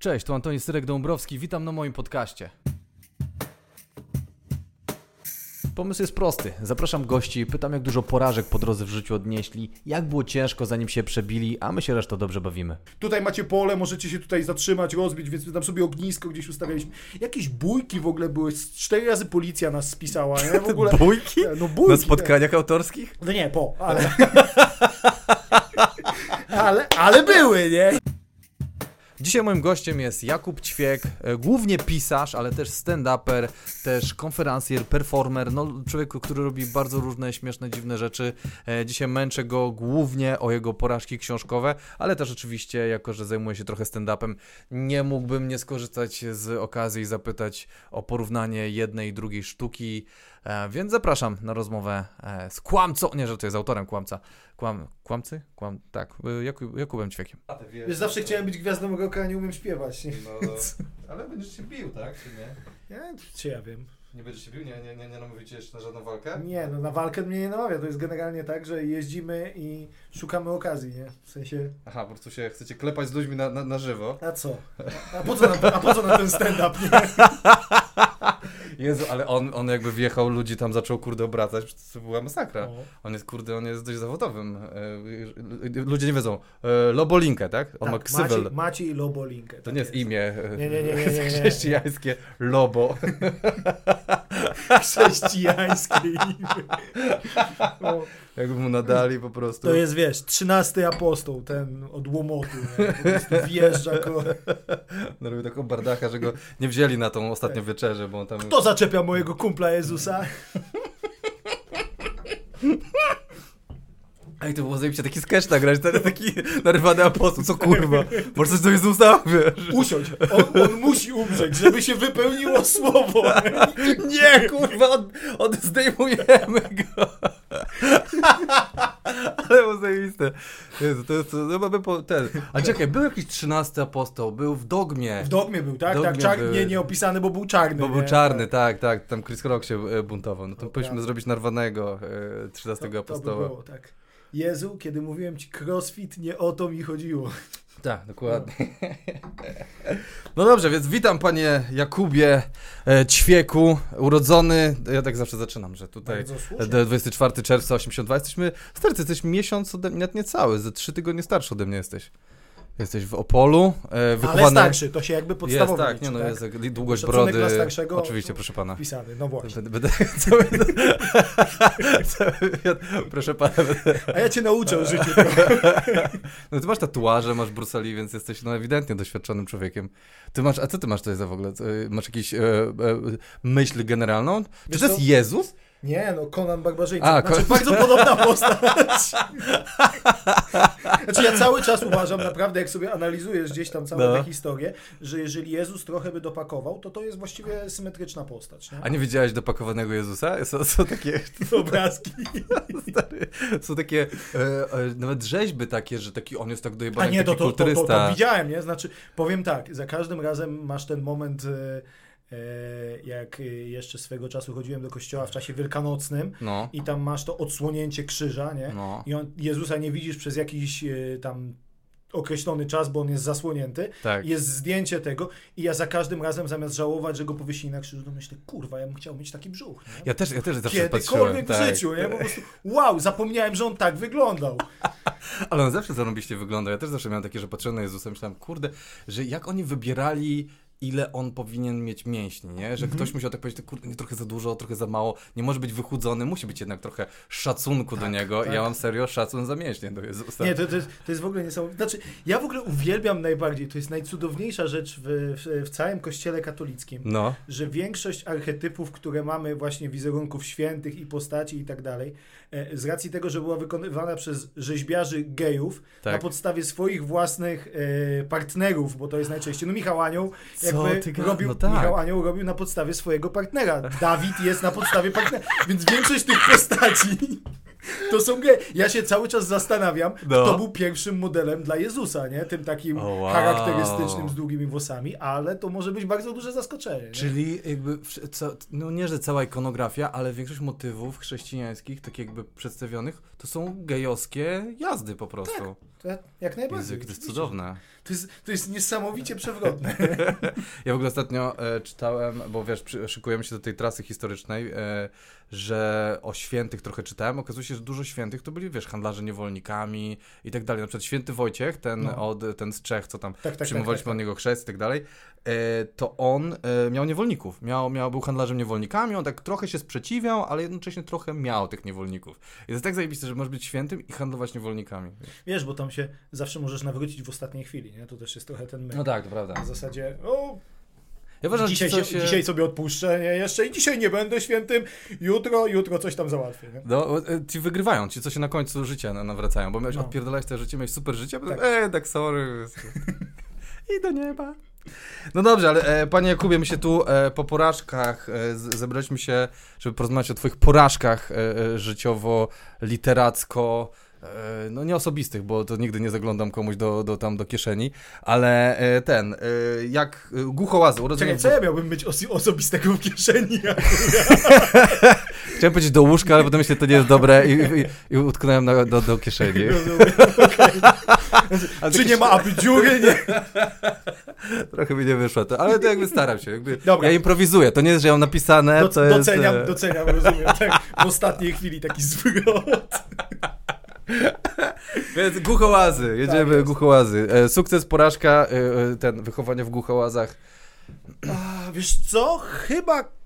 Cześć, tu Antoni Syrek-Dąbrowski, witam na moim podcaście. Pomysł jest prosty. Zapraszam gości, pytam jak dużo porażek po drodze w życiu odnieśli, jak było ciężko zanim się przebili, a my się resztą dobrze bawimy. Tutaj macie pole, możecie się tutaj zatrzymać, rozbić, więc tam sobie ognisko gdzieś ustawialiśmy. Jakieś bójki w ogóle były, cztery razy policja nas spisała, nie? W ogóle... Bójki? No bójki. Na spotkaniach autorskich? No nie, po, ale... ale, ale były, nie? Dzisiaj moim gościem jest Jakub Ćwiek, e, głównie pisarz, ale też stand-uper, też konferencjer, performer, no człowiek, który robi bardzo różne śmieszne, dziwne rzeczy. E, Dzisiaj męczę go głównie o jego porażki książkowe, ale też oczywiście, jako że zajmuję się trochę stand-upem, nie mógłbym nie skorzystać z okazji i zapytać o porównanie jednej i drugiej sztuki, więc zapraszam na rozmowę e, z kłamcą, nie, że to jest autorem kłamca, Kłam, kłamcy? Kłam, tak, e, Jakub, Jakubem Ćwiekiem. Wiesz, zawsze chciałem być gwiazdą roka, a nie umiem śpiewać? No, ale będziesz się bił, tak? Czy nie? nie? Czy ja wiem? Nie będziesz się bił? Nie, nie, nie, nie namówicie jeszcze na żadną walkę? Nie, no na walkę mnie nie namawia, to jest generalnie tak, że jeździmy i szukamy okazji, nie? W sensie, Aha, po prostu się chcecie klepać z ludźmi na, na, na żywo. a co? A po co na, a po co na ten stand-up, nie? Jezu, ale on, on jakby wjechał, ludzi tam zaczął kurde obracać, to była masakra. O. On jest kurde, on jest dość zawodowym. E, Ludzie nie wiedzą. E, Lobolinkę, tak? On ma Tak, ksywel. Maciej, Maciej Lobolinkę. To tak nie jest imię. e, Nie, nie, nie, nie, nie, nie. Chrześcijańskie Lobo. Chrześcijańskie imię. Jakby mu nadali po prostu. To jest, wiesz, trzynasty apostoł, ten od łomotu, nie? Po prostu wjeżdża ko... Narobił taką bardacha, że go nie wzięli na tą ostatnią wieczerzę, bo on tam... Kto zaczepia mojego kumpla Jezusa? Ej, to było zajebiście taki sketch nagrać, ten taki narywany apostoł, co kurwa, może coś do Jezusa, wiesz? Usiądź, on, on musi umrzeć, żeby się wypełniło słowo. Nie, kurwa, od, od zdejmujemy go. Ale było zajebiste. Jezu, to jest, to mamy po, ten. A czekaj, był jakiś trzynasty apostoł, był w Dogmie. W dogmie był, tak? W tak dogmie czar... był. Nie, nie opisany, bo był czarny. Bo był nie? czarny, tak, tak, tam Chris Rock się e, buntował. No to powinniśmy prawda. zrobić narwanego e, trzynastego To, to by apostoła. było, tak. Jezu, kiedy mówiłem ci crossfit, nie o to mi chodziło. Tak, dokładnie. No dobrze, więc witam panie Jakubie e, Ćwieku, urodzony, ja tak zawsze zaczynam, że tutaj Bardzo słusznie. d- 24 czerwca 82, jesteśmy, stary, ty jesteś miesiąc ode mnie, nawet niecały, ze trzy tygodnie starszy ode mnie jesteś. Jesteś w Opolu, e, wychowany... Ale starszy, to się jakby Jest, podstawowo tak, liczy, nie no, tak? jest długość Szacunek brody. starszego- Oczywiście, proszę pana. Wpisany, no właśnie. Będę, cały, cały proszę pana, będę, A ja cię nauczę o życiu. No ty masz tatuaże, masz Bruce Lee, więc jesteś no ewidentnie doświadczonym człowiekiem. Ty masz, a co ty masz tutaj za w ogóle? Y, Masz jakąś e, e, myśl generalną? Czy Wiesz to jest co? Jezus? Nie, no Conan Barbarzyńca. A, znaczy, Kon- bardzo podobna postać. znaczy ja cały czas uważam, naprawdę jak sobie analizujesz gdzieś tam całą No. tę historię, że jeżeli Jezus trochę by dopakował, to to jest właściwie symetryczna postać. Nie? A nie widziałeś dopakowanego Jezusa? Są, są takie, Obrazki. stary, są takie e, e, nawet rzeźby takie, że taki on jest tak A dojebany, nie, taki to, to, to, to, widziałem, nie? Znaczy, powiem tak, za każdym razem masz ten moment, e, jak e, jeszcze swego czasu chodziłem do kościoła w czasie wielkanocnym No, i tam masz to odsłonięcie krzyża, nie? no, I on, Jezusa nie widzisz przez jakiś e, tam określony czas, bo on jest zasłonięty. tak. Jest zdjęcie tego i ja za każdym razem zamiast żałować, że go powiesili na krzyżu, to myślę, kurwa, ja bym chciał mieć taki brzuch. Nie? Ja też, ja też zawsze patrzyłem. Kiedykolwiek w Tak. życiu, nie? Po prostu, wow, zapomniałem, że on tak wyglądał. Ale on zawsze zarąbiście wygląda. Ja też zawsze miałem takie, że patrzyłem na Jezusa, myślałem, kurde, że jak oni wybierali, ile on powinien mieć mięśni, nie? Że Mhm. ktoś musiał tak powiedzieć, kurde, nie, trochę za dużo, trochę za mało, nie może być wychudzony, musi być jednak trochę szacunku do niego. tak. Ja mam serio szacun za mięśnie do Jezusa. Nie, to, to, jest, to jest w ogóle niesamowite. Znaczy, ja w ogóle uwielbiam najbardziej, to jest najcudowniejsza rzecz w, w, w całym kościele katolickim, No, że większość archetypów, które mamy właśnie wizerunków świętych i postaci i tak dalej, e, z racji tego, że była wykonywana przez rzeźbiarzy gejów na tak. podstawie swoich własnych e, partnerów, bo to jest najczęściej. No Michał Anioł Co jakby ty robił, No tak. Michał Anioł robił na podstawie swojego partnera. Dawid jest na podstawie partnera. Więc większość tych postaci to są geje. Ja się cały czas zastanawiam, No. kto był pierwszym modelem dla Jezusa, nie? Tym takim O, wow. charakterystycznym z długimi włosami, ale to może być bardzo duże zaskoczenie. Nie? Czyli jakby, no nie, że cała ikonografia, ale większość motywów chrześcijańskich, tak jakby przedstawionych, to są gejowskie jazdy po prostu. To jak najbardziej. Jezu, to jest cudowne. To jest, to jest niesamowicie przewrotne. Ja w ogóle ostatnio e, czytałem, bo wiesz, szykujemy się do tej trasy historycznej, e, że o świętych trochę czytałem. Okazuje się, że dużo świętych to byli, wiesz, handlarze niewolnikami i tak dalej. Na przykład święty Wojciech, ten, No. od, ten z Czech, co tam Tak, tak, przyjmowaliśmy tak, tak, od niego chrzest i tak dalej, to on e, miał niewolników. Miał, miał, był handlarzem niewolnikami, on tak trochę się sprzeciwiał, ale jednocześnie trochę miał tych niewolników. I to jest tak zajebiste, że możesz być świętym i handlować niewolnikami. Wiesz, bo tam się zawsze możesz nawrócić w ostatniej chwili, nie? To też jest trochę ten myk. No tak, to prawda. W zasadzie, o, Ja uważam, dzisiaj, się, dzisiaj sobie odpuszczę, nie? Jeszcze i dzisiaj nie będę świętym, jutro, jutro coś tam załatwię, nie? No, e, ci wygrywają, ci co się na końcu życia na- nawracają, bo miałeś No. odpierdalać te życie, miałeś super życie, a potem, Tak. e, tak sorry. I do nieba. No dobrze, ale e, panie Jakubie, my się tu e, po porażkach e, z, zebraliśmy się, żeby porozmawiać o twoich porażkach e, e, życiowo-literacko, e, no nie osobistych, bo to nigdy nie zaglądam komuś do, do, tam do kieszeni, ale ten, jak głuchołazy, urodzenie... Czekaj, co ja miałbym mieć osobistego w kieszeni? Chciałem powiedzieć do łóżka, ale potem myślę, że to nie jest dobre i, i, i utknąłem na, do, do kieszeni. Rozumiem. Ale Czy nie ma aby dziury? Nie. Trochę mi nie wyszło, to, ale to jakby staram się. Jakby Dobra. Ja improwizuję, to nie jest, że ja mam napisane, Do, to jest... doceniam, e, doceniam, rozumiem. Tak, w ostatniej chwili taki zwrot. Więc głuchołazy, jedziemy jest. głuchołazy. E, sukces, porażka, e, ten, wychowanie w głuchołazach. A, wiesz co? Chyba.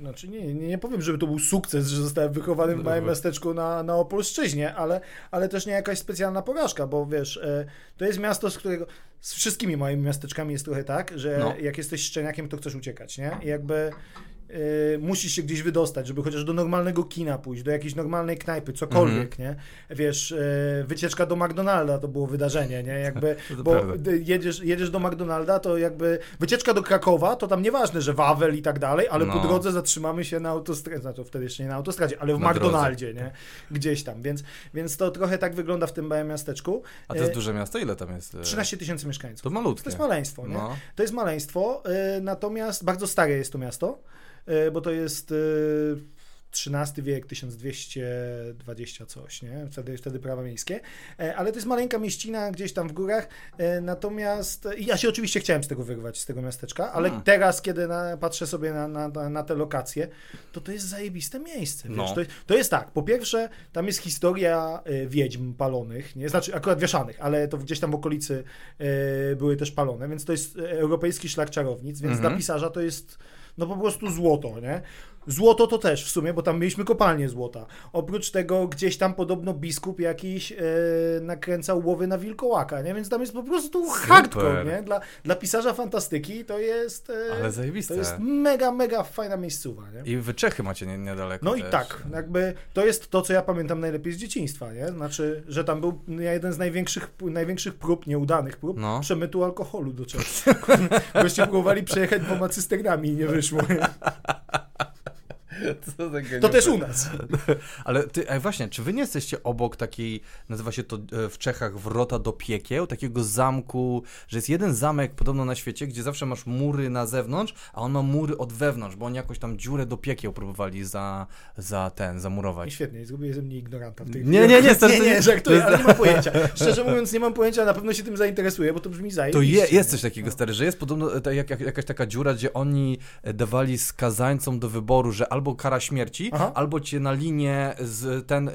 Znaczy nie, nie, nie powiem, żeby to był sukces, że zostałem wychowany w małym Dobra. miasteczku na, na Opolszczyźnie, ale, ale też nie jakaś specjalna porażka, bo wiesz, e, to jest miasto, z którego z wszystkimi moimi miasteczkami jest trochę tak, że No. jak jesteś szczeniakiem, to chcesz uciekać, nie? I jakby e, musisz się gdzieś wydostać, żeby chociaż do normalnego kina pójść, do jakiejś normalnej knajpy, cokolwiek, nie? Wiesz, e, wycieczka do McDonalda to było wydarzenie, nie? Jakby, bo prawda. jedziesz, jedziesz do McDonalda, to jakby wycieczka do Krakowa, to tam nieważne, że Wawel i tak dalej, ale po No. drodze zatrzymamy się na autostradzie, znaczy wtedy jeszcze nie na autostradzie, ale w Na McDonaldzie, nie? Gdzieś tam, więc, więc to trochę tak wygląda w tym małym miasteczku. A to jest E, duże miasto? Ile tam jest? e? 13 tysięcy mieszkańców. To malutkie. To jest maleństwo, nie? No. To jest maleństwo, y, natomiast bardzo stare jest to miasto, y, bo to jest XIII wiek, 1220 coś, nie? Wtedy, wtedy prawa miejskie. E, Ale to jest maleńka mieścina gdzieś tam w górach, e, natomiast ja się oczywiście chciałem z tego wyrwać, z tego miasteczka, ale Hmm. teraz, kiedy na, patrzę sobie na, na, na, te lokacje, to to jest zajebiste miejsce? No. To, to jest tak, po pierwsze, tam jest historia e, wiedźm palonych, nie? Znaczy akurat wieszanych, ale to gdzieś tam w okolicy e, były też palone, więc to jest e, europejski szlak czarownic, więc Mhm. dla pisarza to jest no po prostu złoto, nie? Złoto to też w sumie, bo tam mieliśmy kopalnię złota. Oprócz tego gdzieś tam podobno biskup jakiś e, nakręcał łowy na wilkołaka, nie? Więc tam jest po prostu hardcore, nie? Dla, dla pisarza fantastyki to jest e, Ale zajebiste. to jest mega, mega fajna miejscowa, nie? I wy Czechy macie nie, niedaleko No i też. tak, jakby to jest to, co ja pamiętam najlepiej z dzieciństwa, nie? Znaczy, że tam był jeden z największych, największych prób, nieudanych prób, No. przemytu alkoholu do Czech. Goście próbowali przejechać dwoma cysternami i nie wyszło. Nie? Co za To też u nas. Ale ty, ej, właśnie, czy wy nie jesteście obok takiej, nazywa się to e, w Czechach wrota do piekieł, takiego zamku, że jest jeden zamek podobno na świecie, gdzie zawsze masz mury na zewnątrz, a on ma mury od wewnątrz, bo oni jakoś tam dziurę do piekieł próbowali za, za ten, I zamurować. świetnie, zgubię ze mnie ignoranta w tej Nie, nie, nie, nie, to nie, żartuję, to ale nie mam pojęcia. Szczerze mówiąc, nie mam pojęcia, na pewno się tym zainteresuję, bo to brzmi To zajebiście. je, jest coś takiego, No. stary, że jest podobno e, jakaś taka dziura, gdzie oni e, dawali skazańcom do wyboru, że albo kara śmierci, Aha. albo cię na linię z, ten, e,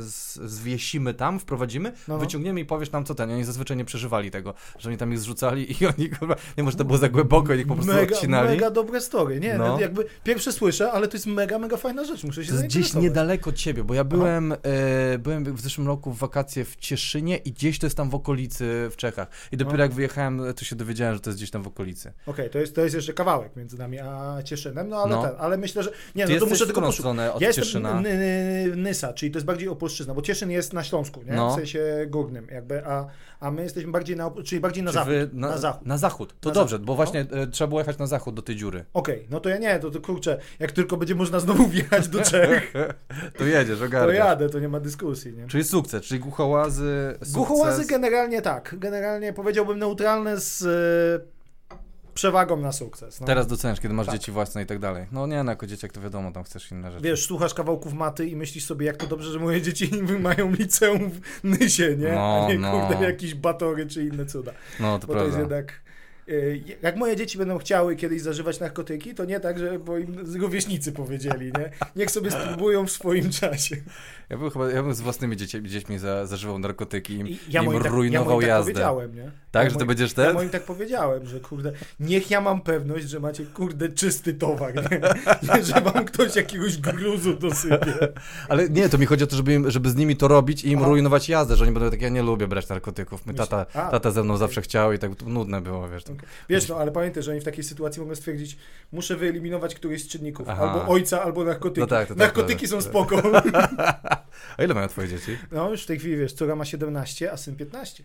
z, zwiesimy tam, wprowadzimy, No, no. wyciągniemy i powiesz nam co ten. Oni zazwyczaj nie przeżywali tego, że oni tam ich zrzucali i oni, kurwa, nie może to było za głęboko, i ich po prostu Mega, odcinali. mega dobre story. Nie, No. jakby pierwsze słyszę, ale to jest mega, mega fajna rzecz. Muszę się To jest gdzieś niedaleko ciebie, bo ja byłem, e, byłem w zeszłym roku w wakacje w Cieszynie i gdzieś to jest tam w okolicy w Czechach. I dopiero No. jak wyjechałem, to się dowiedziałem, że to jest gdzieś tam w okolicy. Okej, to, jest, to jest jeszcze kawałek między nami a Cieszynem, no ale No. ten, ale myślę, że... Nie, Ty no to muszę tylko poszukać. stronę od Ja Cieszyna? Nysa, czyli to jest bardziej Opolszczyzna, bo Cieszyn jest na Śląsku, nie? No. W sensie górnym, jakby, a, a my jesteśmy bardziej na, czyli bardziej na zachód. na, na zachód. Na zachód. To Na dobrze, zachód, bo no. właśnie e, trzeba było jechać na zachód do tej dziury. Okej, no to ja nie, to, to kurczę, jak tylko będzie można znowu wjechać do Czech, to jedziesz, to ogarniasz. jadę, to nie ma dyskusji, nie? Czyli sukces, czyli głuchołazy, sukces. Głuchołazy generalnie tak, generalnie powiedziałbym neutralne z przewagą na sukces. No. Teraz doceniasz, kiedy masz Tak. dzieci własne i tak dalej. No nie, no jako dzieciak to wiadomo, tam chcesz inne rzeczy. Wiesz, słuchasz kawałków maty i myślisz sobie, jak to dobrze, że moje dzieci mają liceum w Nysie, nie? No, A nie, no. kurde, jakieś batory czy inne cuda. No to Bo to jest prawda. jednak... y, Jak moje dzieci będą chciały kiedyś zażywać narkotyki, to nie tak, że bo im rówieśnicy powiedzieli, nie? Niech sobie spróbują w swoim czasie. Ja bym chyba, ja bym z własnymi dzieci, dziećmi za, zażywał narkotyki i im, I ja im tak, ja rujnował moim tak jazdę. powiedziałem, nie? Tak, ja że to moim- będziesz Ja ten? moim tak powiedziałem, że kurde, niech ja mam pewność, że macie kurde czysty towar, nie? nie że wam ktoś jakiegoś gruzu dosypie. Ale nie, to mi chodzi o to, żeby, im, żeby z nimi to robić i im Aha. rujnować jazdę, że oni będą takie, ja nie lubię brać narkotyków. My tata, A, tata ze mną okej. zawsze chciał i tak nudne było, wiesz. Okej. Wiesz, no ale pamiętaj, że oni w takiej sytuacji mogą stwierdzić, muszę wyeliminować któryś z czynników, Aha. albo ojca, albo narkotyki. No tak, to tak, narkotyki to- są to- spoko. A ile mają twoje dzieci? No już w tej chwili, wiesz, córa ma 17, a syn 15.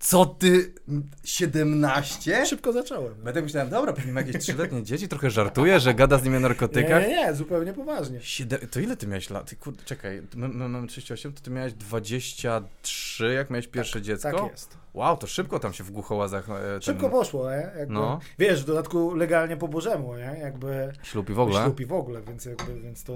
Co ty? 17? Szybko zacząłem. Będę myślałem, dobra, pewnie ma jakieś trzyletnie dzieci, trochę żartuje, że gada z nimi o Nie, narkotykach. nie, nie, zupełnie poważnie. Siedem, to ile ty miałeś lat? Ty, kurde, czekaj, mamy 38, to ty miałeś 23, jak miałeś pierwsze dziecko? Tak jest. Wow, to szybko tam się w głuchołazach e, ten Szybko poszło, nie? Jakby, No. Wiesz, w dodatku legalnie po Bożemu, nie? Jakby ślub i w ogóle. ślub i w ogóle, więc jakby, więc to,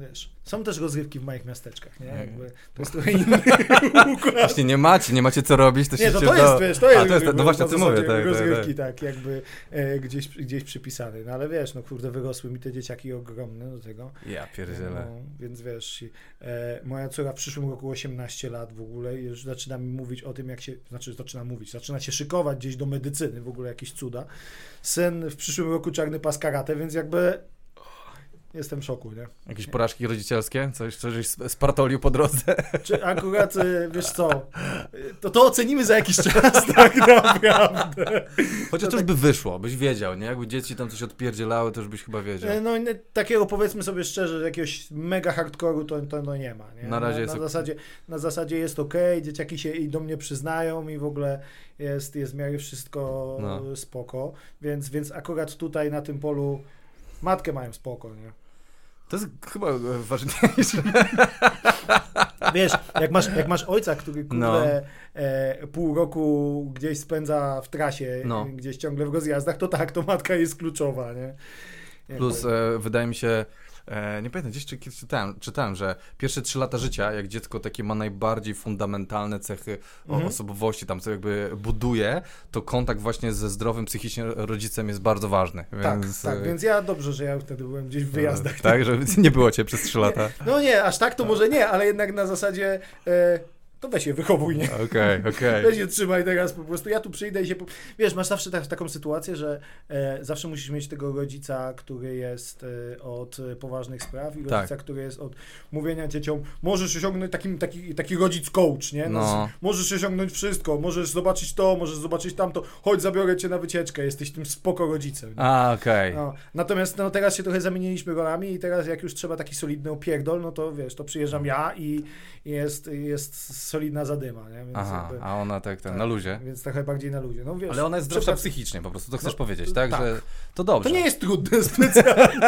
wiesz, są też rozrywki w małych miasteczkach, nie? Jakby, to jest trochę inny układ. Właśnie nie macie, nie macie co robić, to się Nie, to, się to jest, wiesz, to jest, A, to jest, no właśnie o tym mówię, tak, tak, tak. tak, jakby e, gdzieś, gdzieś przypisany, no ale wiesz, no kurde, wyrosły mi te dzieciaki ogromne do tego. Ja pierdzielę. No, więc wiesz, e, moja córa w przyszłym roku 18 lat w ogóle i już zaczyna mi mówić o tym, jak się, znaczy zaczyna mówić, zaczyna się szykować gdzieś do medycyny, w ogóle jakieś cuda. Syn w przyszłym roku czarny pas karate, więc jakby jestem w szoku, nie? Jakieś porażki rodzicielskie? Coś, coś spartolił po drodze? Czy akurat, e, wiesz co, e, to to ocenimy za jakiś czas tak naprawdę. Chociaż To już tak- by wyszło, byś wiedział, nie? Jakby dzieci tam coś odpierdzielały, to już byś chyba wiedział. E, No takiego powiedzmy sobie szczerze, jakiegoś mega hardcore'u to, to no nie ma. Nie? Na razie na, jest na, ok. zasadzie, na zasadzie jest ok, dzieciaki się i do mnie przyznają i w ogóle jest, jest w miarę wszystko No. spoko, więc, więc akurat tutaj na tym polu matkę mają spoko, nie? To jest chyba e, ważniejsze. Wiesz, jak masz, jak masz ojca, który kurde, No. e, pół roku gdzieś spędza w trasie, No. gdzieś ciągle w rozjazdach, to tak, to matka jest kluczowa, nie? Plus e, wydaje mi się, nie pamiętam, gdzieś czy, czytałem, czytałem, że pierwsze trzy lata życia, jak dziecko takie ma najbardziej fundamentalne cechy Mhm. osobowości, tam co jakby buduje, to kontakt właśnie ze zdrowym psychicznie rodzicem jest bardzo ważny. tak, Więc, tak, e, więc ja dobrze, że ja wtedy byłem gdzieś w wyjazdach. Tak, że nie było cię przez trzy lata. No nie, aż tak to może nie, ale jednak na zasadzie e, to weź się wychowuj, nie? Okej, okej. Weź się trzymaj teraz po prostu. Ja tu przyjdę i się... Po... Wiesz, masz zawsze tak, taką sytuację, że e, zawsze musisz mieć tego rodzica, który jest e, od poważnych spraw i Tak. rodzica, który jest od mówienia dzieciom, możesz osiągnąć takim, taki, taki rodzic coach, nie? No. Możesz osiągnąć wszystko, możesz zobaczyć to, możesz zobaczyć tamto, chodź zabiorę cię na wycieczkę, jesteś tym spoko rodzicem. nie? A, okej. No, natomiast no, teraz się trochę zamieniliśmy rolami i teraz jak już trzeba taki solidny opierdol, no to wiesz, to przyjeżdżam ja i jest, jest solidna zadyma, nie? Więc, Aha, jakby, a ona tak, ten, tak, na luzie. więc trochę bardziej na luzie. No, wiesz, Ale ona jest zdrowsza psychicznie po prostu, to chcesz No, powiedzieć, tak? tak. Że to dobrze. To nie jest trudne specjalnie.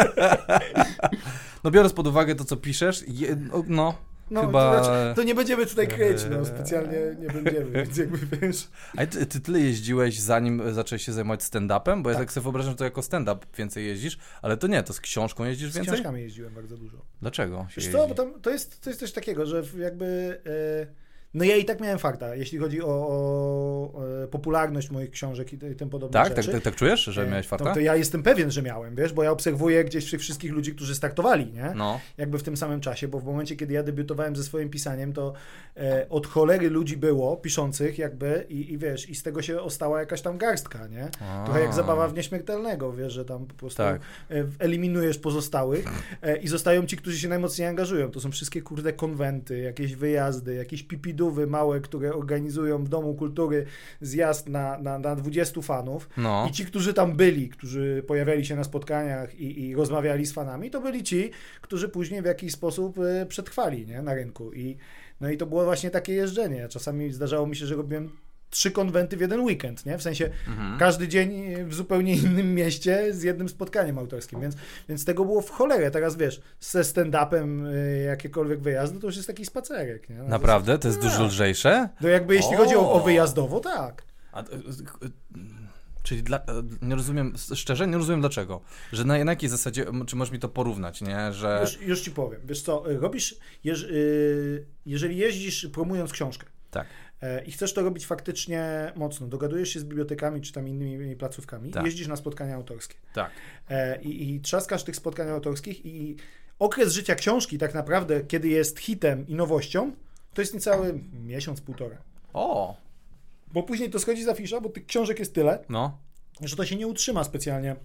No biorąc pod uwagę to, co piszesz, je, no, no No, chyba... to, znaczy, to nie będziemy tutaj kryć, no specjalnie nie będziemy, więc jakby wiesz. A ty, ty tyle jeździłeś, zanim zacząłeś się zajmować stand-upem? Bo ja Tak. tak sobie wyobrażam, że to jako stand-up więcej jeździsz, ale to nie, to z książką jeździsz Z więcej? książkami jeździłem bardzo dużo. Dlaczego Wiesz co, bo tam to jest, to jest coś takiego, że jakby... E, no ja i tak miałem farta, jeśli chodzi o, o e, popularność moich książek i, i tym podobne tak, tak, rzeczy. tak, tak czujesz, że E, miałeś farta? To, to ja jestem pewien, że miałem, wiesz, bo ja obserwuję gdzieś tych wszystkich ludzi, którzy startowali, nie? No, Jakby w tym samym czasie, bo w momencie, kiedy ja debiutowałem ze swoim pisaniem, to e, od cholery ludzi było piszących jakby i, i wiesz, i z tego się ostała jakaś tam garstka, nie? Trochę jak A. zabawa w nieśmiertelnego, wiesz, że tam po prostu Tak. e, eliminujesz pozostałych e, i zostają ci, którzy się najmocniej angażują. To są wszystkie kurde konwenty, jakieś wyjazdy, jakieś małe, które organizują w Domu Kultury zjazd na, na, na 20 fanów. No, I ci, którzy tam byli, którzy pojawiali się na spotkaniach i, i rozmawiali z fanami, to byli ci, którzy później w jakiś sposób e, przetrwali nie? na rynku. I, no i to było właśnie takie jeżdżenie. Czasami zdarzało mi się, że robiłem trzy konwenty w jeden weekend, nie? W sensie mhm. każdy dzień w zupełnie innym mieście z jednym spotkaniem autorskim, więc, więc tego było w cholerę. Teraz wiesz, ze stand-upem y, jakiekolwiek wyjazdy, to już jest taki spacerek, nie? No, Naprawdę? To jest Tak. dużo lżejsze? To jakby jeśli O! chodzi o, o wyjazdowo, tak. A, e, e, Czyli dla, e, nie rozumiem, szczerze nie rozumiem dlaczego. Że na, na jakiej zasadzie, czy możesz mi to porównać, nie? Że... Już, już ci powiem. Wiesz co, robisz, jeż, jeżeli jeździsz promując książkę Tak. E, i chcesz to robić faktycznie mocno, dogadujesz się z bibliotekami czy tam innymi placówkami, Tak. jeździsz na spotkania autorskie Tak. e, i, i trzaskasz tych spotkań autorskich i okres życia książki tak naprawdę, kiedy jest hitem i nowością, to jest niecały miesiąc, półtora. O, Bo później to schodzi za fisza, bo tych książek jest tyle, no. że to się nie utrzyma specjalnie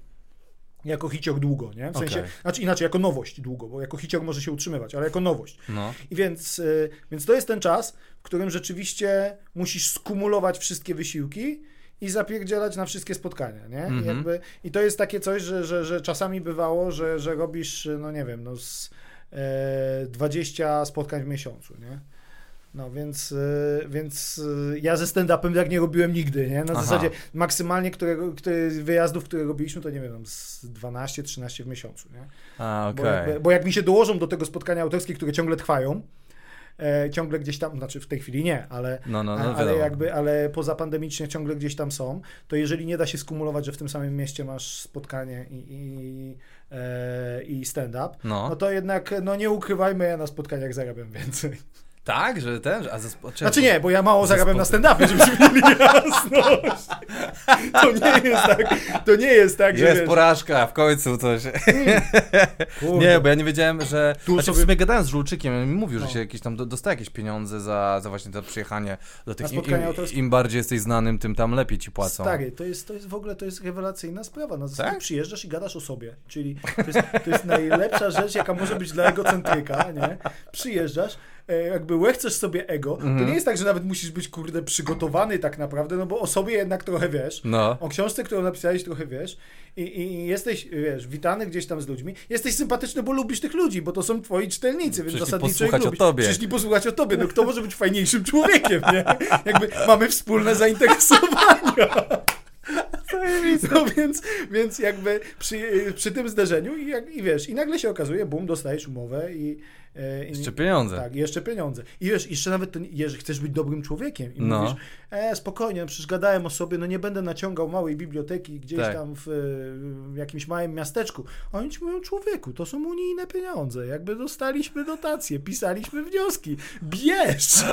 jako hiciok długo, nie? W sensie, Okej. znaczy inaczej, jako nowość długo, bo jako hiciok może się utrzymywać, ale jako nowość. No. I więc, y, więc to jest ten czas, w którym rzeczywiście musisz skumulować wszystkie wysiłki i zapierdzielać na wszystkie spotkania, nie? I, Mhm. jakby, I to jest takie coś, że, że, że czasami bywało, że, że robisz, no nie wiem, no z e, 20 spotkań w miesiącu, nie? No więc, y, więc y, ja ze stand-upem tak nie robiłem nigdy, nie? Na Aha. zasadzie maksymalnie którego, który, wyjazdów, które robiliśmy, to nie wiem, z 12-13 w miesiącu, nie? A, Bo, okej. jakby, bo jak mi się dołożą do tego spotkania autorskie, które ciągle trwają, e, ciągle gdzieś tam, znaczy w tej chwili nie, ale, No, no, no, ale jakby, ale pozapandemicznie ciągle gdzieś tam są, to jeżeli nie da się skumulować, że w tym samym mieście masz spotkanie i, i, e, i stand-up, No. no to jednak, no nie ukrywajmy, ja na spotkaniach zarabiam więcej. Tak, że ten, że- a ze, czekaj, Znaczy nie, bo ja mało zarabiam na stand-upie, żebyśmy mieli jasność. To nie jest tak, to nie jest tak, że Jest wiesz, porażka, w końcu coś. kurde, Nie, bo ja nie wiedziałem, że. Tu Znaczy, sobie- w sumie gadałem z Żulczykiem, on mi mówił, No. że się jakieś tam do- dostaje jakieś pieniądze za, za właśnie to przyjechanie do tych. Im, autorskie. Im bardziej jesteś znanym, tym tam lepiej ci płacą. Stary, to jest, to jest w ogóle to jest rewelacyjna sprawa. Na zasadzie Tak? przyjeżdżasz i gadasz o sobie. Czyli to jest, to jest najlepsza rzecz, jaka może być dla egocentryka, nie? Przyjeżdżasz, jakby łechcesz sobie ego. To Mhm. nie jest tak, że nawet musisz być, kurde, przygotowany tak naprawdę, no bo o sobie jednak trochę wiesz. No. O książce, którą napisałeś, trochę wiesz. I, i jesteś, wiesz, witany gdzieś tam z ludźmi. Jesteś sympatyczny, bo lubisz tych ludzi, bo to są twoi czytelnicy, więc Przyszli zasadniczo ich posłuchać o lubisz. tobie. Przyszli posłuchać o tobie. No kto może być fajniejszym człowiekiem, nie? Jakby mamy wspólne zainteresowania. No więc, więc jakby przy, przy tym zderzeniu i, jak, i wiesz, i nagle się okazuje, bum, dostajesz umowę i... e, i Jeszcze pieniądze. Tak, jeszcze pieniądze. I wiesz, jeszcze nawet to, jeżeli chcesz być dobrym człowiekiem i No. mówisz, e, spokojnie, no przecież gadałem o sobie, no nie będę naciągał małej biblioteki gdzieś Tak. tam w, e, w jakimś małym miasteczku. A oni ci mówią, człowieku, to są unijne pieniądze, jakby dostaliśmy dotacje, pisaliśmy wnioski, bierz!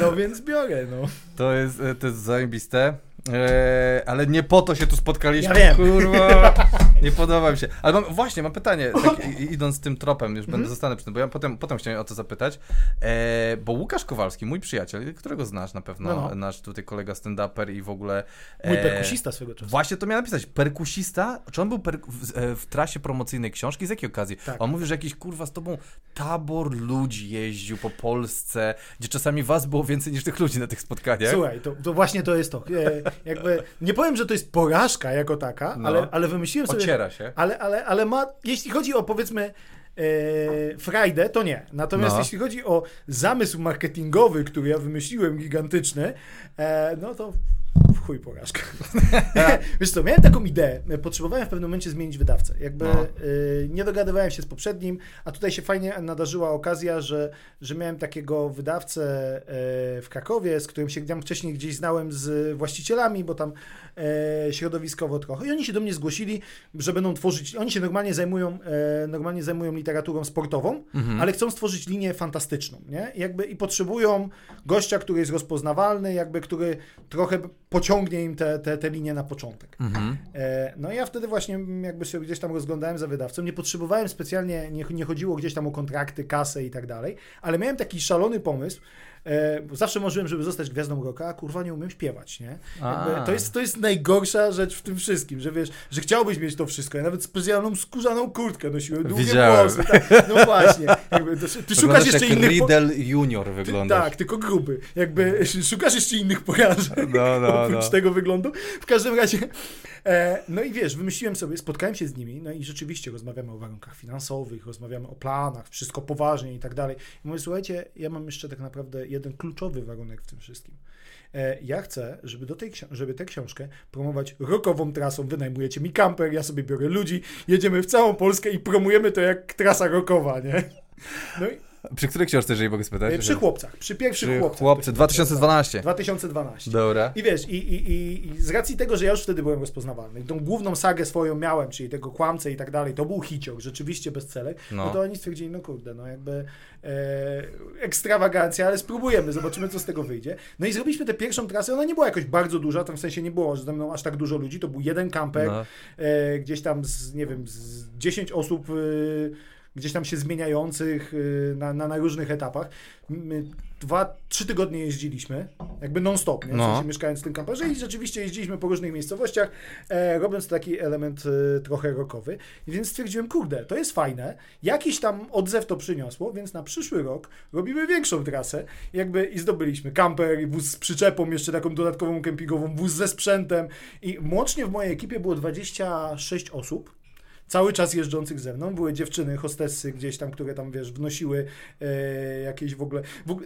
No więc biorę, no. To jest, e, to jest zajebiste. E, ale nie po to się tu spotkaliśmy. Ja wiem. Kurwa. Nie podoba mi się. Ale mam, właśnie, mam pytanie, tak, idąc tym tropem, już będę zostanę przy tym, bo ja potem, potem chciałem o to zapytać. E, bo Łukasz Kowalski, mój przyjaciel, którego znasz na pewno, No, no. nasz tutaj kolega stand-uper i w ogóle. Mój e, perkusista swego czasu. Właśnie to miałem napisać. Perkusista? Czy on był w, e, w trasie promocyjnej książki? Z jakiej okazji? Tak. On mówi, że jakiś kurwa z tobą tabor ludzi jeździł po Polsce, gdzie czasami was było więcej niż tych ludzi na tych spotkaniach. Słuchaj, to, to właśnie to jest to. E, jakby, nie powiem, że to jest porażka jako taka, No. ale, ale wymyśliłem sobie... Ociera się. Ale, ale, ale ma, jeśli chodzi o powiedzmy e, frajdę, to nie. Natomiast No. jeśli chodzi o zamysł marketingowy, który ja wymyśliłem, gigantyczny, e, no to w chuj porażka. Wiesz co, miałem taką ideę. Potrzebowałem w pewnym momencie zmienić wydawcę. Jakby No. e, nie dogadywałem się z poprzednim, a tutaj się fajnie nadarzyła okazja, że, że miałem takiego wydawcę e, w Krakowie, z którym się tam wcześniej gdzieś znałem z właścicielami, bo tam e, środowiskowo trochę. I oni się do mnie zgłosili, że będą tworzyć. Oni się normalnie zajmują, e, normalnie zajmują literaturą sportową, Mhm. ale chcą stworzyć linię fantastyczną, nie? Jakby i potrzebują gościa, który jest rozpoznawalny, jakby który trochę pociągnie im te, te, te linie na początek. Mhm. E, No i ja wtedy właśnie jakby się gdzieś tam rozglądałem za wydawcą. Nie potrzebowałem specjalnie, nie, nie chodziło gdzieś tam o kontrakty, kasę i tak dalej, ale miałem taki szalony pomysł. E, zawsze marzyłem, żeby zostać gwiazdą rocka, a kurwa nie umiem śpiewać, nie? To, jest, to jest najgorsza rzecz w tym wszystkim, że wiesz, że chciałbyś mieć to wszystko. Ja nawet specjalną skórzaną kurtkę nosiłem, długie Widziałem. włosy. Tak, no właśnie. Jakby, to, ty szukasz jeszcze innych... po- Riddle Junior ty, wyglądasz. tak, tylko gruby. Jakby szukasz jeszcze innych porażek. No, no, oprócz no. tego wyglądu. W każdym razie, e, no i wiesz, wymyśliłem sobie, spotkałem się z nimi, no i rzeczywiście rozmawiamy o warunkach finansowych, rozmawiamy o planach, wszystko poważnie i tak dalej. I mówię, słuchajcie, ja mam jeszcze tak naprawdę jeden kluczowy warunek w tym wszystkim. E, Ja chcę, żeby, do tej, żeby tę książkę promować rokową trasą. Wynajmujecie mi kamper, ja sobie biorę ludzi, jedziemy w całą Polskę i promujemy to jak trasa rokowa, nie? No i, Przy której książce, jeżeli mogę spytać? E, Przy chłopcach, przy pierwszych Przy chłopcach. chłopcy, 2012. 2012. Dobra. I wiesz, i, i, i, i z racji tego, że ja już wtedy byłem rozpoznawalny, tą główną sagę swoją miałem, czyli tego kłamcę i tak dalej, to był hiciok, rzeczywiście bestseller, no. No. to oni stwierdzili, no kurde, no jakby e, ekstrawagancja, ale spróbujemy, zobaczymy, co z tego wyjdzie. No i zrobiliśmy tę pierwszą trasę, ona nie była jakoś bardzo duża, tam w sensie nie było, że ze mną aż tak dużo ludzi, to był jeden kamper, No. e, gdzieś tam z, nie wiem, z 10 osób e, gdzieś tam się zmieniających e, na, na, na różnych etapach. My dwa, trzy tygodnie jeździliśmy, jakby non-stop, nie? W No. sensie mieszkając w tym kamperze i rzeczywiście jeździliśmy po różnych miejscowościach, e, robiąc taki element e, trochę rockowy. I więc stwierdziłem, kurde, to jest fajne, jakiś tam odzew to przyniosło, więc na przyszły rok robimy większą trasę, jakby i zdobyliśmy kamper i wóz z przyczepą, jeszcze taką dodatkową kempingową, wóz ze sprzętem i łącznie w mojej ekipie było 26 osób, cały czas jeżdżących ze mną. Były dziewczyny, hostessy gdzieś tam, które tam, wiesz, wnosiły e, jakieś w ogóle, w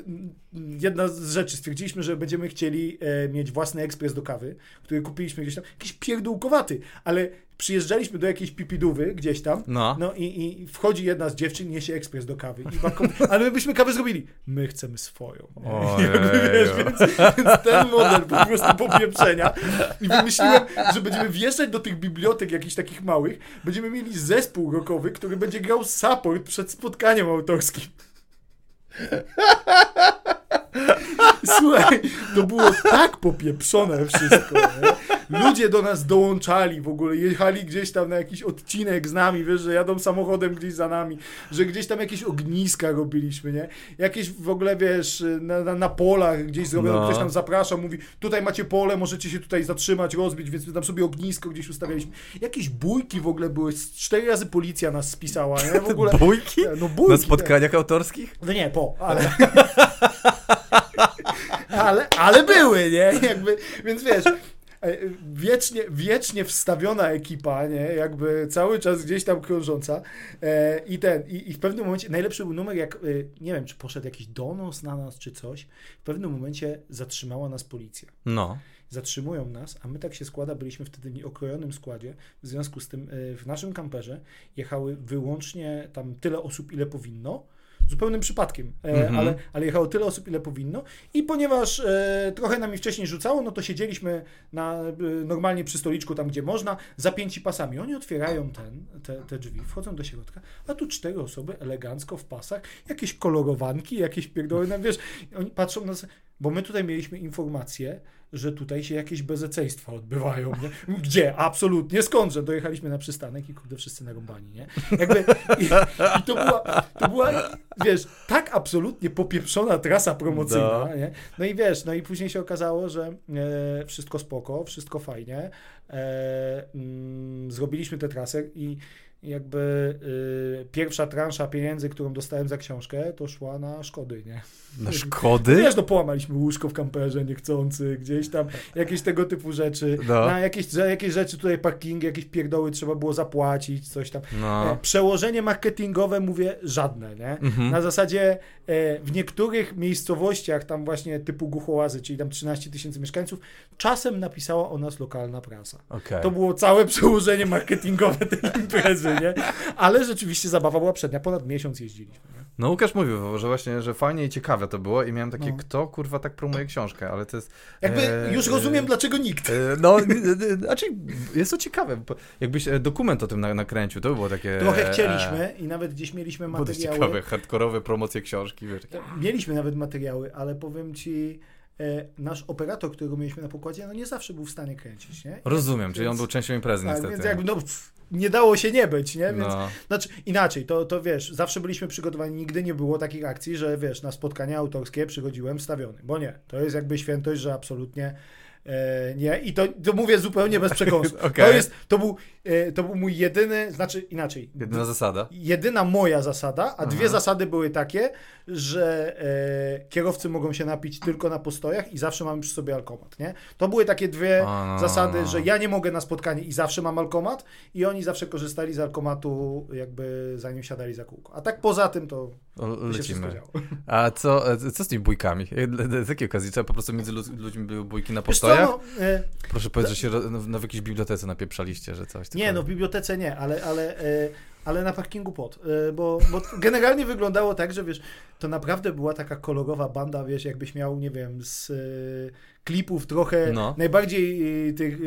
Jedna z rzeczy, stwierdziliśmy, że będziemy chcieli e, mieć własny ekspres do kawy, który kupiliśmy gdzieś tam, jakiś pierdółkowaty, ale przyjeżdżaliśmy do jakiejś pipidówy gdzieś tam, No. no i, i wchodzi jedna z dziewczyn, niesie ekspres do kawy. I babka mówi, ale my byśmy kawę zrobili. My chcemy swoją. Jakby, wiesz, więc, więc ten model po prostu popieprzenia. I wymyśliłem, że będziemy wjeżdżać do tych bibliotek jakichś takich małych, będziemy mieli zespół rockowy, który będzie grał support przed spotkaniem autorskim. Słuchaj, to było tak popieprzone wszystko. Nie? Ludzie do nas dołączali w ogóle, jechali gdzieś tam na jakiś odcinek z nami, wiesz, że jadą samochodem gdzieś za nami, że gdzieś tam jakieś ogniska robiliśmy, nie? Jakieś w ogóle, wiesz, na, na, na polach gdzieś zrobiono, No. ktoś tam zaprasza, mówi, tutaj macie pole, możecie się tutaj zatrzymać, rozbić, więc tam sobie ognisko gdzieś ustawialiśmy. Jakieś bójki w ogóle były, cztery razy policja nas spisała, nie? W ogóle... Bójki? No bójki. Na spotkaniach autorskich? No nie, po, ale... ale, ale były, nie? Jakby, więc wiesz, e, wiecznie, wiecznie wstawiona ekipa, nie? Jakby cały czas gdzieś tam krążąca e, i ten, i, i w pewnym momencie, najlepszy był numer, jak, e, nie wiem, czy poszedł jakiś donos na nas, czy coś, w pewnym momencie zatrzymała nas policja No. zatrzymują nas, a my tak się składa, byliśmy wtedy w nieokrojonym składzie, w związku z tym y, w naszym kamperze jechały wyłącznie tam tyle osób, ile powinno, zupełnym przypadkiem, e, Mhm. ale, ale jechało tyle osób, ile powinno i ponieważ e, trochę nami wcześniej rzucało, no to siedzieliśmy na, e, normalnie przy stoliczku tam, gdzie można, zapięci pasami. Oni otwierają ten, te, te drzwi, wchodzą do środka, a tu cztery osoby elegancko w pasach, jakieś kolorowanki, jakieś pierdoły, no wiesz, oni patrzą na nas, bo my tutaj mieliśmy informację, że tutaj się jakieś bezeceństwa odbywają, nie? Gdzie? Absolutnie, skądże? Dojechaliśmy na przystanek i kurde, wszyscy narąbani, nie? Jakby, i, i to, była, to była, wiesz, tak absolutnie popieprzona trasa promocyjna, No. nie? No i wiesz, no i później się okazało, że e, wszystko spoko, wszystko fajnie, e, mm, zrobiliśmy tę trasę i jakby y, pierwsza transza pieniędzy, którą dostałem za książkę, to szła na szkody, nie? Na szkody? Wiesz, no połamaliśmy łóżko w kamperze niechcący, gdzieś tam, jakieś tego typu rzeczy. No. Na jakieś, jakieś rzeczy tutaj parkingi, jakieś pierdoły trzeba było zapłacić, coś tam. E, No. Przełożenie marketingowe mówię żadne, nie? Mhm. Na zasadzie e, w niektórych miejscowościach, tam właśnie typu Guchołazy, czyli tam 13 tysięcy mieszkańców, czasem napisała o nas lokalna prasa. Okej. To było całe przełożenie marketingowe tej imprezy, nie? Ale rzeczywiście zabawa była przednia, ponad miesiąc jeździliśmy. Nie? No Łukasz mówił, że właśnie, że fajnie i ciekawe to było i miałem takie, No. kto kurwa tak promuje książkę, ale to jest... Jakby e, już e, rozumiem, dlaczego nikt. e, No, n- n- znaczy jest to ciekawe, jakbyś e, dokument o tym na- nakręcił, to by było takie... Trochę e, chcieliśmy i nawet gdzieś mieliśmy Było to materiały. ciekawe, hardkorowe promocje książki, wiesz. takie- Mieliśmy nawet materiały, ale powiem ci, e, nasz operator, którego mieliśmy na pokładzie, no nie zawsze był w stanie kręcić, nie? Rozumiem, czyli on Więc- był częścią imprezy Tak, niestety. więc jakby no, pff, nie dało się nie być, nie? Więc, No. Znaczy inaczej, to, to wiesz, zawsze byliśmy przygotowani, nigdy nie było takich akcji, że wiesz, na spotkania autorskie przychodziłem wstawiony, bo nie, to jest jakby świętość, że absolutnie e, nie i to, to mówię zupełnie bez przekąsu. Okej. To jest, to był, e, to był mój jedyny, znaczy inaczej, Jedyna zasada. jedyna moja zasada, a dwie Aha. zasady były takie, że e, kierowcy mogą się napić tylko na postojach i zawsze mamy przy sobie alkomat, nie? To były takie dwie A, no, zasady, że ja nie mogę na spotkanie i zawsze mam alkomat i oni zawsze korzystali z alkomatu jakby zanim siadali za kółko. A tak poza tym to Lecimy. A co, e, co z tymi bójkami? E, Z jakiej okazji? Co, po prostu między lu- ludźmi były bójki na co, postojach? no, e, Proszę powiedzieć, że się no, no, w jakiejś bibliotece napieprzaliście, że coś. Nie, no w bibliotece nie, ale, ale, e, ale na parkingu pod. E, Bo, bo generalnie wyglądało tak, że wiesz, to naprawdę była taka kolorowa banda, wiesz, jakbyś miał, nie wiem, z e, klipów trochę No. najbardziej tych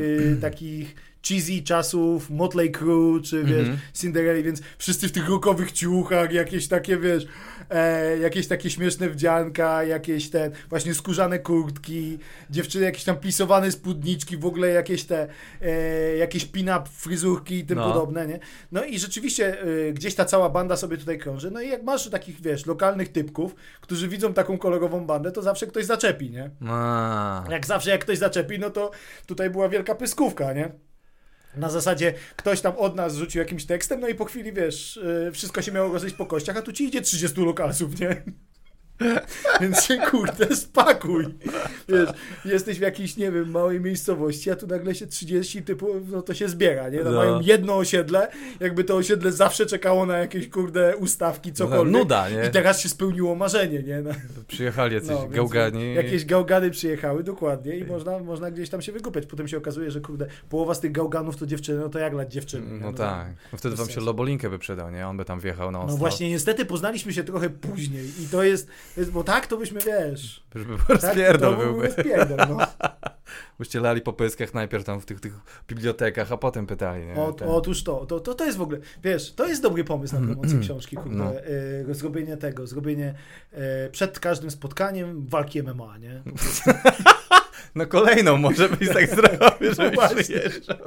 takich cheesy czasów, Motley Crue, czy wiesz, Mhm. Cinderella, więc wszyscy w tych rockowych ciuchach, jakieś takie, wiesz, e, jakieś takie śmieszne wdzianka, jakieś te właśnie skórzane kurtki, dziewczyny jakieś tam plisowane spódniczki, w ogóle jakieś te, e, jakieś pin-up fryzurki i tym No. podobne, nie? No i rzeczywiście e, gdzieś ta cała banda sobie tutaj krąży, no i jak masz takich, wiesz, lokalnych typków, którzy widzą taką kolorową bandę, to zawsze ktoś zaczepi, nie? A, Jak zawsze jak ktoś zaczepi, no to tutaj była wielka pyskówka, nie? Na zasadzie ktoś tam od nas rzucił jakimś tekstem, no i po chwili, wiesz, yy, wszystko się miało rozejść po kościach, a tu ci idzie 30 lokalsów, nie? Więc się, kurde, spakuj. Wiesz, jesteś w jakiejś, nie wiem, małej miejscowości, a tu nagle się 30 typu, no to się zbiera, nie? No, No. Mają jedno osiedle, jakby to osiedle zawsze czekało na jakieś, kurde, ustawki, cokolwiek. nuda, nie? I teraz się spełniło marzenie, nie? No. Przyjechali jacyś No, gałgani. Jakieś gałgany przyjechały, dokładnie, i można, można gdzieś tam się wykupiać. Potem się okazuje, że kurde, połowa z tych gałganów to dziewczyny, no to jak lać dziewczyny? nie? No tak. No wtedy wam się. Lobolinkę by przydał, nie? On by tam wjechał na ostro. No właśnie, niestety poznaliśmy się trochę później i to jest, jest bo tak to byśmy, wiesz... Już by Tak, rozpierdol to byłby. rozpierdol, no. Byście lali po pyskach najpierw tam w tych, tych bibliotekach, a potem pytali, nie? O, otóż to, to, to, to jest w ogóle, wiesz, to jest dobry pomysł na promocję książki, kurde, No. e, zrobienie tego, zrobienie e, przed każdym spotkaniem walki MMA, nie? No kolejną może byś tak zrobił, żeby właśnie. przyjeżdżał.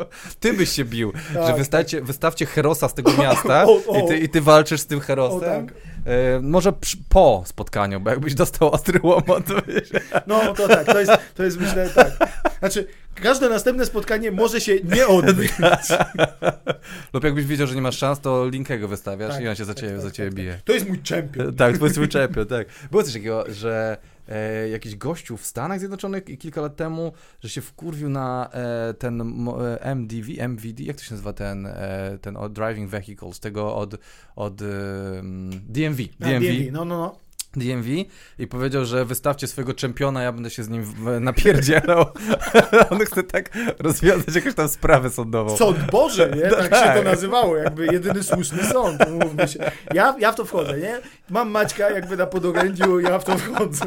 Ty byś się bił, że Tak, wystawcie, wystawcie herosa z tego miasta O, o. i, ty, i ty walczysz z tym herosem. tak. E, może przy, po spotkaniu, bo jakbyś dostał ostry łomot, No to tak, to jest, to jest myślę tak. Znaczy, każde następne spotkanie może się nie odbyć. lub jakbyś wiedział, że nie masz szans, to Linkego wystawiasz Tak, i on się za tak, ciebie, tak, za ciebie bije. To jest mój czempion. Tak, to jest twój czempion, tak. Było coś takiego, że e, jakiś gościu w Stanach Zjednoczonych i kilka lat temu, że się wkurwił na e, ten mo- e, MDV, MVD, jak to się nazywa ten, e, ten od Driving Vehicles, tego od, od e, DMV, Na DMV, DMV, no, no, no. DMV i powiedział, że wystawcie swojego czempiona, ja będę się z nim napierdzielał. On chce tak rozwiązać jakąś tam sprawę sądową. Sąd Boże, nie? Tak, się tak. to nazywało, jakby jedyny słuszny sąd, mówmy się. Ja, ja w to wchodzę, nie? Mam Maćka jakby na podorędziu, ja w to wchodzę.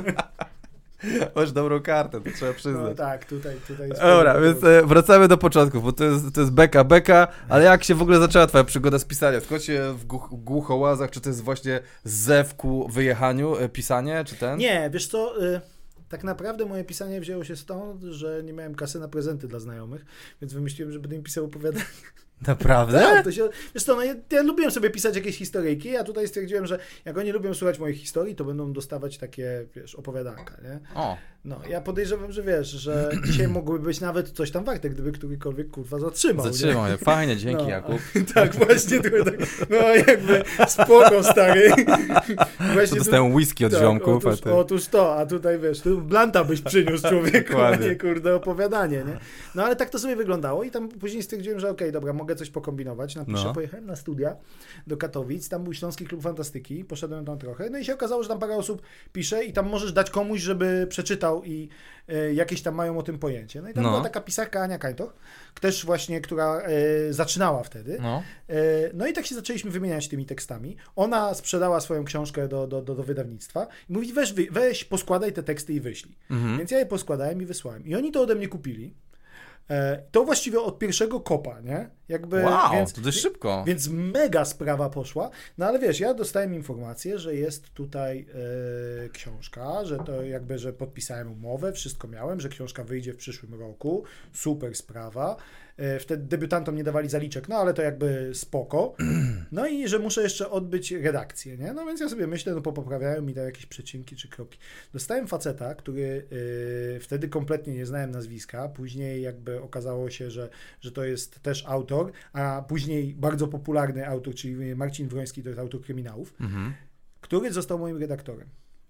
Masz dobrą kartę, to trzeba No przyznać. tak, tutaj, tutaj. Dobra, więc e, wracamy do początków, bo to jest, to jest beka, beka, ale jak się w ogóle zaczęła twoja przygoda z pisaniem? Skąd się w głuch, głuchołazach, czy to jest właśnie zew ku wyjechaniu, e, pisanie, czy ten? Nie, wiesz co, y, tak naprawdę moje pisanie wzięło się stąd, że nie miałem kasy na prezenty dla znajomych, więc wymyśliłem, że będę im pisał opowiadania. Naprawdę? Tak, to się, wiesz co, no ja, ja lubiłem sobie pisać jakieś historyjki, a tutaj stwierdziłem, że jak oni lubią słuchać moich historii, to będą dostawać takie, wiesz, opowiadanka, nie? O, No, ja podejrzewam, że wiesz, że dzisiaj mogłyby być nawet coś tam warte, gdyby którykolwiek kurwa zatrzymał. nie? zatrzymał je. Fajnie, dzięki No. Jakub. tak, właśnie, trochę tak, no jakby spoko, stary. Właśnie dostałem whisky od tak, ziomków. Otóż, ty... otóż to, a tutaj wiesz, tu blanta byś przyniósł człowieku, a nie kurde opowiadanie, nie? No ale tak to sobie wyglądało i tam później stwierdziłem, że okej, dobra, mogę coś pokombinować. Napiszę, No. pojechałem na studia do Katowic, tam był Śląski Klub Fantastyki, poszedłem tam trochę, no i się okazało, że tam parę osób pisze i tam możesz dać komuś, żeby przeczytał i e, jakieś tam mają o tym pojęcie. No i tam No. była taka pisarka Ania Kajtoch, też właśnie, która e, zaczynała wtedy. No. E, No i tak się zaczęliśmy wymieniać tymi tekstami. Ona sprzedała swoją książkę do, do, do, do wydawnictwa i mówi, weź, weź, poskładaj te teksty i wyślij. Mhm. Więc ja je poskładałem i wysłałem. I oni to ode mnie kupili. E, To właściwie od pierwszego kopa, nie? Jakby, Wow, więc, to dość szybko. więc mega sprawa poszła. No ale wiesz, ja dostałem informację, że jest tutaj e, książka, że to jakby, że podpisałem umowę, wszystko miałem, że książka wyjdzie w przyszłym roku. Super sprawa. E, wtedy debiutantom nie dawali zaliczek, no ale to jakby spoko. No i że muszę jeszcze odbyć redakcję, nie? No więc ja sobie myślę, no popoprawiają mi tam jakieś przecinki czy kroki. Dostałem faceta, który e, wtedy kompletnie nie znałem nazwiska, później jakby okazało się, że, że to jest też autor, a później bardzo popularny autor, czyli Marcin Wroński, to jest autor kryminałów, Mhm. który został moim redaktorem.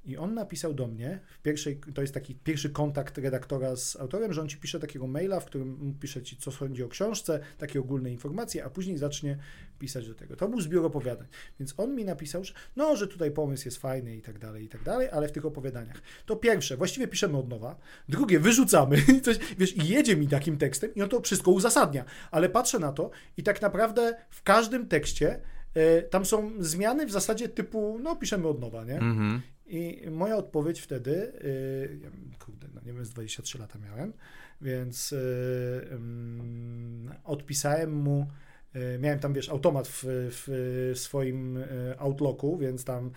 I on napisał do mnie, w pierwszej, to jest taki pierwszy kontakt redaktora z autorem, że on ci pisze takiego maila, w którym pisze ci, co sądzi o książce, takie ogólne informacje, a później zacznie pisać do tego. To był zbiór opowiadań. Więc on mi napisał, że no, że tutaj pomysł jest fajny i tak dalej, i tak dalej, ale w tych opowiadaniach. To pierwsze, właściwie piszemy od nowa. Drugie, wyrzucamy. Coś, wiesz, i jedzie mi takim tekstem i on to wszystko uzasadnia. Ale patrzę na to i tak naprawdę w każdym tekście e, tam są zmiany w zasadzie typu, no piszemy od nowa, nie? Mhm. I moja odpowiedź wtedy, yy, kurde, no nie wiem, z 23 lata miałem, więc yy, yy, odpisałem mu, y, miałem tam, wiesz, automat w, w swoim y, Outlooku, więc tam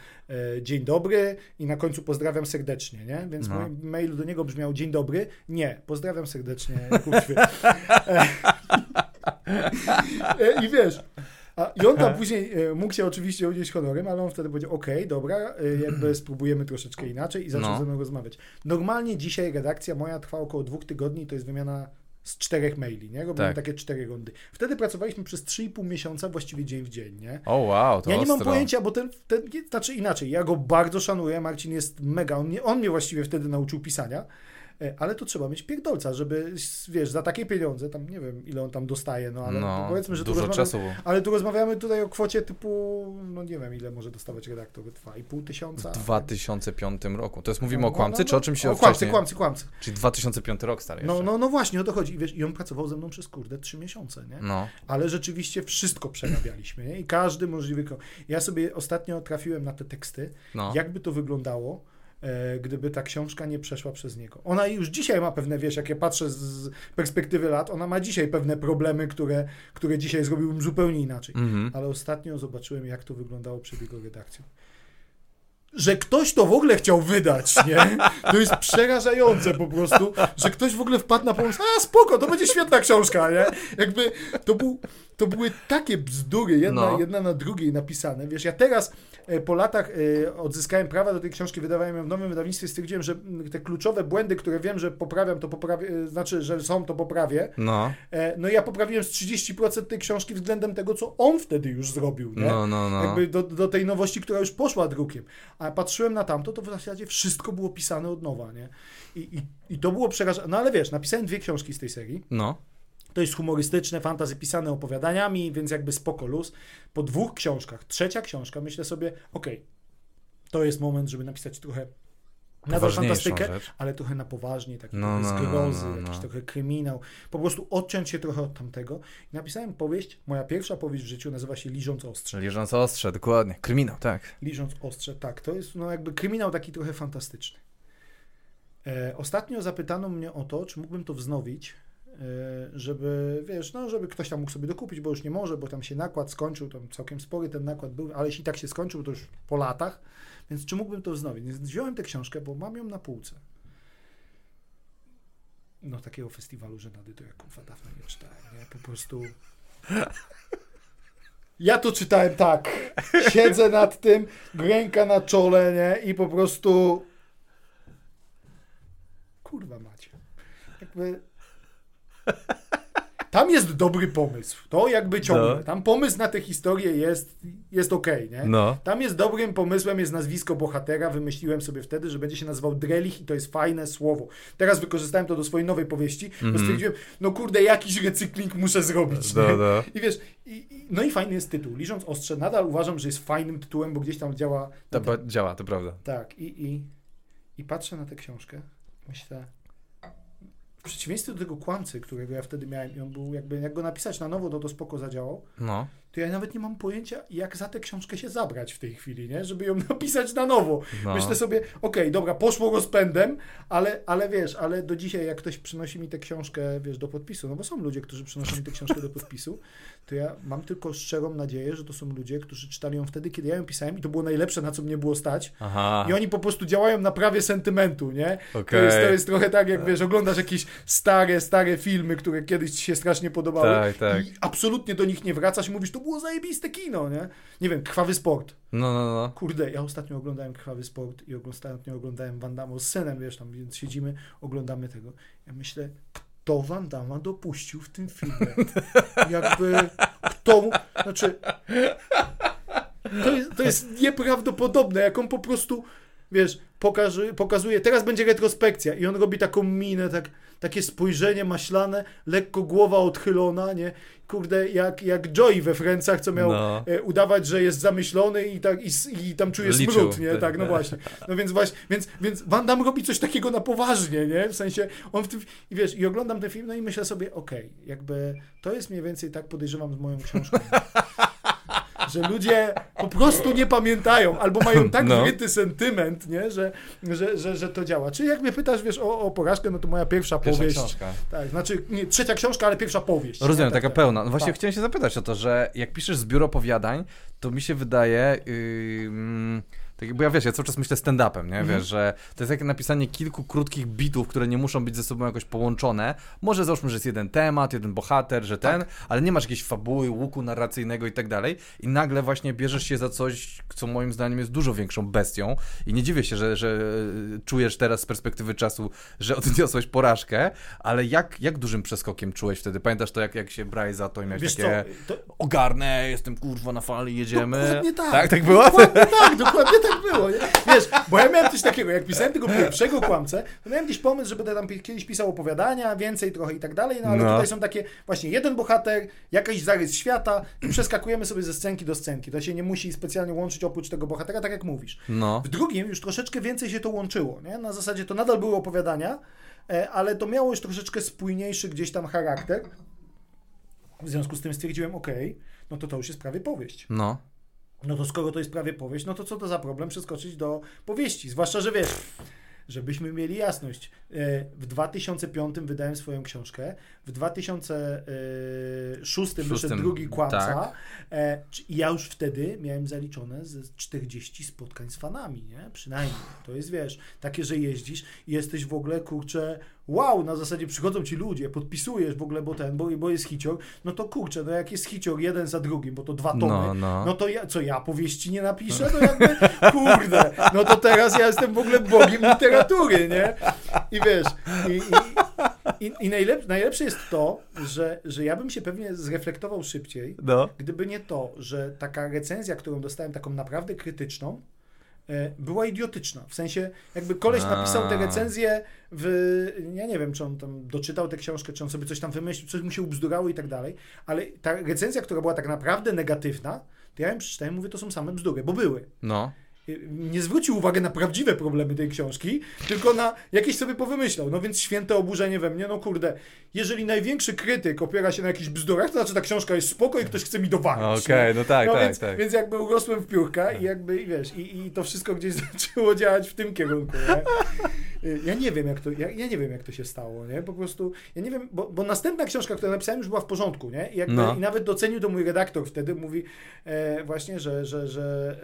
y, dzień dobry i na końcu pozdrawiam serdecznie, nie? Więc No. mój mail do niego brzmiał dzień dobry, nie, pozdrawiam serdecznie, kurczę. I wiesz, a, I on tam później e, mógł się oczywiście odnieść honorem, ale on wtedy powiedział, okej, dobra, e, jakby spróbujemy troszeczkę inaczej i zaczął No. ze mną rozmawiać. Normalnie dzisiaj redakcja moja trwa około dwóch tygodni, to jest wymiana z czterech maili, nie? Robimy Tak. takie cztery rundy. Wtedy pracowaliśmy przez 3,5 miesiąca, właściwie dzień w dzień, nie? O wow, to ja nie mam ostro. pojęcia, bo ten, ten, znaczy inaczej, ja go bardzo szanuję, Marcin jest mega, on mnie, on mnie właściwie wtedy nauczył pisania, ale to trzeba mieć pierdolca, żeby, wiesz, za takie pieniądze, tam nie wiem, ile on tam dostaje, no ale No, powiedzmy, że tu dużo rozmawiamy, czasu. ale tu rozmawiamy tutaj o kwocie typu, no nie wiem, ile może dostawać redaktor, 2,5 tysiąca? W 2005 roku. To jest mówimy No, o no, kłamcy, no, czy o czymś o o kłamcy, wcześniej? kłamcy, kłamcy. Czyli 2005 rok stary No, jeszcze. no, no właśnie, o to chodzi. I, wiesz, I on pracował ze mną przez, kurde, trzy miesiące, nie? No. ale rzeczywiście wszystko przerabialiśmy nie? i każdy możliwy. Ja sobie ostatnio trafiłem na te teksty, no. jakby to wyglądało, e, gdyby ta książka nie przeszła przez niego. Ona już dzisiaj ma pewne, wiesz, jak ja patrzę z perspektywy lat, ona ma dzisiaj pewne problemy, które, które dzisiaj zrobiłbym zupełnie inaczej. Mhm. Ale ostatnio zobaczyłem, jak to wyglądało przed jego redakcją. Że ktoś to w ogóle chciał wydać, nie? To jest przerażające po prostu, że ktoś w ogóle wpadł na pomysł, a spoko, to będzie świetna książka, nie? Jakby to, był, to były takie bzdury, jedna, No. jedna na drugiej napisane. Wiesz, ja teraz e, po latach e, odzyskałem prawa do tej książki, wydawałem ją w nowym wydawnictwie, stwierdziłem, że te kluczowe błędy, które wiem, że poprawiam, to poprawię, e, znaczy, że są, to poprawię. No. No i ja poprawiłem z 30% tej książki względem tego, co on wtedy już zrobił, nie? No, no, no. Jakby do, do tej nowości, która już poszła drukiem. A patrzyłem na tamto, to w zasadzie wszystko było pisane od nowa, nie? I, i, i to było przerażające. No ale wiesz, napisałem dwie książki z tej serii. No. To jest humorystyczne, fantazy pisane opowiadaniami, więc jakby spoko luz. Po dwóch książkach, trzecia książka, myślę sobie, okej, to jest moment, żeby napisać trochę nadal fantastykę, rzecz. ale trochę na poważnie, taki No, trochę no, no, zgrozy, no, no. jakiś trochę kryminał. Po prostu odciąć się trochę od tamtego. I napisałem powieść, moja pierwsza powieść w życiu nazywa się Liżąc Ostrze. Czyli leżąc ostrze, dokładnie. Kryminał, tak. Liżąc Ostrze, tak. To jest no jakby kryminał taki trochę fantastyczny. E, ostatnio zapytano mnie o to, czy mógłbym to wznowić, żeby, wiesz, no, żeby ktoś tam mógł sobie dokupić, bo już nie może, bo tam się nakład skończył, tam całkiem spory ten nakład był, ale jeśli tak się skończył, to już po latach, więc czy mógłbym to wznowić? Więc wziąłem tę książkę, bo mam ją na półce. No, takiego festiwalu żenady to ja kurwa dawno nie czytałem, nie? Po prostu... Ja to czytałem tak. Siedzę nad tym, ręka na czole, nie? I po prostu. Kurwa macie. Jakby. Tam jest dobry pomysł. To jakby ciągle. No. Tam pomysł na tę historię jest, jest okej, nie? No. Tam jest dobrym pomysłem, jest nazwisko bohatera. Wymyśliłem sobie wtedy, że będzie się nazywał Drelich i to jest fajne słowo. Teraz wykorzystałem to do swojej nowej powieści, bo Mhm. stwierdziłem, no kurde, jakiś recykling muszę zrobić. No, no. I wiesz, i, i, no i fajny jest tytuł. Liżąc ostrze, nadal uważam, że jest fajnym tytułem, bo gdzieś tam działa. Działa, to prawda. Tak, i, i, i patrzę na tę książkę, myślę, w przeciwieństwie do tego kłamcy, którego ja wtedy miałem, i on był jakby, jak go napisać na nowo, no to spoko zadziałał, No. to ja nawet nie mam pojęcia, jak za tę książkę się zabrać w tej chwili, nie? Żeby ją napisać na nowo. no. Myślę sobie, okej, dobra, poszło rozpędem, ale, ale wiesz, ale do dzisiaj, jak ktoś przynosi mi tę książkę, wiesz, do podpisu, no bo są ludzie, którzy przynoszą mi tę książkę do podpisu, to ja mam tylko szczerą nadzieję, że to są ludzie, którzy czytali ją wtedy, kiedy ja ją pisałem i to było najlepsze, na co mnie było stać. Aha. I oni po prostu działają na prawie sentymentu, nie? To, Okej. jest, to jest trochę tak, jak wiesz, oglądasz jakieś stare, stare filmy, które kiedyś ci się strasznie podobały Tak, tak. i absolutnie do nich nie wracasz i mówisz, to było zajebiste kino, nie? Nie wiem, Krwawy Sport. No, no, no. Kurde, ja ostatnio oglądałem Krwawy Sport i ostatnio oglądałem Van Damme z synem, wiesz, tam więc siedzimy, oglądamy tego. Ja myślę, kto Van Damme dopuścił w tym filmie? Jakby, kto mu, znaczy, to jest, to jest nieprawdopodobne, jak on po prostu, wiesz, pokazuje, pokazuje, teraz będzie retrospekcja i on robi taką minę, tak, takie spojrzenie maślane, lekko głowa odchylona, nie? Kurde, jak, jak Joey we Francach, co miał No. e, udawać, że jest zamyślony i, tak, i, i tam czuje Liczył. smród, nie? Tak, no właśnie. No więc właśnie, więc, więc Van Damme robi coś takiego na poważnie, nie? W sensie, on w tym, i wiesz, i oglądam ten film, no i myślę sobie, okej, jakby to jest mniej więcej tak podejrzewam z moją książką. że ludzie po prostu nie pamiętają, albo mają tak No. sentyment, nie? Że, że, że, że to działa. Czyli jak mnie pytasz, wiesz, o, o porażkę, no to moja pierwsza, Pierwsza powieść. książka. Tak, znaczy nie, trzecia książka, ale pierwsza powieść. Rozumiem, nie? Tak, taka tak. pełna. No właśnie Tak. chciałem się zapytać o to, że jak piszesz zbiór opowiadań, to mi się wydaje, yy, tak, bo ja wiesz, ja cały czas myślę stand-upem, nie? Mhm. Wiesz, że to jest jak napisanie kilku krótkich bitów, które nie muszą być ze sobą jakoś połączone. Może załóżmy, że jest jeden temat, jeden bohater, że ten, ale nie masz jakiejś fabuły, łuku narracyjnego i tak dalej i nagle właśnie bierzesz się za coś, co moim zdaniem jest dużo większą bestią i nie dziwię się, że, że e, czujesz teraz z perspektywy czasu, że odniosłeś porażkę, ale jak, jak dużym przeskokiem czułeś wtedy? Pamiętasz to, jak, jak się brałeś za to i miałeś Wiesz takie co, to, ogarnę, jestem kurwa na fali, jedziemy. Dokładnie tak. Tak, tak było? Dokładnie tak, dokładnie tak było. Nie? Wiesz, bo ja miałem coś takiego, jak pisałem tego pierwszego kłamcę, to miałem gdzieś pomysł, że będę tam kiedyś pisał opowiadania, więcej trochę i tak dalej, no ale No. tutaj są takie właśnie jeden bohater, jakiś zarys świata i przeskakujemy sobie ze scenki do scenki. To się nie musi specjalnie łączyć oprócz tego bohatera, tak jak mówisz. No. W drugim już troszeczkę więcej się to łączyło, nie? Na zasadzie to nadal były opowiadania, e, ale to miało już troszeczkę spójniejszy gdzieś tam charakter. W związku z tym stwierdziłem, okej, no to to już jest prawie powieść. No. No to skoro to jest prawie powieść, no to co to za problem przeskoczyć do powieści? Zwłaszcza, że wiesz, żebyśmy mieli jasność. e, W 2005 wydałem swoją książkę, w 2006 wyszedł drugi Kłamca tak. e, ja już wtedy miałem zaliczone ze 40 spotkań z fanami, nie? Przynajmniej. To jest, wiesz, takie, że jeździsz i jesteś w ogóle, kurczę, wow, na zasadzie przychodzą ci ludzie, podpisujesz w ogóle, bo ten, bo, bo jest hicior, no to kurczę, no jak jest hicior jeden za drugim, bo to dwa tomy, No, no. no to ja, co ja powieści nie napiszę? To jakby, kurde, no to teraz ja jestem w ogóle bogiem literatury, nie? I wiesz, i, i, i, i najlep, najlepsze jest to, że, że ja bym się pewnie zreflektował szybciej, No. gdyby nie to, że taka recenzja, którą dostałem, taką naprawdę krytyczną, była idiotyczna. W sensie, jakby koleś napisał tę recenzję w... Ja nie wiem, czy on tam doczytał tę książkę, czy on sobie coś tam wymyślił, coś mu się ubzdurało i tak dalej, ale ta recenzja, która była tak naprawdę negatywna, to ja ją przeczytałem i mówię, to są same bzdury, bo były. No. Nie zwrócił uwagi na prawdziwe problemy tej książki, tylko na jakieś sobie powymyślał. No więc święte oburzenie we mnie, no kurde, jeżeli największy krytyk opiera się na jakichś bzdurach, to znaczy ta książka jest spoko i ktoś chce mi dowalić. Okej, no tak, no tak, więc, tak. więc jakby urosłem w piórka i jakby, i wiesz, i, i to wszystko gdzieś zaczęło działać w tym kierunku, nie? Ja nie wiem, jak to, ja, ja nie wiem, jak to się stało, nie? Po prostu, ja nie wiem, bo, bo następna książka, którą napisałem, już była w porządku, nie? I, jakby, No. i nawet docenił to mój redaktor wtedy, mówi e, właśnie, że, że, że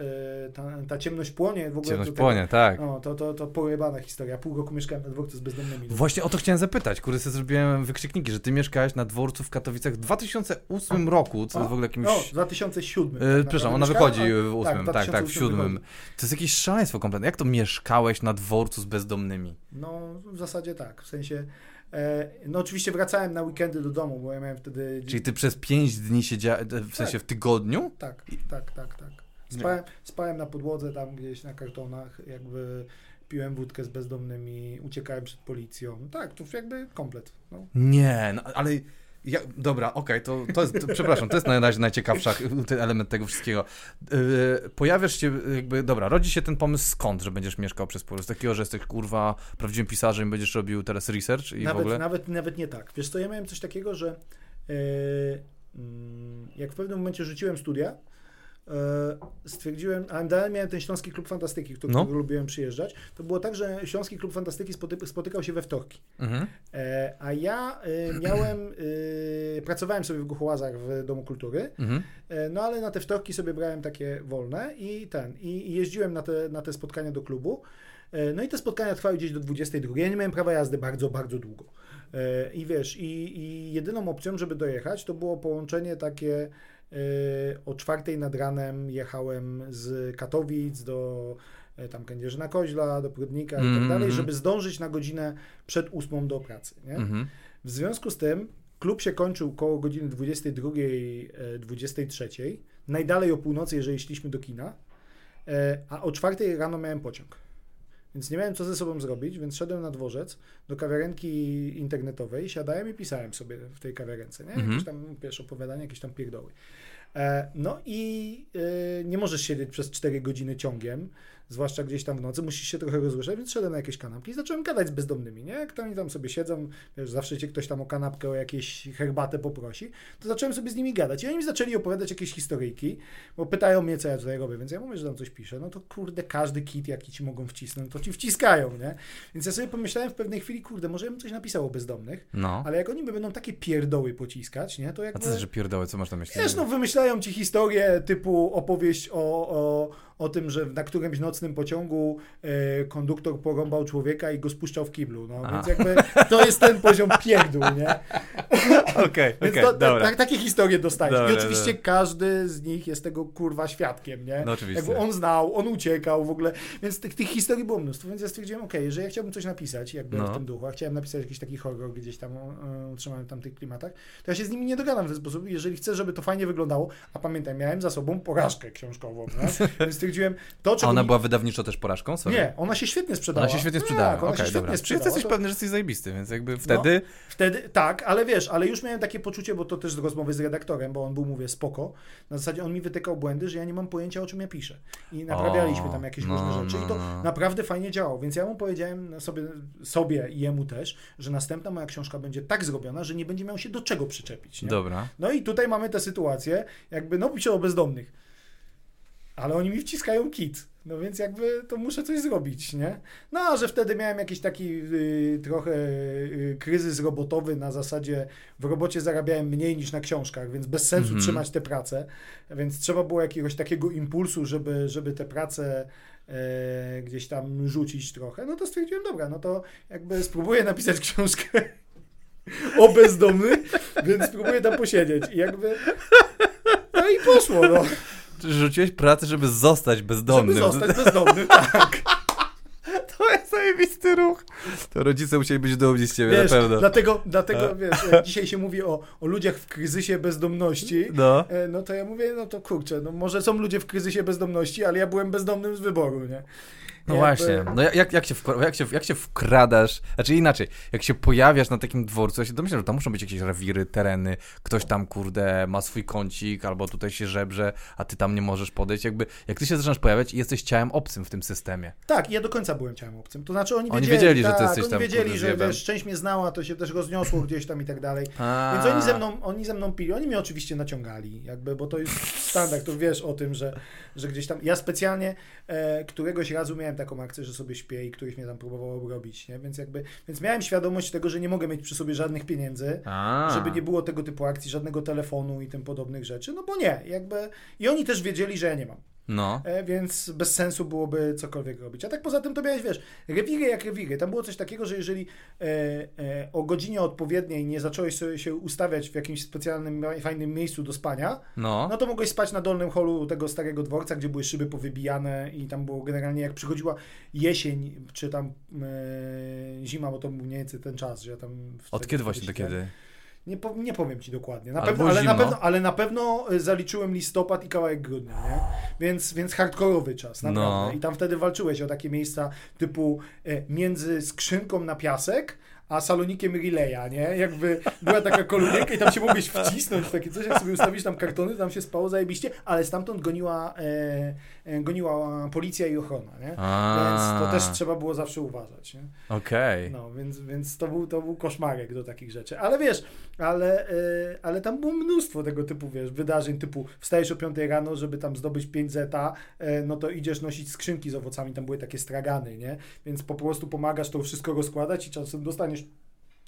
e, ta, ta ciemność płonie w ogóle. Ciemność tego- płonie, tak. No, to, to, to pojebana historia. Pół roku mieszkałem na dworcu z bezdomnymi. Właśnie o to chciałem zapytać, kurde, sobie zrobiłem wykrzykniki, że ty mieszkałeś na dworcu w Katowicach w 2008 roku, co jest w ogóle jakimś... No, 2007. Yy, tak przepraszam, ona wychodzi mieszkałem, w a- ósmym, tak, tak, w 2008 siódmym. wychodzi. To jest jakieś szaleństwo kompletne. Jak to mieszkałeś na dworcu z bezdomnymi? No, w zasadzie tak. W sensie, e, no oczywiście wracałem na weekendy do domu, bo ja miałem wtedy... Czyli ty przez 5 dni siedziałeś, w sensie w tygodniu? Tak, tak, tak, tak. Spałem, spałem na podłodze tam gdzieś na kartonach, jakby piłem wódkę z bezdomnymi, uciekałem przed policją. Tak, to jakby komplet. No. Nie, no, ale... Ja, dobra, okej, to, to jest, to, przepraszam, to jest na razie najciekawszy ten element tego wszystkiego. Yy, pojawiasz się, jakby, dobra, rodzi się ten pomysł skąd, że będziesz mieszkał przez Polskę? Takiego, że jesteś, kurwa, prawdziwym pisarzem i będziesz robił teraz research i w Nawet, ogóle? nawet, nawet nie tak. Wiesz co, ja miałem coś takiego, że e, mm, jak w pewnym momencie rzuciłem studia, stwierdziłem, a dalej miałem ten Śląski Klub Fantastyki, do No. lubiłem przyjeżdżać, to było tak, że Śląski Klub Fantastyki spoty, spotykał się we wtorki. Mhm. E, a ja e, miałem, e, pracowałem sobie w Głuchołazach w Domu Kultury, Mhm. e, no ale na te wtorki sobie brałem takie wolne i ten, i, jeździłem na te, na te spotkania do klubu. E, No i te spotkania trwały gdzieś do 22. Ja nie miałem prawa jazdy bardzo, bardzo długo. E, I wiesz, i, i jedyną opcją, żeby dojechać, to było połączenie takie e, o czwartej nad ranem jechałem z Katowic do e, tam Kędzierzyna Koźla, do Prudnika i tak Mhm. dalej, żeby zdążyć na godzinę przed ósmą do pracy. Mhm. W związku z tym klub się kończył koło godziny 22, e, 23. Najdalej o północy, jeżeli szliśmy do kina. E, A o czwartej rano miałem pociąg. Więc nie miałem co ze sobą zrobić, więc szedłem na dworzec do kawiarenki internetowej, siadałem i pisałem sobie w tej kawiarence, nie? Mhm. Jakieś tam, wiesz, opowiadania, jakieś tam pierdoły. E, No i e, nie możesz siedzieć przez 4 godziny ciągiem, zwłaszcza gdzieś tam w nocy, musisz się trochę rozruszać, więc szedłem na jakieś kanapki i zacząłem gadać z bezdomnymi, nie? Jak tam, tam sobie siedzą, wiesz, zawsze cię ktoś tam o kanapkę, o jakieś herbatę poprosi, to zacząłem sobie z nimi gadać i oni mi zaczęli opowiadać jakieś historyjki, bo pytają mnie, co ja tutaj robię, więc ja mówię, że tam coś piszę, no to kurde, każdy kit, jaki ci mogą wcisnąć, to ci wciskają, nie? Więc ja sobie pomyślałem w pewnej chwili, kurde, może ja bym coś napisał o bezdomnych, No. ale jak oni by będą takie pierdoły pociskać, nie? To A jakby... co znaczy pierdoły, co masz na myśli? Wiesz, no wymyślają ci historię typu opowieść o, o, o tym, że na którymś nocnym pociągu e, konduktor porąbał człowieka i go spuszczał w kiblu. No, A. więc jakby to jest ten poziom pierdół, nie? Okej, Więc okej, to, ta, dobra. tak, takie historie dostajesz. Dobra, I oczywiście dobra. każdy z nich jest tego kurwa świadkiem, nie? No oczywiście. Jakby on znał, on uciekał w ogóle, więc tych, tych historii było mnóstwo, więc ja stwierdziłem, okej, że ja chciałbym coś napisać jakby No. w tym duchu, a chciałem napisać jakiś taki horror gdzieś tam, e, utrzymałem tam tych klimatach, to ja się z nimi nie dogadam w ten sposób, jeżeli chcę, żeby to fajnie wyglądało, a pamiętaj, miałem za sobą porażkę książkową, nie? więc stwierdziłem, to A ona mi- była wydawniczo też porażką? Sorry. Nie, ona się świetnie sprzedała. Ona się świetnie sprzedała. Tak, ona Okej, się dobra. świetnie Czyli ty sprzedała. jesteś To- pewny, że jesteś zajebisty, więc jakby wtedy... Wtedy tak, ale wiesz, ale już miałem takie poczucie, bo to też z rozmowy z redaktorem, bo on był, mówię, spoko. Na zasadzie on mi wytykał błędy, że ja nie mam pojęcia, o czym ja piszę. I naprawialiśmy tam jakieś no, różne rzeczy i to no, no. naprawdę fajnie działało. Więc ja mu powiedziałem sobie, sobie i jemu też, że następna moja książka będzie tak zrobiona, że nie będzie miał się do czego przyczepić. Nie? Dobra. No i tutaj mamy tę sytuację, jakby, no piszę o bezdomnych, ale oni mi wciskają kit. No więc jakby to muszę coś zrobić, nie? No, a że wtedy miałem jakiś taki y, trochę y, kryzys robotowy na zasadzie w robocie zarabiałem mniej niż na książkach, więc bez sensu Mhm. trzymać tę pracę, więc trzeba było jakiegoś takiego impulsu, żeby, żeby tę pracę e, gdzieś tam rzucić trochę, no to stwierdziłem, dobra, no to jakby spróbuję napisać książkę o bezdomnych, więc spróbuję tam posiedzieć i jakby no i poszło, no. Rzuciłeś pracę, żeby zostać bezdomnym. Żeby zostać bezdomnym, tak. To jest zajebisty ruch. To rodzice musieli być dumni z ciebie, Wiesz, na pewno. dlatego, dlatego wiesz, jak dzisiaj się mówi o, o ludziach w kryzysie bezdomności, No. e, no to ja mówię, no to kurczę, no może są ludzie w kryzysie bezdomności, ale ja byłem bezdomnym z wyboru, nie? No Jakby- właśnie, no jak, jak, się jak, się, jak się wkradasz, znaczy inaczej, jak się pojawiasz na takim dworcu, ja się domyślam, że tam muszą być jakieś rewiry, tereny, ktoś tam, kurde, ma swój kącik, albo tutaj się żebrze, a ty tam nie możesz podejść, jakby, jak ty się zaczynasz pojawiać i jesteś ciałem obcym w tym systemie. Tak, i ja do końca byłem ciałem obcym. To znaczy oni Oni wiedzieli, wiedzieli, że ty tak, jesteś oni tam, wiedzieli, kurde, że wiesz, część mnie znała, to się też rozniosło gdzieś tam i tak dalej. A. Więc oni ze mną, oni ze mną pili, oni mnie oczywiście naciągali, jakby, bo to jest standard, to wiesz o tym, że, że gdzieś tam, ja specjalnie e, któregoś razu miałem taką akcję, że sobie śpię i któryś mnie tam próbował obrobić, nie? Więc jakby, więc miałem świadomość tego, że nie mogę mieć przy sobie żadnych pieniędzy, A. żeby nie było tego typu akcji, żadnego telefonu i tym podobnych rzeczy, no bo nie, jakby, i oni też wiedzieli, że ja nie mam. No. E, więc bez sensu byłoby cokolwiek robić. A tak poza tym to miałeś, wiesz, rewiry jak rewiry. Tam było coś takiego, że jeżeli e, e, o godzinie odpowiedniej nie zacząłeś sobie się ustawiać w jakimś specjalnym, fajnym miejscu do spania, No. no to mogłeś spać na dolnym holu tego starego dworca, gdzie były szyby powybijane i tam było generalnie, jak przychodziła jesień, czy tam e, zima, bo to był mniej więcej ten czas, że ja tam... Od kiedy właśnie do kiedy? Nie, po, nie powiem ci dokładnie. Na Ale pewno, ale, na pewno, ale na pewno zaliczyłem listopad i kawałek grudnia, nie? Więc, więc hardkorowy czas, naprawdę. No. I tam wtedy walczyłeś o takie miejsca typu e, między skrzynką na piasek, a salonikiem relaya, nie? Jakby była taka kolumnienka i tam się mogłeś wcisnąć w takie coś, jak sobie ustawisz tam kartony, tam się spało zajebiście, ale stamtąd goniła, e, e, goniła policja i ochrona, nie? A. Więc to też trzeba było zawsze uważać, nie? Okej. No, więc, więc to, był, to był koszmarek do takich rzeczy. Ale wiesz, ale, y, ale tam było mnóstwo tego typu, wiesz, wydarzeń typu wstajesz o 5 rano, żeby tam zdobyć 5 zeta, y, no to idziesz nosić skrzynki z owocami, tam były takie stragany, nie? Więc po prostu pomagasz to wszystko rozkładać i czasem dostaniesz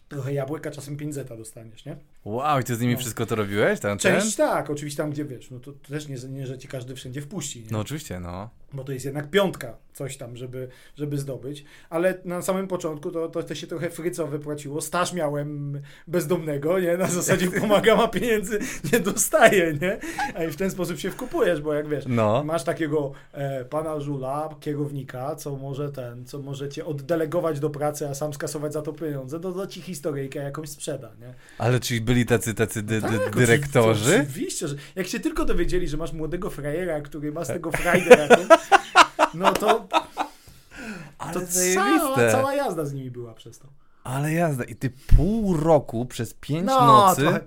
trochę jabłek, a czasem 5 zeta dostaniesz, nie? Wow, i ty z nimi No. wszystko to robiłeś? Ten, ten? Część tak, oczywiście tam, gdzie wiesz, no to, to też nie, nie, że ci każdy wszędzie wpuści, nie? No oczywiście, no. Bo to jest jednak piątka, coś tam, żeby, żeby zdobyć. Ale na samym początku to, to, to się trochę fryco wypłaciło. Staż miałem bezdomnego, nie? Na zasadzie pomagam, a pieniędzy nie dostaję, nie? A i w ten sposób się wkupujesz, bo jak wiesz, No. masz takiego e, pana żula, kierownika, co może ten, co może cię oddelegować do pracy, a sam skasować za to pieniądze, to, to ci historyjkę jakąś sprzeda, nie? Ale czyli byli tacy, tacy dy, dy, Tak, dyrektorzy? oczy- Oczywiście, że jak się tylko dowiedzieli, że masz młodego frajera, który ma z tego frajdę jakąś, no to Ale to cała, cała jazda z nimi była przez to. Ale jazda. I ty pół roku przez pięć No, nocy... trochę,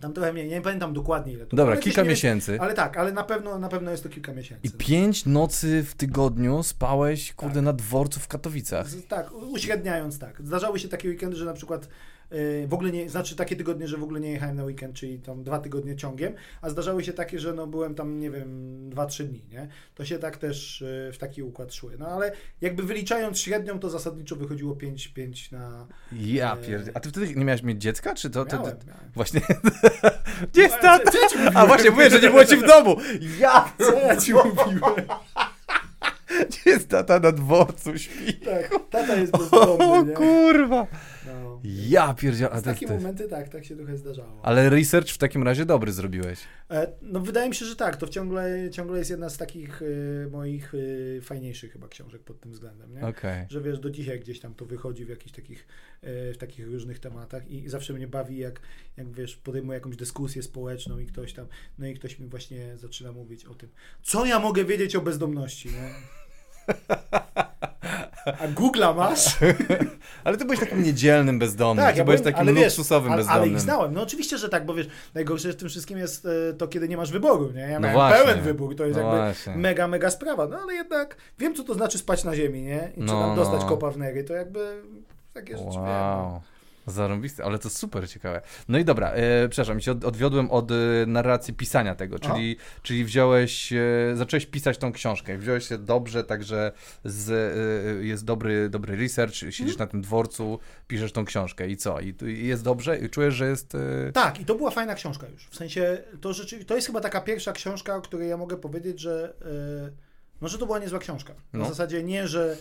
tam trochę mniej, nie pamiętam dokładnie ile to Dobra, ale kilka miesięcy. Ale tak, ale na pewno, na pewno jest to kilka miesięcy. I pięć nocy w tygodniu spałeś, kurde, Tak. na dworcu w Katowicach. Z- Tak, uśredniając tak. Zdarzały się takie weekendy, że na przykład w ogóle nie, znaczy takie tygodnie, że w ogóle nie jechałem na weekend, czyli tam dwa tygodnie ciągiem, a zdarzały się takie, że no byłem tam, nie wiem, dwa, trzy dni, nie? To się tak też y, w taki układ szły. No ale jakby wyliczając średnią, to zasadniczo wychodziło 5, 5 na... Ja Eee. pierd... A ty wtedy nie miałeś mieć dziecka, czy to... to, to... Miałem, miałem. Właśnie... Gdzie jest tata? A właśnie, mówię, że nie było ci w domu. Ja! Co ja ci mówiłem? Gdzie jest tata na dworcu śpi? Tak, tata jest O bezdomny, nie? kurwa! Ja jest... takie jest- momenty tak, tak się trochę zdarzało. Ale research w takim razie dobry zrobiłeś. E, No wydaje mi się, że tak, to ciągle, ciągle jest jedna z takich y, moich y, fajniejszych chyba książek pod tym względem, nie? Okej. Że wiesz, do dzisiaj gdzieś tam to wychodzi w jakichś takich, y, w takich różnych tematach i zawsze mnie bawi, jak, jak wiesz, podejmuję jakąś dyskusję społeczną i ktoś tam, no i ktoś mi właśnie zaczyna mówić o tym, co ja mogę wiedzieć o bezdomności, nie? A Google'a masz? Ale ty byłeś takim niedzielnym bezdomnym. Tak, ty ja byłeś byłem- takim ale wiesz, luksusowym ale, bezdomnym. ale ich znałem. No oczywiście, że tak, bo wiesz, najgorsze w tym wszystkim jest e, to, kiedy nie masz wyboru, nie? Ja No miałem pełen wybór, to jest No jakby właśnie. mega, mega sprawa. No ale jednak wiem, co to znaczy spać na ziemi, nie? I czy No, tam dostać no. kopa w nery, to jakby takie rzeczy wiem. Zarąbiste, ale to super ciekawe. No i dobra, e, przepraszam, się od, odwiodłem od e, narracji pisania tego, czyli, czyli wziąłeś, e, zacząłeś pisać tą książkę, wziąłeś się dobrze, także z, e, jest dobry, dobry research, siedzisz Mhm. na tym dworcu, piszesz tą książkę i co? I, i jest dobrze? I czujesz, że jest... E... Tak, i to była fajna książka już. W sensie, to rzeczywiście, to jest chyba taka pierwsza książka, o której ja mogę powiedzieć, że, e, no, że to była niezła książka. Na No. zasadzie nie, że e,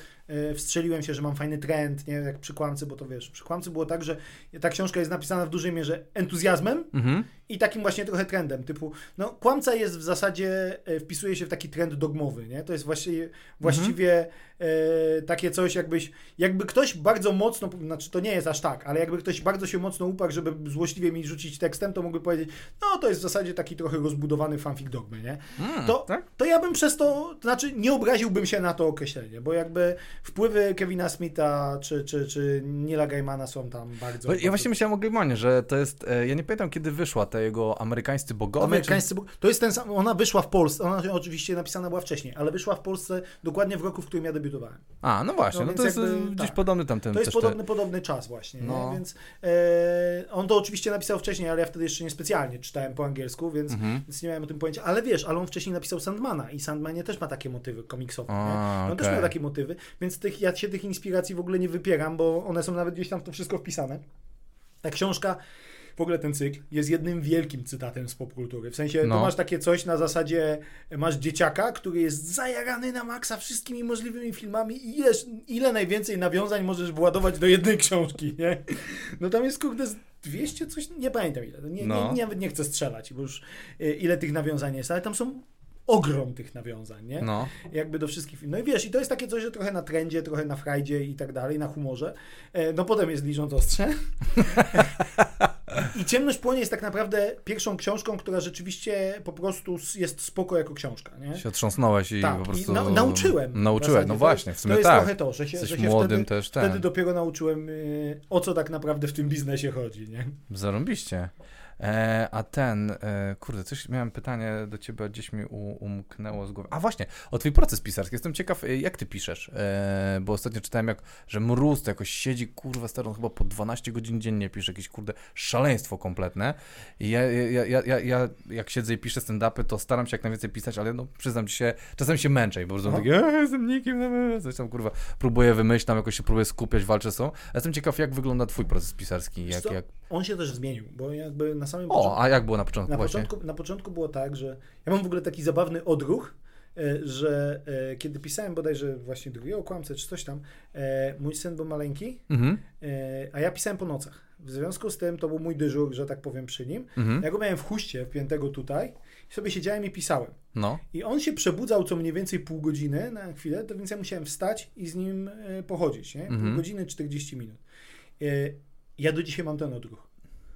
wstrzeliłem się, że mam fajny trend, nie, jak przy Kłamcy, bo to wiesz, przy Kłamcy było tak, że ta książka jest napisana w dużej mierze entuzjazmem, Mhm. i takim właśnie trochę trendem, typu, no kłamca jest w zasadzie, e, wpisuje się w taki trend dogmowy, nie? To jest właściwie, właściwie e, takie coś, jakbyś, jakby ktoś bardzo mocno, znaczy to nie jest aż tak, ale jakby ktoś bardzo się mocno uparł, żeby złośliwie mi rzucić tekstem, to mógłby powiedzieć, no to jest w zasadzie taki trochę rozbudowany fanfic dogmy, nie? Mm, To, tak? to ja bym przez to, to znaczy nie obraziłbym się na to określenie, bo jakby wpływy Kevina Smitha czy, czy, czy Nila Gaimana są tam bardzo... Bo ja bardzo właśnie myślałem o Gaimanie, że to jest, e, ja nie pamiętam kiedy wyszła ta jego amerykańscy bogowie. Amerykańscy Bóg. To jest ten sam. Ona wyszła w Polsce. Ona oczywiście napisana była wcześniej, ale wyszła w Polsce dokładnie w roku, w którym ja debiutowałem. Czy... A, no właśnie, No no, to jest jakby, e, gdzieś tak. podobny tamten To jest też te- podobny, podobny czas właśnie. No. Nie? Więc e, on to oczywiście napisał wcześniej, ale ja wtedy jeszcze niespecjalnie czytałem po angielsku, więc, Mhm. więc nie miałem o tym pojęcia. Ale wiesz, ale on wcześniej napisał Sandmana i Sandmanie też ma takie motywy komiksowe. A, nie? On też miał takie motywy, więc tych, ja się tych inspiracji w ogóle nie wypieram, bo one są nawet gdzieś tam w to wszystko wpisane. Ta książka w ogóle ten cykl jest jednym wielkim cytatem z popkultury. W sensie, No. tu masz takie coś na zasadzie, masz dzieciaka, który jest zajarany na maksa wszystkimi możliwymi filmami i ile, ile najwięcej nawiązań możesz władować do jednej książki, nie? No tam jest, kurde, z 200 coś, nie pamiętam ile, nie, No. nie, nawet nie chcę strzelać, bo już y, ile tych nawiązań jest, ale tam są ogrom tych nawiązań, nie? No. jakby do wszystkich filmów. No i wiesz, i to jest takie coś, że trochę na trendzie, trochę na frajdzie i tak dalej, na humorze. E, No potem jest Liżąc Ostrze. I Ciemność Płonie jest tak naprawdę pierwszą książką, która rzeczywiście po prostu jest spoko jako książka, nie? Się otrząsnąłeś i Tak, po i prostu... na, nauczyłem. Nauczyłem, no właśnie, w sumie To jest tak. trochę to, że się, Jesteś że się młodym wtedy, też, tak. wtedy dopiero nauczyłem, y, o co tak naprawdę w tym biznesie chodzi, nie? Zarąbiście. E, a ten, e, kurde, coś miałem pytanie do ciebie, gdzieś mi u, umknęło z głowy. A właśnie, o twój proces pisarski. Jestem ciekaw, e, jak ty piszesz, e, bo ostatnio czytałem, jak, że mróz to jakoś siedzi, kurwa, starą chyba po 12 godzin dziennie pisze, jakieś, kurde, szaleństwo kompletne. I ja, ja, ja, ja, ja jak siedzę i piszę stand-upy, to staram się jak najwięcej pisać, ale no, przyznam ci się, czasem się męczę i po prostu taki, ja jestem nikim, no, no, coś tam, kurwa, próbuję wymyślam, jakoś się próbuję skupiać, walczę z sobą. A Jestem ciekaw, jak wygląda twój proces pisarski, jak, jak... On się też zmienił, bo jakby na samym początku... O, a jak było na początku Na właśnie? początku, na początku było tak, że ja mam w ogóle taki zabawny odruch, e, że e, kiedy pisałem bodajże właśnie drugiego kłamcę czy coś tam, e, mój syn był maleńki, Mhm, e, a ja pisałem po nocach. W związku z tym to był mój dyżur, że tak powiem, przy nim. mhm, Ja go miałem w huście wpiętego tutaj i sobie siedziałem i pisałem. no. I on się przebudzał co mniej więcej pół godziny na chwilę, to więc ja musiałem wstać i z nim pochodzić, nie? Pół Mhm. godziny, 40 minut. Ja do dzisiaj mam ten odruch.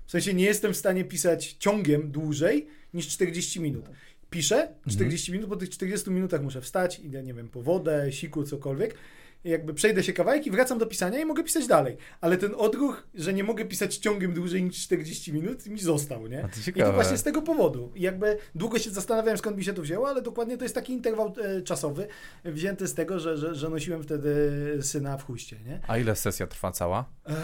W sensie nie jestem w stanie pisać ciągiem dłużej niż 40 minut. Piszę 40 minut, po tych 40 minutach muszę wstać, idę, nie wiem, po wodę, siku, cokolwiek. Jakby przejdę się kawałek i wracam do pisania i mogę pisać dalej. Ale ten odruch, że nie mogę pisać ciągiem dłużej niż 40 minut, mi został, nie? To I to właśnie z tego powodu. I jakby długo się zastanawiałem, skąd mi się to wzięło, ale dokładnie to jest taki interwał e, czasowy, wzięty z tego, że, że, że nosiłem wtedy syna w chuście, nie? A ile sesja trwa cała? Eee,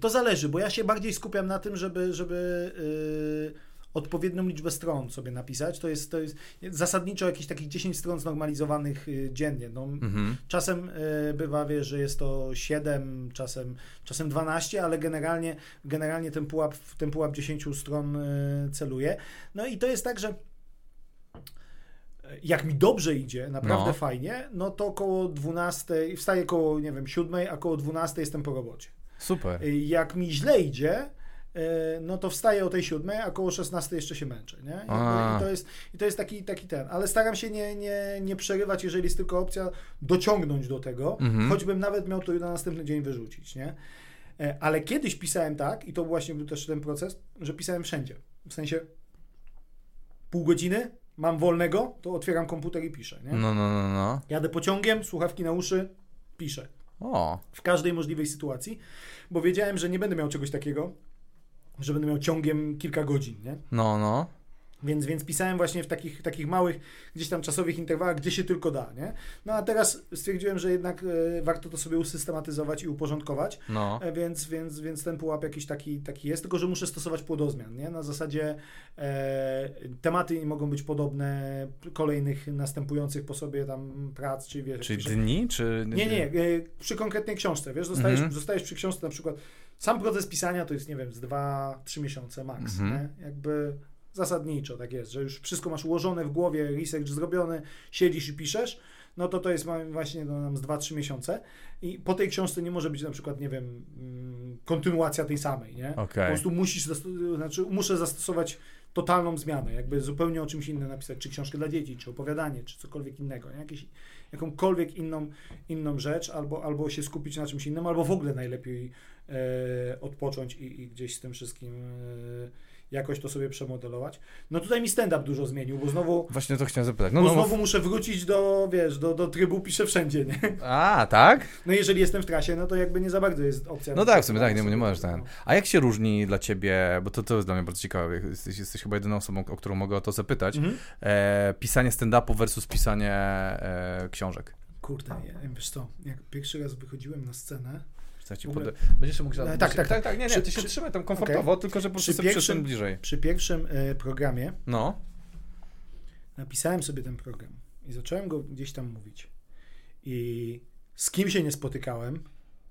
to zależy, bo ja się bardziej skupiam na tym, żeby, żeby yy, odpowiednią liczbę stron sobie napisać. To jest, to jest zasadniczo jakieś takich 10 stron znormalizowanych yy, dziennie. No, Mhm. Czasem yy, bywa, wie, że jest to 7, czasem, czasem 12, ale generalnie, generalnie ten, pułap, ten pułap 10 stron yy, celuje. No i to jest tak, że jak mi dobrze idzie, naprawdę No. fajnie, no to koło 12, wstaję koło, nie wiem, 7, a koło 12 jestem po robocie. Super. Y, Jak mi źle idzie, y, no to wstaję o tej 7, a koło 16 jeszcze się męczę, nie? I to jest, i to jest taki, taki ten, ale staram się nie, nie, nie przerywać, jeżeli jest tylko opcja, dociągnąć do tego, Mhm. choćbym nawet miał to na następny dzień wyrzucić, nie? E, Ale kiedyś pisałem tak, i to właśnie był też ten proces, że pisałem wszędzie. W sensie pół godziny, mam wolnego, to otwieram komputer i piszę, nie? No, no, no, no. Jadę pociągiem, słuchawki na uszy, piszę O, w każdej możliwej sytuacji, bo wiedziałem, że nie będę miał czegoś takiego, że będę miał ciągiem kilka godzin, nie? no, no. Więc, więc pisałem właśnie w takich, takich małych, gdzieś tam czasowych interwałach, gdzie się tylko da, nie? No a teraz stwierdziłem, że jednak e, warto to sobie usystematyzować i uporządkować, No. e, więc, więc, więc ten pułap jakiś taki, taki jest, tylko że muszę stosować płodozmian, nie? Na zasadzie e, tematy nie mogą być podobne kolejnych następujących po sobie tam prac, czy wiesz... Czy- dni, czy... nie, nie, e, przy konkretnej książce, wiesz, zostajesz, Mhm. zostajesz przy książce na przykład, sam proces pisania to jest, nie wiem, z 2-3 miesiące max, Mhm. Jakby zasadniczo tak jest, że już wszystko masz ułożone w głowie, research zrobiony, siedzisz i piszesz, no to to jest właśnie no, nam z 2-3 miesiące i po tej książce nie może być na przykład, nie wiem, mm, kontynuacja tej samej, nie? Po Okej. prostu musisz, znaczy muszę zastosować totalną zmianę, jakby zupełnie o czymś innym napisać, czy książkę dla dzieci, czy opowiadanie, czy cokolwiek innego, nie? Jakieś, jakąkolwiek inną, inną rzecz, albo, albo się skupić na czymś innym, albo w ogóle najlepiej odpocząć i, i gdzieś z tym wszystkim e, jakoś to sobie przemodelować. No tutaj mi stand-up dużo zmienił, bo znowu, Właśnie to chciałem zapytać. No, bo no, znowu muszę wrócić do, wiesz, do, do trybu piszę wszędzie, nie? A, tak? No jeżeli jestem w trasie, no to jakby nie za bardzo jest opcja. No tak, w sumie tak, nie, nie możesz ten. A jak się różni dla ciebie, bo to, to jest dla mnie bardzo ciekawe, jesteś, jesteś chyba jedyną osobą, o którą mogę o to zapytać, Mhm. e, pisanie stand-upu versus pisanie e, książek. Kurde, nie, wiesz co, jak pierwszy raz wychodziłem na scenę, Chcę ci ogóle- pode... Będziesz mógł... E, Tak, tak, tak, tak, tak, nie, nie, Przy- ty się przy- trzymaj tam komfortowo, tylko że po prostu pierwszym- bliżej. przy pierwszym e, programie No, napisałem sobie ten program i zacząłem go gdzieś tam mówić. I z kim się nie spotykałem,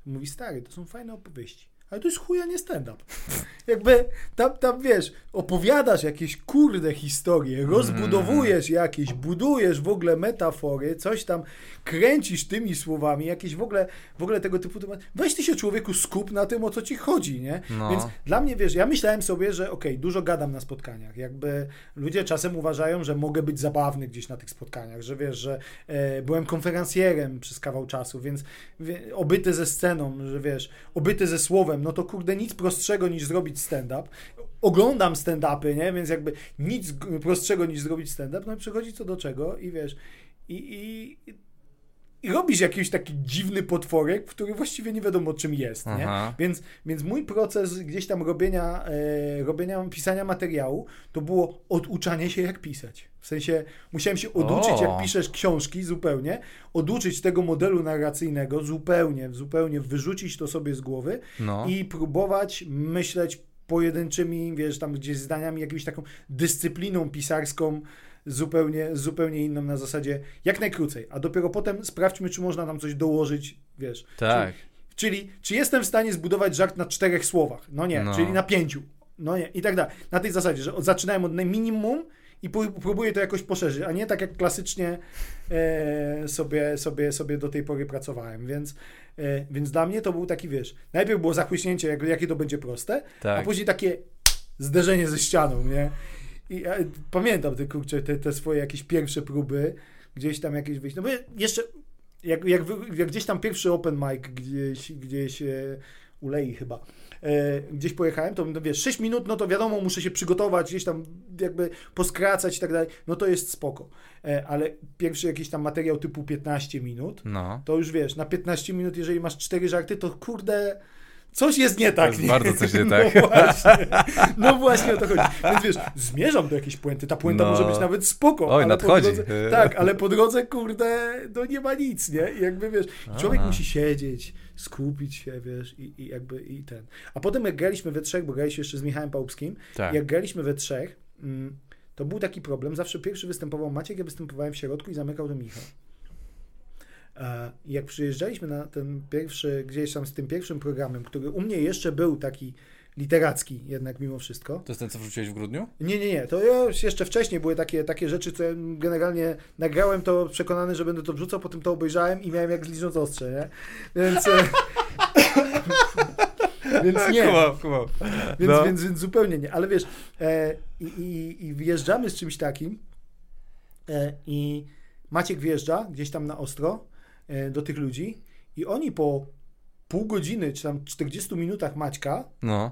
mówi stary, to są fajne opowieści. Ale to jest chuja nie stand-up. Jakby tam, tam wiesz, opowiadasz jakieś kurde historie, rozbudowujesz jakieś, budujesz w ogóle metafory, coś tam kręcisz tymi słowami, jakieś w ogóle, w ogóle tego typu temat. Weź ty się człowieku skup na tym, o co ci chodzi, nie? no. Więc dla mnie, wiesz, ja myślałem sobie, że okej, dużo gadam na spotkaniach. Jakby ludzie czasem uważają, że mogę być zabawny gdzieś na tych spotkaniach, że wiesz, że e, byłem konferencjerem przez kawał czasu, więc wie, obyty ze sceną, że wiesz, obyty ze słowem, no to kurde nic prostszego niż zrobić stand-up. Oglądam stand-upy, nie? Więc jakby nic prostszego niż zrobić stand-up, no i przychodzi co do czego i wiesz, i, i, i robisz jakiś taki dziwny potworek, który właściwie nie wiadomo czym jest, nie? Więc, więc mój proces gdzieś tam robienia, e, robienia, pisania materiału, to było oduczanie się jak pisać. W sensie musiałem się oduczyć, O. jak piszesz książki zupełnie, oduczyć tego modelu narracyjnego zupełnie, zupełnie wyrzucić to sobie z głowy no. i próbować myśleć pojedynczymi, wiesz, tam gdzieś zdaniami, jakąś taką dyscypliną pisarską, zupełnie, zupełnie inną na zasadzie jak najkrócej, a dopiero potem sprawdźmy, czy można tam coś dołożyć, wiesz. Tak. Czyli, czy jestem w stanie zbudować żart na czterech słowach? No nie, No. czyli na pięciu. No nie, i tak dalej. Na tej zasadzie, że zaczynałem od minimum i pró- próbuję to jakoś poszerzyć, a nie tak jak klasycznie e, sobie, sobie, sobie do tej pory pracowałem. Więc, e, więc dla mnie to był taki, wiesz, najpierw było zachłyśnięcie, jak, jakie to będzie proste, a Tak. później takie zderzenie ze ścianą, nie? I ja, pamiętam te, kurczę, te, te swoje jakieś pierwsze próby, gdzieś tam jakieś wyjść. No bo jeszcze, jak, jak, jak gdzieś tam pierwszy open mic gdzieś, gdzieś e, u Lei chyba, e, gdzieś pojechałem, to no wiesz, 6 minut, no to wiadomo, muszę się przygotować, gdzieś tam jakby poskracać i tak dalej, no to jest spoko. E, ale pierwszy jakiś tam materiał typu 15 minut, No. to już wiesz, na 15 minut, jeżeli masz cztery żarty, to kurde, coś jest nie tak. jest bardzo coś nie no tak. Właśnie, no właśnie o to chodzi. Więc wiesz, zmierzam do jakiejś puenty, ta puenta No. może być nawet spoko. Oj, nadchodzi. Drodze, tak, ale po drodze, kurde, no nie ma nic, nie? I jakby wiesz, człowiek Aha. musi siedzieć, skupić się, wiesz, i, i jakby i ten. A potem jak graliśmy we trzech, bo graliśmy jeszcze z Michałem Pałupskim, Tak. jak graliśmy we trzech, mm, to był taki problem. Zawsze pierwszy występował Maciek, ja występowałem w środku i zamykał to Michał. E, Jak przyjeżdżaliśmy na ten pierwszy, gdzieś tam z tym pierwszym programem, który u mnie jeszcze był taki literacki jednak mimo wszystko. To jest ten, co wrzuciłeś w grudniu? Nie, nie, nie. To ja już jeszcze wcześniej były takie, takie rzeczy, co ja generalnie nagrałem to przekonany, że będę to wrzucał, potem to obejrzałem i miałem jak zlicząc ostrze, nie? Więc... e, Więc nie. Kumam, kumam. Więc, No. więc, więc zupełnie nie. Ale wiesz, e, i, i, wjeżdżamy z czymś takim e, i Maciek wjeżdża gdzieś tam na ostro do tych ludzi i oni po pół godziny, czy tam 40 minutach Maćka, No,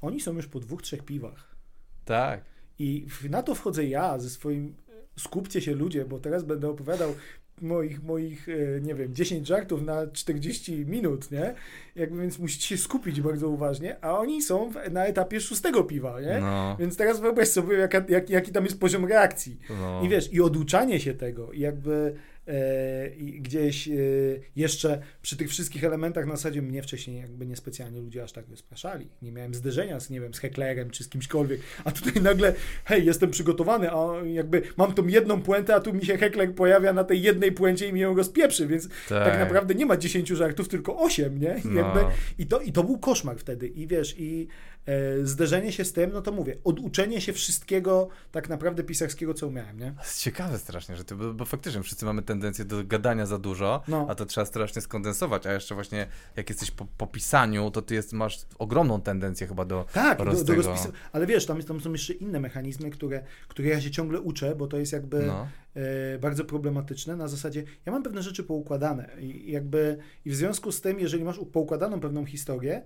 oni są już po dwóch, trzech piwach. tak. I na to wchodzę ja ze swoim skupcie się ludzie, bo teraz będę opowiadał moich, moich, e, nie wiem, 10 żartów na 40 minut, nie? Jakby więc musicie się skupić bardzo uważnie, a oni są w, na etapie szóstego piwa, nie? No, Więc teraz wyobraź sobie, jaka, jak, jaki tam jest poziom reakcji. no. I wiesz, i oduczanie się tego, i jakby e, gdzieś e, jeszcze przy tych wszystkich elementach na zasadzie mnie wcześniej jakby niespecjalnie ludzie aż tak rozpraszali. Nie miałem zderzenia z, nie wiem, z heklerem czy z kimśkolwiek, a tutaj nagle, hej, jestem przygotowany, a jakby mam tą jedną puentę, a tu mi się hekler pojawia na tej jednej puencie i mi ją rozpieprzy, więc tak, naprawdę nie ma 10 żartów, tylko 8, nie? I, No. jakby, i, to, I to był koszmar wtedy. I wiesz, i e, zderzenie się z tym, no to mówię, oduczenie się wszystkiego tak naprawdę pisarskiego, co umiałem, nie? To jest ciekawe strasznie, że ty, bo, bo faktycznie wszyscy mamy tendencję do gadania za dużo, No. a to trzeba strasznie skondensować, a jeszcze właśnie jak jesteś po, po pisaniu, to ty jest, masz ogromną tendencję chyba do Tak, do, do rozpisu. Ale wiesz, tam, tam są jeszcze inne mechanizmy, które, które ja się ciągle uczę, bo to jest jakby No, e, bardzo problematyczne. Na zasadzie, ja mam pewne rzeczy poukładane i jakby i w związku z tym, jeżeli masz poukładaną pewną historię, e,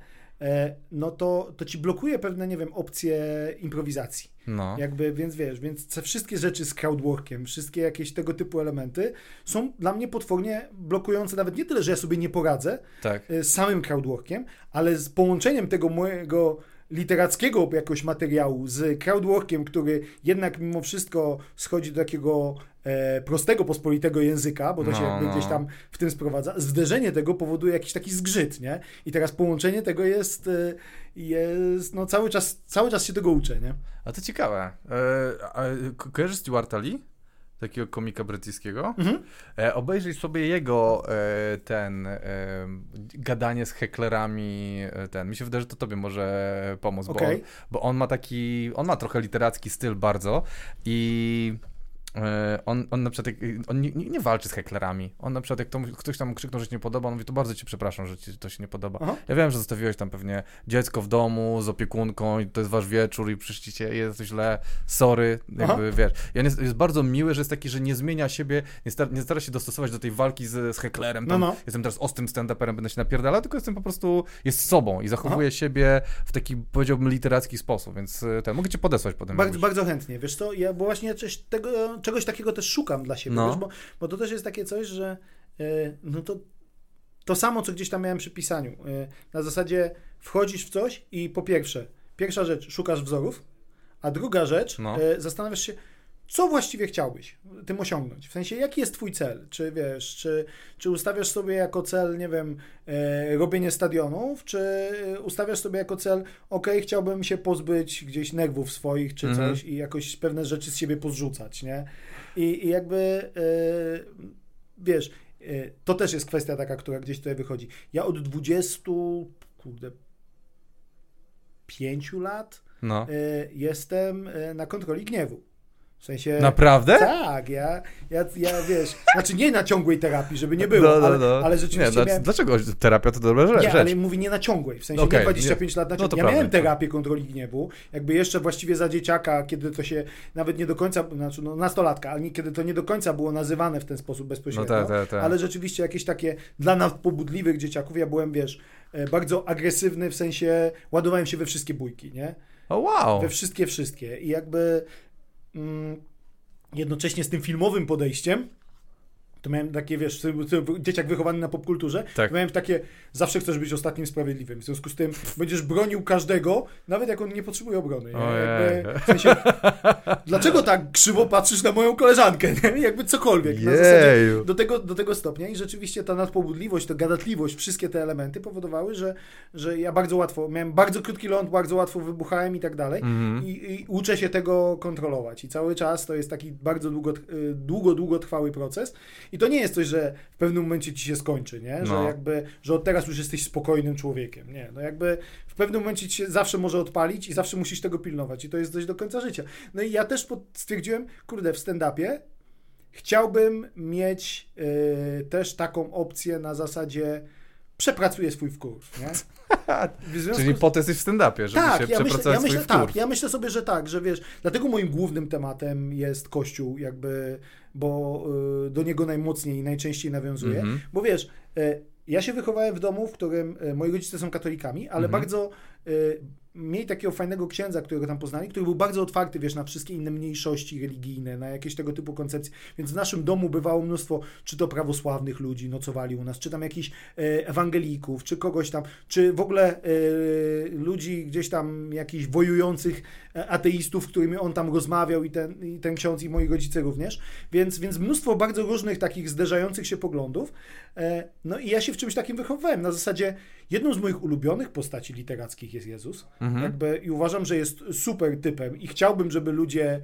no to, to ci blokuje pewne, nie wiem, opcje improwizacji. no, Jakby, więc wiesz, więc te wszystkie rzeczy z crowdworkiem, wszystkie jakieś tego typu elementy są dla mnie potwornie blokujące, nawet nie tyle, że ja sobie nie poradzę tak. e, z samym crowdworkiem, ale z połączeniem tego mojego literackiego jakoś materiału z crowdworkiem, który jednak mimo wszystko schodzi do takiego e, prostego, pospolitego języka, bo to się No, jakby no. gdzieś tam w tym sprowadza. Zderzenie tego powoduje jakiś taki zgrzyt, nie? I teraz połączenie tego jest, e, jest no cały czas, cały czas się tego uczę, nie? A to ciekawe. E, kojarzysz Stuarta Lee? Takiego komika brytyjskiego? Mhm. E, obejrzyj sobie jego e, ten e, gadanie z heklerami, e, ten. Mi się wydaje, że to tobie może pomóc, bo, Okej. on, bo on ma taki, on ma trochę literacki styl bardzo i e, on, on na przykład, jak, on nie, nie, walczy z heklerami. On na przykład, jak to, ktoś tam krzyknął, że ci nie podoba, on mówi, to bardzo ci przepraszam, że ci to się nie podoba. Aha. Ja wiem, że zostawiłeś tam pewnie dziecko w domu z opiekunką i to jest wasz wieczór i przyszliście, jest to źle, sorry, jakby wiesz. I on jest, jest bardzo miły, że jest taki, że nie zmienia siebie, nie, star, nie stara się dostosować do tej walki z, z heklerem, tam, No, no. jestem teraz ostrym stand-uperem, będę się napierdalał, tylko jestem po prostu, jest sobą i zachowuje siebie w taki, powiedziałbym, literacki sposób, więc y, ten, mogę cię podesłać potem. Bardzo, bardzo chętnie, wiesz co, ja bo właśnie coś tego, czegoś takiego też szukam dla siebie, No. wiesz, bo, bo to też jest takie coś, że e, no to to samo, co gdzieś tam miałem przy pisaniu. E, na zasadzie wchodzisz w coś i po pierwsze, pierwsza rzecz, szukasz wzorów, a druga rzecz, No. e, zastanawiasz się, co właściwie chciałbyś tym osiągnąć? W sensie, jaki jest twój cel? Czy wiesz, czy, czy ustawiasz sobie jako cel, nie wiem, e, robienie stadionów, czy e, ustawiasz sobie jako cel, ok, chciałbym się pozbyć gdzieś nerwów swoich, czy Mhm. coś i jakoś pewne rzeczy z siebie pozrzucać, nie? I, i jakby, e, wiesz, e, to też jest kwestia taka, która gdzieś tutaj wychodzi. Ja od 20, kurde, 5 lat No. e, jestem e, na kontroli gniewu. W sensie. Naprawdę? Tak, ja, ja, ja wiesz, znaczy nie na ciągłej terapii, żeby nie było, No, no, ale, no. ale Nie, rzeczywiście dla, miałem, dlaczego terapia to dobra rzecz? nie, ale mówię nie na ciągłej, w sensie Okej, nie 25 lat na no ciągłej. to ja prawda. miałem terapię kontroli gniewu, jakby jeszcze właściwie za dzieciaka, kiedy to się nawet nie do końca, znaczy no nastolatka, ale nie, kiedy to nie do końca było nazywane w ten sposób No bezpośrednio, tak, tak, tak. ale rzeczywiście jakieś takie dla nas pobudliwych dzieciaków, ja byłem, wiesz, e, bardzo agresywny, w sensie ładowałem się we wszystkie bójki, nie? O wow! We wszystkie, wszystkie. I jakby jednocześnie z tym filmowym podejściem, to miałem takie, wiesz, dzieciak wychowany na popkulturze, Tak. miałem takie, zawsze chcesz być ostatnim sprawiedliwym. W związku z tym będziesz bronił każdego, nawet jak on nie potrzebuje obrony. Nie? Jakby, w sensie, dlaczego tak krzywo patrzysz na moją koleżankę? Nie? Jakby cokolwiek. Na zasadzie do tego, do tego stopnia i rzeczywiście ta nadpobudliwość, ta gadatliwość, wszystkie te elementy powodowały, że, że ja bardzo łatwo, miałem bardzo krótki ląd, bardzo łatwo wybuchałem i tak dalej Mhm. i, i uczę się tego kontrolować i cały czas to jest taki bardzo długo, y, długo, długotrwały proces i to nie jest coś, że w pewnym momencie ci się skończy, nie? Że No. jakby, że od teraz już jesteś spokojnym człowiekiem, nie? No jakby w pewnym momencie ci się zawsze może odpalić i zawsze musisz tego pilnować i to jest dość do końca życia. No i ja też stwierdziłem, kurde, w stand-upie chciałbym mieć y, też taką opcję na zasadzie przepracuję swój wkurs, nie? Związku Czyli po to jesteś w stand-upie, żeby tak, się ja myślę, ja myślę, tak, ja myślę sobie, że tak, że wiesz, dlatego moim głównym tematem jest Kościół, jakby, bo y, do niego najmocniej i najczęściej nawiązuję, Mhm. bo wiesz, y, ja się wychowałem w domu, w którym y, moi rodzice są katolikami, ale Mhm. bardzo y, mieli takiego fajnego księdza, którego tam poznali, który był bardzo otwarty, wiesz, na wszystkie inne mniejszości religijne, na jakieś tego typu koncepcje. Więc w naszym domu bywało mnóstwo, czy to prawosławnych ludzi nocowali u nas, czy tam jakichś e, ewangelików, czy kogoś tam, czy w ogóle e, ludzi gdzieś tam, jakichś wojujących e, ateistów, którymi on tam rozmawiał i ten, i ten ksiądz i moi rodzice również. Więc, więc mnóstwo bardzo różnych takich zderzających się poglądów. No i ja się w czymś takim wychowywałem. Na zasadzie jedną z moich ulubionych postaci literackich jest Jezus. Mhm. Jakby, I uważam, że jest super typem i chciałbym, żeby ludzie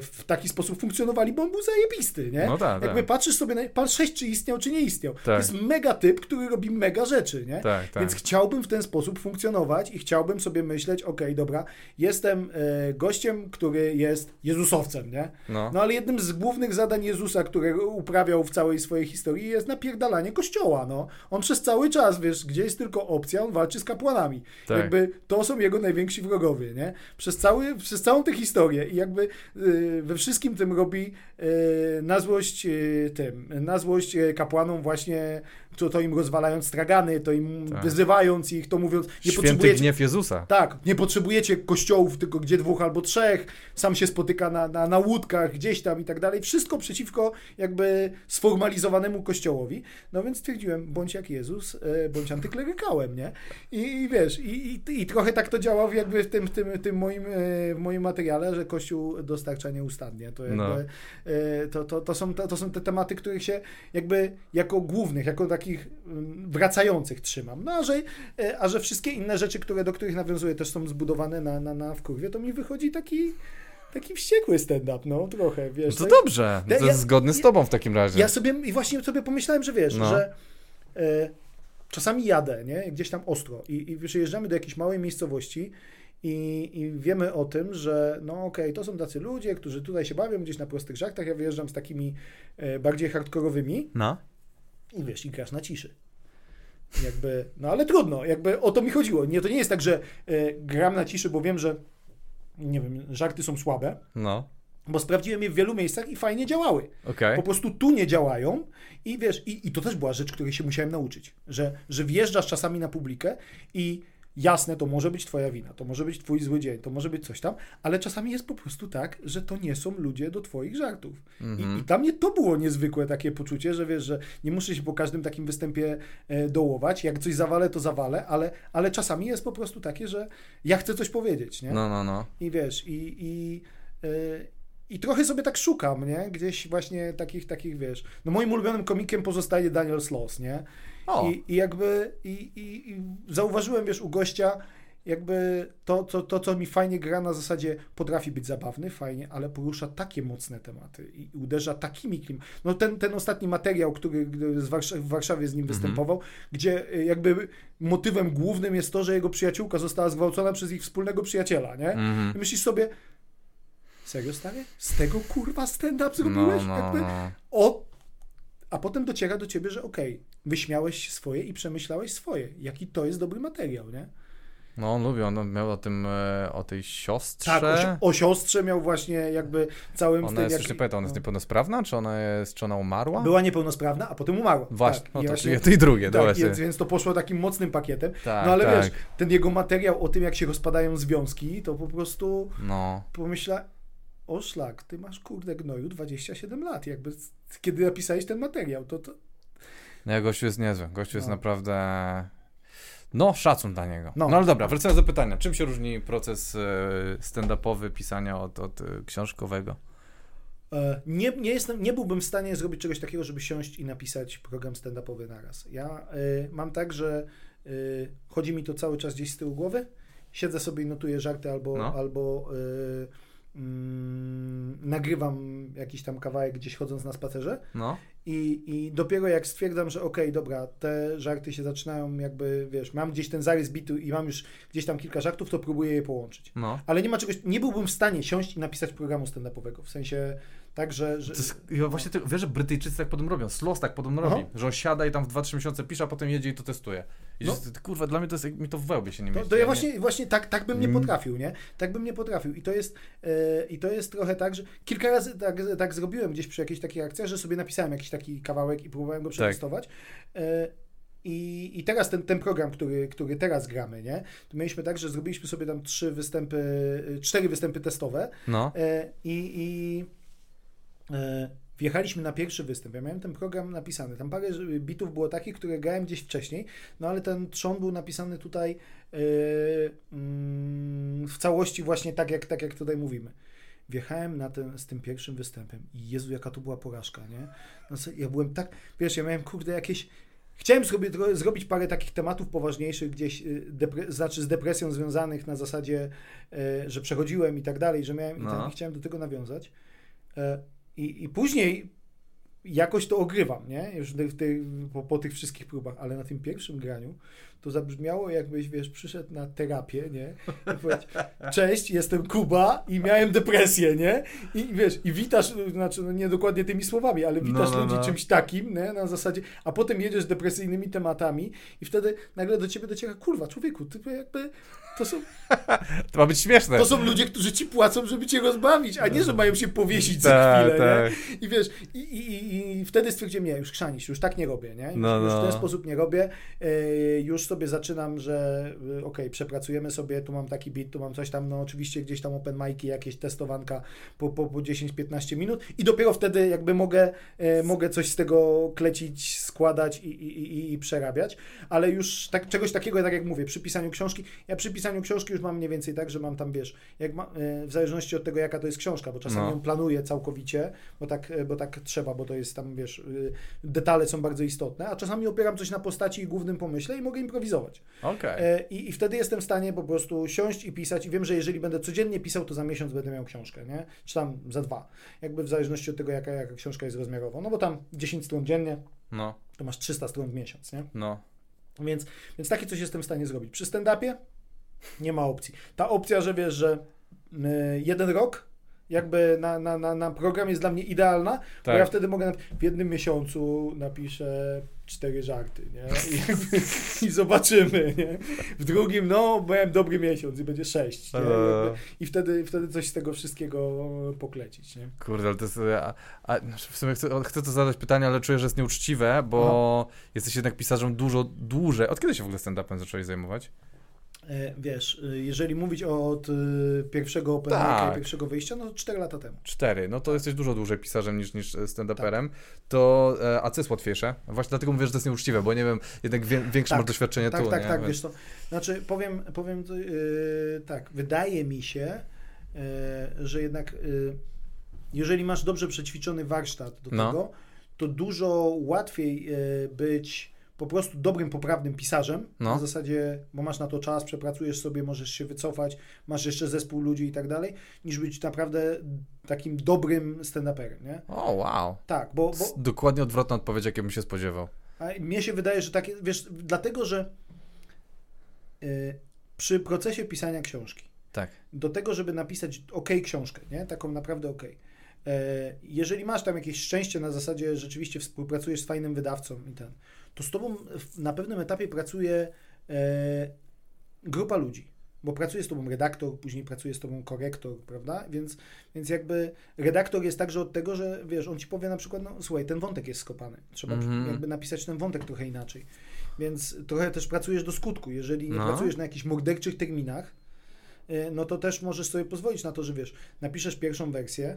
w taki sposób funkcjonowali, bo on był zajebisty, nie? No tak, Jakby tak. patrzysz sobie na 6, czy istniał, czy nie istniał. To Tak. jest mega typ, który robi mega rzeczy, nie? Tak, tak. Więc chciałbym w ten sposób funkcjonować i chciałbym sobie myśleć, okej, dobra, jestem e, gościem, który jest Jezusowcem, nie? No. No ale jednym z głównych zadań Jezusa, które uprawiał w całej swojej historii jest napierdalanie kościoła, no. On przez cały czas, wiesz, gdzie jest tylko opcja, on walczy z kapłanami. Tak. Jakby to są jego najwięksi wrogowie, nie? Przez, cały, przez całą tę historię i jakby we wszystkim tym robi y, na złość y, tym, na złość y, kapłanom właśnie, to, to im rozwalając stragany, to im Tak. wyzywając ich, to mówiąc, nie Święty potrzebujecie gniew Jezusa. tak, nie potrzebujecie kościołów, tylko gdzie dwóch albo trzech, sam się spotyka na, na, na łódkach gdzieś tam i tak dalej. Wszystko przeciwko jakby sformalizowanemu kościołowi. No więc stwierdziłem, bądź jak Jezus, e, bądź antyklerykałem, nie? I, i wiesz, i, i, i trochę tak to działa w jakby w tym, w tym, tym moim, e, w moim materiale, że Kościół dostarcza nieustannie. To jakby, No. e, to, to, to, są, to, to są te tematy, których się jakby jako głównych, jako takich wracających trzymam. No a że, e, a że wszystkie inne rzeczy, które, do których nawiązuję, też są zbudowane na, na, na wkurwie, to mi wychodzi taki, taki wściekły stand-up, no trochę, No wiesz. to tak? dobrze. To jest ja- zgodny z tobą w takim razie. Ja sobie, i właśnie sobie pomyślałem, że wiesz, No. że e, czasami jadę, nie, gdzieś tam ostro i, i przyjeżdżamy do jakiejś małej miejscowości i, i wiemy o tym, że no okej, to są tacy ludzie, którzy tutaj się bawią gdzieś na prostych żartach, ja wyjeżdżam z takimi e, bardziej hardkorowymi No. I wiesz, i grasz na ciszy. Jakby, no ale trudno, jakby o to mi chodziło. Nie, to nie jest tak, że e, gram na ciszy, bo wiem, że nie wiem, żarty są słabe, No. bo sprawdziłem je w wielu miejscach i fajnie działały. Okej. Po prostu tu nie działają i wiesz, i, i to też była rzecz, której się musiałem nauczyć, że, że wjeżdżasz czasami na publikę i jasne, to może być twoja wina, to może być twój zły dzień, to może być coś tam, ale czasami jest po prostu tak, że to nie są ludzie do twoich żartów. I, I dla mnie to było niezwykłe takie poczucie, że wiesz, że nie muszę się po każdym takim występie e, dołować, jak coś zawalę, to zawalę, ale, ale czasami jest po prostu takie, że ja chcę coś powiedzieć, nie? No, no, no. I wiesz, i, i, yy, i trochę sobie tak szukam, nie? Gdzieś właśnie takich, takich, wiesz. No moim ulubionym komikiem pozostaje Daniel Sloss, nie? I, i jakby, i, i, i zauważyłem, wiesz, u gościa, jakby to, to, to, co mi fajnie gra na zasadzie potrafi być zabawny, fajnie, ale porusza takie mocne tematy i uderza takimi klim. No ten, ten ostatni materiał, który w Warszawie z nim występował, gdzie y, jakby motywem głównym jest to, że jego przyjaciółka została zgwałcona przez ich wspólnego przyjaciela, nie? Mhm. I myślisz sobie, serio stary? Z tego kurwa stand-up No, zrobiłeś? no, Jakby, no. o, a potem dociera do ciebie, że okej, wyśmiałeś swoje i przemyślałeś swoje. Jaki to jest dobry materiał, nie? No, on lubi, on miał o tym, e, o tej siostrze. Tak, o, o siostrze miał właśnie jakby całym Ona tym, jest, jak- już nie pamiętam, ona jest no. niepełnosprawna, czy ona jest, czy ona umarła? Była niepełnosprawna, a potem umarła. Właśnie, tak, no to właśnie- czyli drugie, no tak, właśnie. więc, więc to poszło takim mocnym pakietem. Tak, no ale tak. wiesz, ten jego materiał o tym, jak się rozpadają związki, to po prostu No. pomyśla, o szlak, ty masz kurde gnoju 27 lat, jakby kiedy napisałeś ten materiał, to, to... No, gościu jest niezły, gościu jest No. naprawdę... No, szacun dla niego. No. No. ale dobra, wracając do pytania. Czym się różni proces e, stand-upowy pisania od, od e, książkowego? E, Nie, nie, jestem, nie byłbym w stanie zrobić czegoś takiego, żeby siąść i napisać program stand-upowy naraz. Ja y, mam tak, że y, chodzi mi to cały czas gdzieś z tyłu głowy, siedzę sobie i notuję żarty albo, No. albo y, mm, nagrywam jakiś tam kawałek gdzieś chodząc na spacerze No, i, i dopiero jak stwierdzam, że okej, dobra, te żarty się zaczynają jakby, wiesz, mam gdzieś ten zarys bitu i mam już gdzieś tam kilka żartów, to próbuję je połączyć. no. Ale nie ma czegoś, nie byłbym w stanie siąść i napisać programu stand-upowego, w sensie tak, że... że jest, ja właśnie ty, wiesz, że Brytyjczycy tak podobno robią, Sloss tak podobno Aha. robi, że on siada i tam w 2-3 miesiące pisze, a potem jedzie i to testuje. I No. że, kurwa, dla mnie to jest, mi to w wełbie się nie To, mieści. to ja nie- właśnie, właśnie tak, tak bym nie Mm. potrafił, nie? Tak bym nie potrafił. I to jest, e, i to jest trochę tak, że kilka razy tak, tak zrobiłem gdzieś przy jakiejś takiej akcji, że sobie napisałem jakiś taki kawałek i próbowałem Tak. go przetestować. E, i, I teraz ten, ten program, który, który teraz gramy, nie? To mieliśmy tak, że zrobiliśmy sobie tam trzy występy, cztery występy testowe No, e, i, i e, wjechaliśmy na pierwszy występ. Ja miałem ten program napisany. Tam parę bitów było takich, które grałem gdzieś wcześniej, no ale ten trzon był napisany tutaj e, mm, w całości właśnie tak jak, tak, jak tutaj mówimy. Wjechałem na ten, z tym pierwszym występem i Jezu, jaka to była porażka, nie? No, co- ja byłem tak, wiesz, ja miałem kurde jakieś Chciałem tro- zrobić parę takich tematów poważniejszych, gdzieś, y, depre- znaczy z depresją związanych na zasadzie, e, że przechodziłem i tak dalej, że miałem i, No. ten, i chciałem do tego nawiązać. I, I później jakoś to ogrywam, nie? Już w tej- po, po tych wszystkich próbach, ale na tym pierwszym graniu to zabrzmiało jakbyś, wiesz, przyszedł na terapię, nie? I powiedział, cześć, jestem Kuba i miałem depresję, nie? I wiesz, i witasz, znaczy no nie dokładnie tymi słowami, ale witasz No, no, ludzi no. czymś takim, nie? Na zasadzie, a potem jedziesz depresyjnymi tematami i wtedy nagle do ciebie dociera, kurwa, człowieku, ty jakby, to są, to ma być śmieszne. to są ludzie, którzy ci płacą, żeby cię rozbawić, a nie, że mają się powiesić za Tak, chwilę, tak. nie? I wiesz, i, i, i, wtedy stwierdziłem, nie, już chrzanić, już tak nie robię, nie? Już, No, już w no. ten sposób nie robię. E, już sobie zaczynam, że e, okej, przepracujemy sobie, tu mam taki beat, tu mam coś tam, no oczywiście gdzieś tam open mic'i, jakieś testowanka po, po, po 10-15 minut i dopiero wtedy jakby mogę, e, mogę coś z tego klecić, składać i, i, i, i przerabiać, ale już tak, czegoś takiego, tak jak mówię, przy pisaniu książki, ja przy pisaniu książki już mam mniej więcej tak, że mam tam, wiesz, jak ma, e, w zależności od tego, jaka to jest książka, bo czasami No. ją planuję całkowicie, bo tak, e, bo tak trzeba, bo to jest tam, wiesz, y, detale są bardzo istotne, a czasami opieram coś na postaci i głównym pomyśle i mogę improwizować. Okej. E, I, I wtedy jestem w stanie po prostu siąść i pisać i wiem, że jeżeli będę codziennie pisał, to za miesiąc będę miał książkę, nie? Czy tam za dwa. Jakby w zależności od tego, jaka, jaka książka jest rozmiarowa. No bo tam 10 stron dziennie, No, to masz 300 stron w miesiąc, nie? no. Więc, więc takie coś jestem w stanie zrobić. Przy stand-upie nie ma opcji. Ta opcja, że wiesz, że y, jeden rok jakby na, na, na, na program jest dla mnie idealna, bo Tak. ja wtedy mogę w jednym miesiącu napiszę cztery żarty, nie? I, jakby, i zobaczymy, nie? W drugim, no, miałem dobry miesiąc i będzie sześć, nie? Eee. I wtedy, wtedy coś z tego wszystkiego poklecić, nie? Kurde, ale to jest. A, a, w sumie chcę, chcę to zadać pytanie, ale czuję, że jest nieuczciwe, bo jesteś jednak pisarzem dużo dłużej. Od kiedy się w ogóle stand-upem zacząłeś zajmować? E, Wiesz, y, jeżeli mówić od y, pierwszego open Tak. i pierwszego wyjścia, no to cztery lata temu. Cztery. No to jesteś dużo dłużej pisarzem niż, niż stand-uperem. To, e, a co jest łatwiejsze? Właśnie dlatego mówię, że to jest nieuczciwe, bo nie wiem, jednak większe Tak, masz doświadczenie Tak, tu, tak, nie? tak, Więc- wiesz co, znaczy powiem, powiem to, yy, tak, wydaje mi się, yy, że jednak yy, jeżeli masz dobrze przećwiczony warsztat do No. tego, to dużo łatwiej być po prostu dobrym, poprawnym pisarzem, No. na zasadzie, bo masz na to czas, przepracujesz sobie, możesz się wycofać, masz jeszcze zespół ludzi i tak dalej, niż być naprawdę takim dobrym stand-uperem, nie? O, wow. Tak, bo, bo Dokładnie odwrotna odpowiedź, jakiej bym się spodziewał. a mnie się wydaje, że takie, wiesz, dlatego, że y, przy procesie pisania książki, Tak. do tego, żeby napisać ok książkę, nie? taką naprawdę ok. E, jeżeli masz tam jakieś szczęście na zasadzie, rzeczywiście współpracujesz z fajnym wydawcą i ten, to z tobą na pewnym etapie pracuje e, grupa ludzi, bo pracuje z tobą redaktor, później pracuje z tobą korektor, prawda? Więc, więc jakby redaktor jest także od tego, że wiesz, on ci powie na przykład, no słuchaj, ten wątek jest skopany, trzeba Mhm. jakby napisać ten wątek trochę inaczej. Więc trochę też pracujesz do skutku. Jeżeli nie No. pracujesz na jakichś morderczych terminach, y, no to też możesz sobie pozwolić na to, że wiesz, napiszesz pierwszą wersję,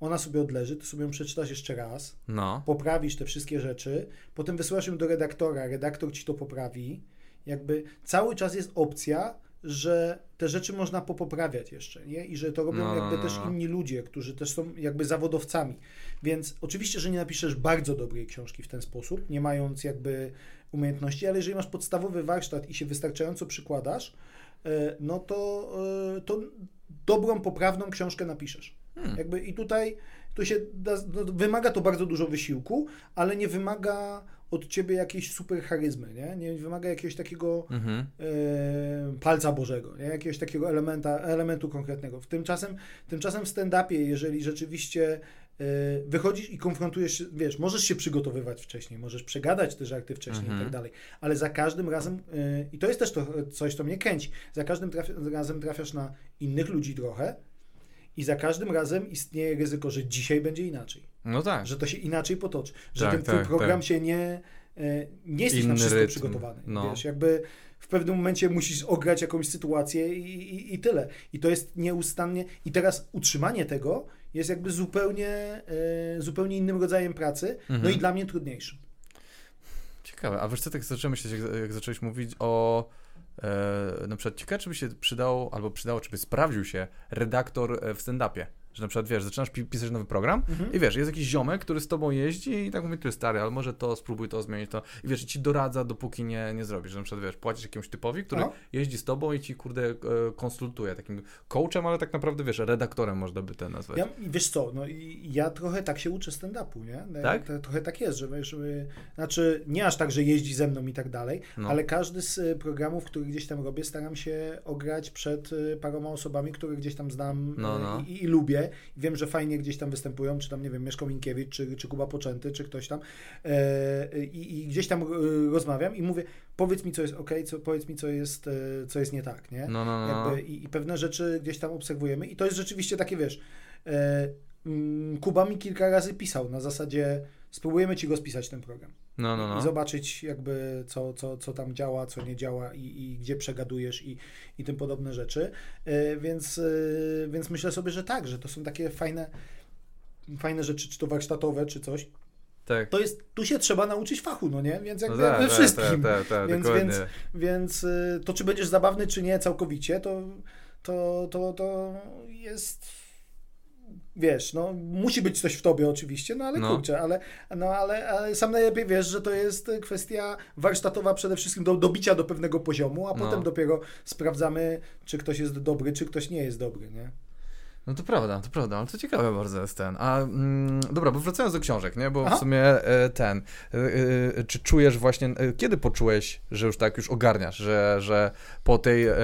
ona sobie odleży, ty sobie ją przeczytasz jeszcze raz, No. poprawisz te wszystkie rzeczy, potem wysyłasz ją do redaktora, redaktor ci to poprawi. Jakby cały czas jest opcja, że te rzeczy można popoprawiać jeszcze, nie? I że to robią No, jakby no, też no. inni ludzie, którzy też są jakby zawodowcami. Więc oczywiście, że nie napiszesz bardzo dobrej książki w ten sposób, nie mając jakby umiejętności, ale jeżeli masz podstawowy warsztat i się wystarczająco przykładasz, e, no to, e, to dobrą, poprawną książkę napiszesz. Hmm. Jakby i tutaj to się da, no, wymaga to bardzo dużo wysiłku, ale nie wymaga od ciebie jakiejś super charyzmy, nie? Nie wymaga jakiegoś takiego Mhm. e, palca Bożego, nie? jakiegoś takiego elementa, elementu konkretnego. W tymczasem, tymczasem w stand-upie, jeżeli rzeczywiście e, wychodzisz i konfrontujesz się, wiesz, możesz się przygotowywać wcześniej, możesz przegadać te żarty wcześniej Mhm. i tak dalej, ale za każdym razem, e, i to jest też to, coś, co mnie kręci, za każdym trafia, razem trafiasz na innych ludzi trochę i za każdym razem istnieje ryzyko, że dzisiaj będzie inaczej No tak. że to się inaczej potoczy, że Tak, ten twój tak, program tak. się nie, e, nie jesteś na Inny wszystko rytm, przygotowany. no. Wiesz, jakby w pewnym momencie musisz ograć jakąś sytuację i, i, i tyle. I to jest nieustannie. I teraz utrzymanie tego jest jakby zupełnie, e, zupełnie innym rodzajem pracy, no Mhm. i dla mnie trudniejszym. Ciekawe, a wiesz co, tak zacząłem myśleć, jak, jak zacząłeś mówić o na przykład ciekawe, czy by się przydało, albo przydało, czy by sprawdził się redaktor e, w stand-upie. Że na przykład, wiesz, zaczynasz pi- pisać nowy program Mhm. i wiesz, jest jakiś ziomek, który z tobą jeździ i tak mówi, jest stary, ale może to, spróbuj to, zmienić to. I wiesz, i ci doradza, dopóki nie, nie zrobisz. Że na przykład, wiesz, płacisz jakiemuś typowi, który Aha. jeździ z tobą i ci, kurde, e, konsultuje. Takim coachem, ale tak naprawdę, wiesz, redaktorem można by to nazwać. Ja, i wiesz co, no i ja trochę tak się uczę stand-upu, nie? No, Tak? Trochę tak jest, że wiesz, znaczy nie aż tak, że jeździ ze mną i tak dalej, No. ale każdy z y, programów, który gdzieś tam robię, staram się ograć przed paroma osobami, które gdzieś tam znam No, no. I, i lubię. Wiem, że fajnie gdzieś tam występują, czy tam, nie wiem, Mieszko Minkiewicz, czy, czy Kuba Poczęty, czy ktoś tam E, i, i gdzieś tam y, rozmawiam i mówię, powiedz mi, co jest ok, co, powiedz mi, co jest, y, co jest nie tak, nie? No, no, no. Jakby, i, I pewne rzeczy gdzieś tam obserwujemy. I to jest rzeczywiście takie, wiesz, e, mm, Kuba mi kilka razy pisał na zasadzie spróbujemy ci go spisać ten program. No, no, I no. zobaczyć jakby co, co, co tam działa, co nie działa i, i gdzie przegadujesz i, i tym podobne rzeczy. E, więc, e, więc myślę sobie, że tak, że to są takie fajne, fajne rzeczy, czy to warsztatowe, czy coś. Tak. To jest, tu się trzeba nauczyć fachu, no nie? Więc No jakby tak, we tak, wszystkim. tak, tak, tak, Więc- dokładnie. więc- Więc y, to, czy będziesz zabawny, czy nie całkowicie, to, to, to, to jest. Wiesz, no musi być coś w tobie oczywiście, no ale No. kurczę, ale, no, ale, ale sam najlepiej wiesz, że to jest kwestia warsztatowa przede wszystkim do dobicia do pewnego poziomu, a No. potem dopiero sprawdzamy, czy ktoś jest dobry, czy ktoś nie jest dobry, nie? No to prawda, to prawda, ale to ciekawe bardzo jest ten. A mm, dobra, bo wracając do książek, nie? Bo Aha. w sumie e, ten. E, e, czy czujesz właśnie, kiedy poczułeś, że już tak już ogarniasz, że, że po tej e,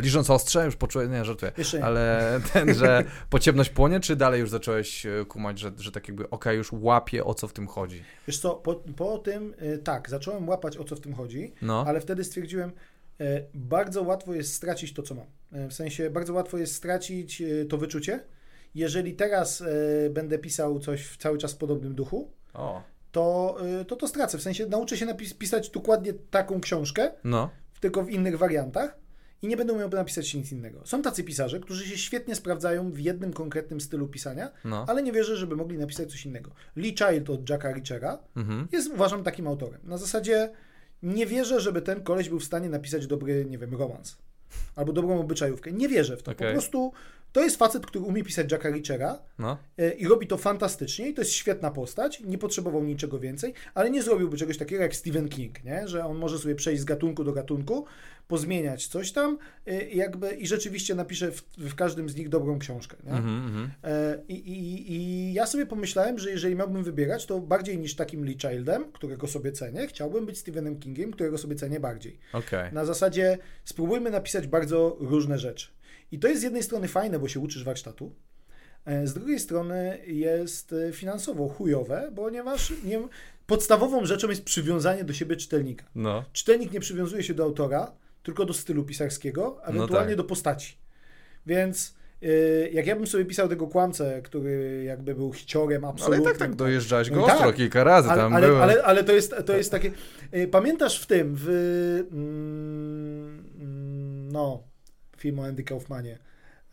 liżąc ostrze już poczułeś, nie, żartuję, Jeszcze ale ten, że pociemność płonie, czy dalej już zacząłeś kumać, że, że tak jakby, okej, już łapię o co w tym chodzi? Wiesz co, po, po tym, y, tak, zacząłem łapać o co w tym chodzi, No, ale wtedy stwierdziłem, bardzo łatwo jest stracić to, co mam. E, W sensie, bardzo łatwo jest stracić e, to wyczucie. Jeżeli teraz e, będę pisał coś w cały czas w podobnym duchu, o, to to, to stracę. W sensie, nauczę się napis- pisać dokładnie taką książkę, no, tylko w innych wariantach i nie będę umiał napisać nic innego. Są tacy pisarze, którzy się świetnie sprawdzają w jednym konkretnym stylu pisania, no, ale nie wierzę, żeby mogli napisać coś innego. Lee Child od Jacka Richera mhm, jest, uważam, takim autorem. Na zasadzie nie wierzę, żeby ten koleś był w stanie napisać dobry, nie wiem, romans. Albo dobrą obyczajówkę. Nie wierzę w to. Okej. Po prostu to jest facet, który umie pisać Jacka Richera no, e, i robi to fantastycznie i to jest świetna postać. Nie potrzebował niczego więcej, ale nie zrobiłby czegoś takiego jak Stephen King, nie? że on może sobie przejść z gatunku do gatunku, pozmieniać coś tam e, i jakby i rzeczywiście napisze w, w każdym z nich dobrą książkę. Mhm, mhm, E, I, i, I ja sobie pomyślałem, że jeżeli miałbym wybierać, to bardziej niż takim Lee Childem, którego sobie cenię, chciałbym być Stephenem Kingiem, którego sobie cenię bardziej. okej, Na zasadzie spróbujmy napisać bardzo różne rzeczy. I to jest z jednej strony fajne, bo się uczysz warsztatu, e, z drugiej strony jest e, finansowo chujowe, ponieważ nie, podstawową rzeczą jest przywiązanie do siebie czytelnika. no, Czytelnik nie przywiązuje się do autora, tylko do stylu pisarskiego, ewentualnie tak. do postaci. Więc y, jak ja bym sobie pisał tego kłamcę, który jakby był hiciorem ale absolutnym. i tak tak dojeżdżałeś go No ostro tak. kilka razy, ale, tam ale, byłem. ale, ale to jest, to jest takie... Pamiętasz w tym, w... mm, No... film o Andy Kaufmanie.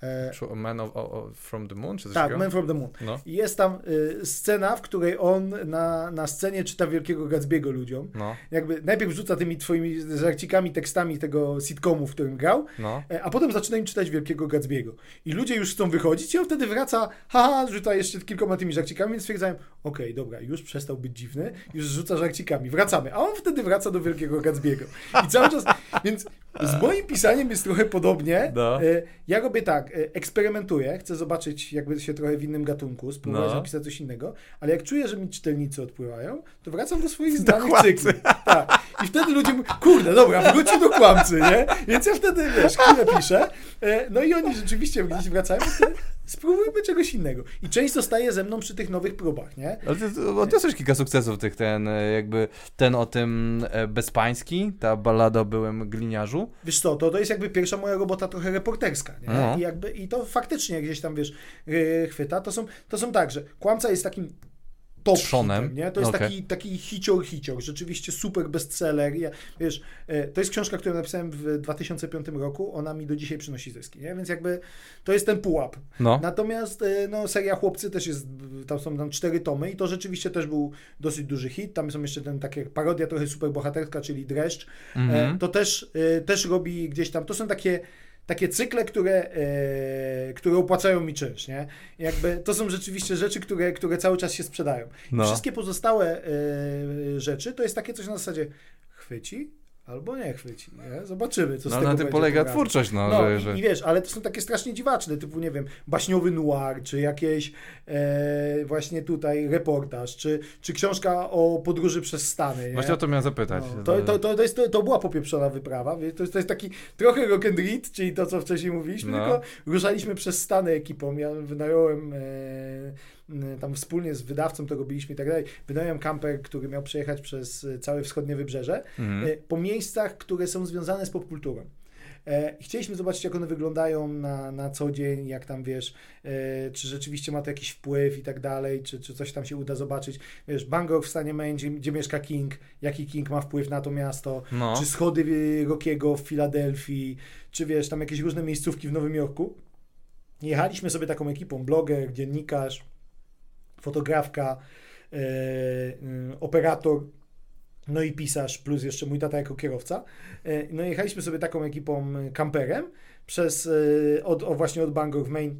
E, Man of, of, from the Moon? Czy coś tak? Man from the Moon. No. I jest tam y, scena, w której on na, na scenie czyta Wielkiego Gatsby'ego ludziom. No. Jakby najpierw rzuca tymi twoimi żarcikami, tekstami tego sitcomu, w którym grał, no. E, a potem zaczyna im czytać Wielkiego Gatsby'ego. I ludzie już chcą wychodzić i on wtedy wraca, haha, rzuca jeszcze kilkoma tymi żarcikami, więc stwierdzają, okej, okay, dobra, już przestał być dziwny, już rzuca żarcikami, wracamy. A on wtedy wraca do Wielkiego Gatsby'ego. I cały czas, więc z moim pisaniem jest trochę podobnie. No. E, ja robię tak, e, eksperymentuję, chcę zobaczyć jakby się trochę w innym gatunku, spróbować no. napisać coś innego, ale jak czuję, że mi czytelnicy odpływają, to wracam do swoich znanych cykli. Tak. I wtedy ludzie mówią, kurde, dobra, wróćcie do kłamcy, nie? Więc ja wtedy, wiesz, chwilę piszę, e, no i oni rzeczywiście gdzieś wracają, spróbujmy czegoś innego. I część zostaje ze mną przy tych nowych próbach, nie? Ale ty odniosłeś kilka sukcesów tych, ten jakby, ten o tym bezpański, ta balada o byłym gliniarzu. Wiesz co, to, to jest jakby pierwsza moja robota trochę reporterska, nie? No. I, jakby, I to faktycznie gdzieś tam, wiesz, chwyta. To są, to są tak, że kłamca jest takim top hitem, nie? To jest okay. taki, taki hicior, hicior, rzeczywiście super bestseller. Ja, wiesz, e, to jest książka, którą napisałem w 2005 roku, ona mi do dzisiaj przynosi zyski, nie? Więc jakby to jest ten pułap. No. Natomiast e, no, seria Chłopcy też jest, tam są tam cztery tomy i to rzeczywiście też był dosyć duży hit. Tam są jeszcze ten takie parodia trochę super bohaterska, czyli Dreszcz. Mm -hmm. To też, też robi gdzieś tam, to są takie takie cykle, które, e, które opłacają mi czynsz, nie? Jakby to są rzeczywiście rzeczy, które, które cały czas się sprzedają. No. Wszystkie pozostałe e, rzeczy to jest takie coś na zasadzie chwyci, Albo nie chwyci, nie? Zobaczymy, co no, z tego na tym polega programu. twórczość, no. no że, i, że... I, wiesz, ale to są takie strasznie dziwaczne, typu, nie wiem, baśniowy noir, czy jakieś e, właśnie tutaj reportaż, czy, czy książka o podróży przez Stany, nie? Właśnie o to miałem zapytać. No, to, to, to, to, jest, to, to była popieprzona wyprawa, to jest, to jest taki trochę rock and read, czyli to, co wcześniej mówiliśmy, no. tylko ruszaliśmy przez Stany ekipą, ja wynająłem e, tam wspólnie z wydawcą to robiliśmy i tak dalej. Wynająłem kamper, który miał przejechać przez y, całe wschodnie wybrzeże mhm. Y, po miejscach, które są związane z popkulturą. E, chcieliśmy zobaczyć, jak one wyglądają na, na co dzień, jak tam wiesz, e, czy rzeczywiście ma to jakiś wpływ i tak dalej, czy, czy coś tam się uda zobaczyć. Wiesz, Bangkok w stanie Maine, gdzie, gdzie mieszka King, jaki King ma wpływ na to miasto, no. czy schody Rockiego w Filadelfii, czy wiesz, tam jakieś różne miejscówki w Nowym Jorku. Jechaliśmy sobie taką ekipą, bloger, dziennikarz, fotografka, e, mm, operator, no i pisarz, plus jeszcze mój tata jako kierowca. E, no jechaliśmy sobie taką ekipą kamperem przez, e, od, o właśnie od Bangor w Maine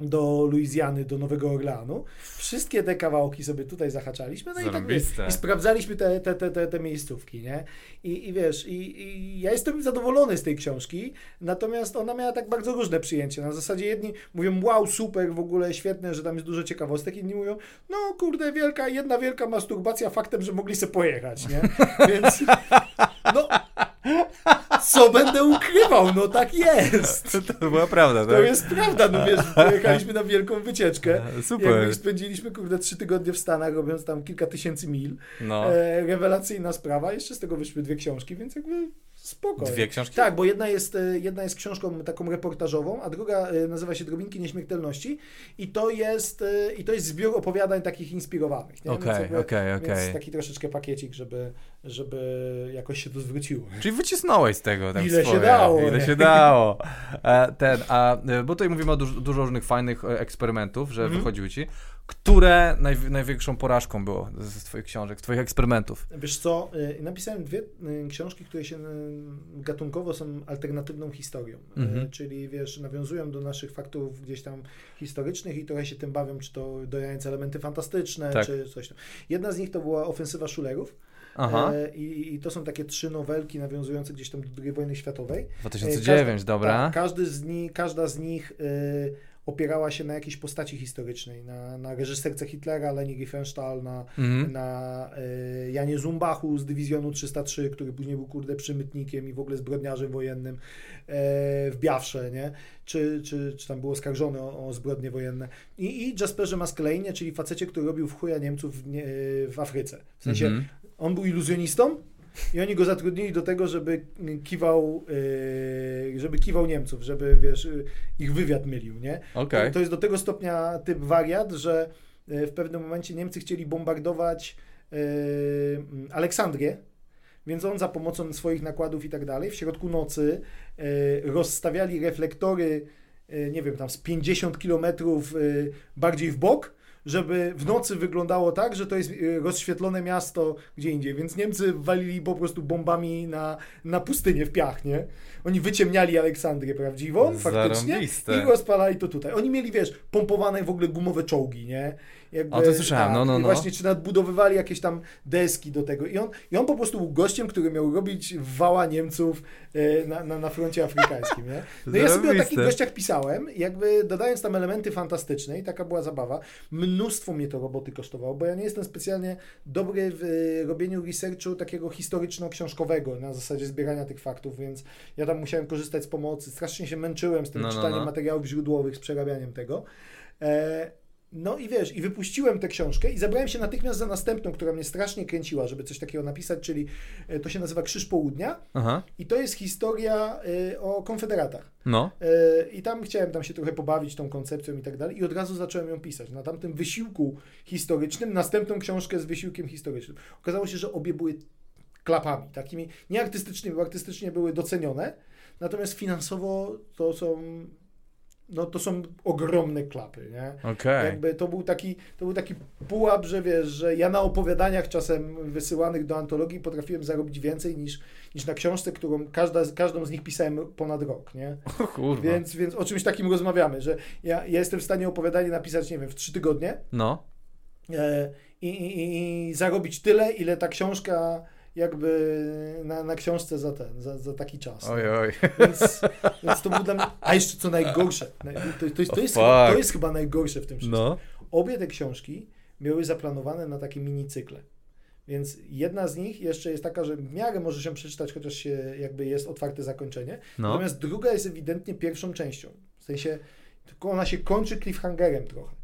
do Luizjany, do Nowego Orleanu. Wszystkie te kawałki sobie tutaj zahaczaliśmy, no i tak i sprawdzaliśmy te, te, te, te, te miejscówki, nie? I, i wiesz, i, i ja jestem zadowolony z tej książki, natomiast ona miała tak bardzo różne przyjęcie. Na zasadzie jedni mówią, wow, super, w ogóle świetne, że tam jest dużo ciekawostek, inni mówią, no kurde, wielka, jedna wielka masturbacja faktem, że mogli sobie pojechać, nie? Więc, no, co będę ukrywał? No tak jest. To była prawda, tak? To jest prawda, no wiesz, pojechaliśmy na wielką wycieczkę. Super. I spędziliśmy, kurde, trzy tygodnie w Stanach, robiąc tam kilka tysięcy mil. No. E, rewelacyjna sprawa. Jeszcze z tego wyszły dwie książki, więc jakby spoko. Dwie książki? Tak, bo jedna jest, e, jedna jest książką taką reportażową, a druga e, nazywa się Drobinki Nieśmiertelności i to jest, e, i to jest zbiór opowiadań takich inspirowanych. Okej, okej, okej. taki troszeczkę pakiecik, żeby, żeby jakoś się to zwróciło. Czyli wycisnąłeś z tego tak Ile swoje. się dało. Ile się dało. Ten, a, bo tutaj mówimy o dużo, dużo różnych fajnych eksperymentów, że mm. wychodziły ci. Które naj, największą porażką było z Twoich książek, z Twoich eksperymentów? Wiesz co, y, napisałem dwie y, książki, które się y, gatunkowo są alternatywną historią, mhm. czyli wiesz, nawiązują do naszych faktów gdzieś tam historycznych i trochę się tym bawią, czy to dodając elementy fantastyczne, tak. czy coś tam. Jedna z nich to była Ofensywa Szulerów. Aha. I, I, to są takie trzy nowelki nawiązujące gdzieś tam do II wojny światowej. 2009, każda, dobra. Tak, każdy z nich, każda z nich y, opierała się na jakiejś postaci historycznej, na, na reżyserce Hitlera, Leni Riefenstahl, na, mm. na y, Janie Zumbachu z Dywizjonu 303, który później był, kurde, przymytnikiem i w ogóle zbrodniarzem wojennym y, w Biawsze, nie? Czy, czy, czy tam był oskarżony o, o zbrodnie wojenne. I, i Jasperze Masklejnie, czyli facecie, który robił w chuja Niemców w, nie, w Afryce. W sensie, -hmm. on był iluzjonistą, i oni go zatrudnili do tego, żeby kiwał, yy, żeby kiwał Niemców, żeby, wiesz, ich wywiad mylił, nie? Okay. To, jest do tego stopnia typ wariat, że yy, w pewnym momencie Niemcy chcieli bombardować yy, Aleksandrię, więc on za pomocą swoich nakładów i tak dalej w środku nocy e, rozstawiali reflektory, e, nie wiem, tam z 50 kilometrów e, bardziej w bok, żeby w nocy wyglądało tak, że to jest e, rozświetlone miasto gdzie indziej. Więc Niemcy walili po prostu bombami na, na pustynię w piach, nie? Oni wyciemniali Aleksandrię prawdziwą, faktycznie, Zarąbiste. i rozpalali to tutaj. Oni mieli, wiesz, pompowane w ogóle gumowe czołgi, nie? Jakby, O, to słyszałem, no, no, i no. Właśnie, czy nadbudowywali jakieś tam deski do tego. I on, I on po prostu był gościem, który miał robić wała Niemców e, na, na, na froncie afrykańskim, nie? No ja sobie o takich gościach pisałem, jakby dodając tam elementy fantastyczne i taka była zabawa. Mnóstwo mnie to roboty kosztowało, bo ja nie jestem specjalnie dobry w e, robieniu researchu takiego historyczno-książkowego na zasadzie zbierania tych faktów, więc ja tam musiałem korzystać z pomocy. Strasznie się męczyłem z tym No, no, czytaniem no. materiałów źródłowych, z przerabianiem tego. E, no i wiesz, i wypuściłem tę książkę i zabrałem się natychmiast za następną, która mnie strasznie kręciła, żeby coś takiego napisać, czyli e, to się nazywa Krzyż Południa Aha, i to jest historia e, o konfederatach. no. E, I tam chciałem tam się trochę pobawić tą koncepcją i tak dalej i od razu zacząłem ją pisać. Na tamtym wysiłku historycznym, następną książkę z wysiłkiem historycznym. Okazało się, że obie były klapami, takimi nie artystycznymi, bo artystycznie były docenione, natomiast finansowo to są no to są ogromne klapy, nie? Okej. Jakby to był taki, to był taki pułap, że wiesz, że ja na opowiadaniach czasem wysyłanych do antologii potrafiłem zarobić więcej niż, niż na książce, którą każda, każdą z nich pisałem ponad rok, nie? O kurwa. Więc, więc o czymś takim rozmawiamy, że ja, ja jestem w stanie opowiadanie napisać, nie wiem, w trzy tygodnie No. e, i, i, i zarobić tyle, ile ta książka jakby na, na książce za ten, za, za taki czas. Oj, oj. Więc, więc to był dla mnie, a jeszcze co najgorsze, naj- to, to, jest, to, jest, chyba, to jest chyba najgorsze w tym wszystkim. No. Obie te książki były zaplanowane na takie minicykle. Więc jedna z nich jeszcze jest taka, że w miarę może się przeczytać, chociaż się jakby jest otwarte zakończenie. No. Natomiast druga jest ewidentnie pierwszą częścią. W sensie, tylko ona się kończy cliffhangerem trochę.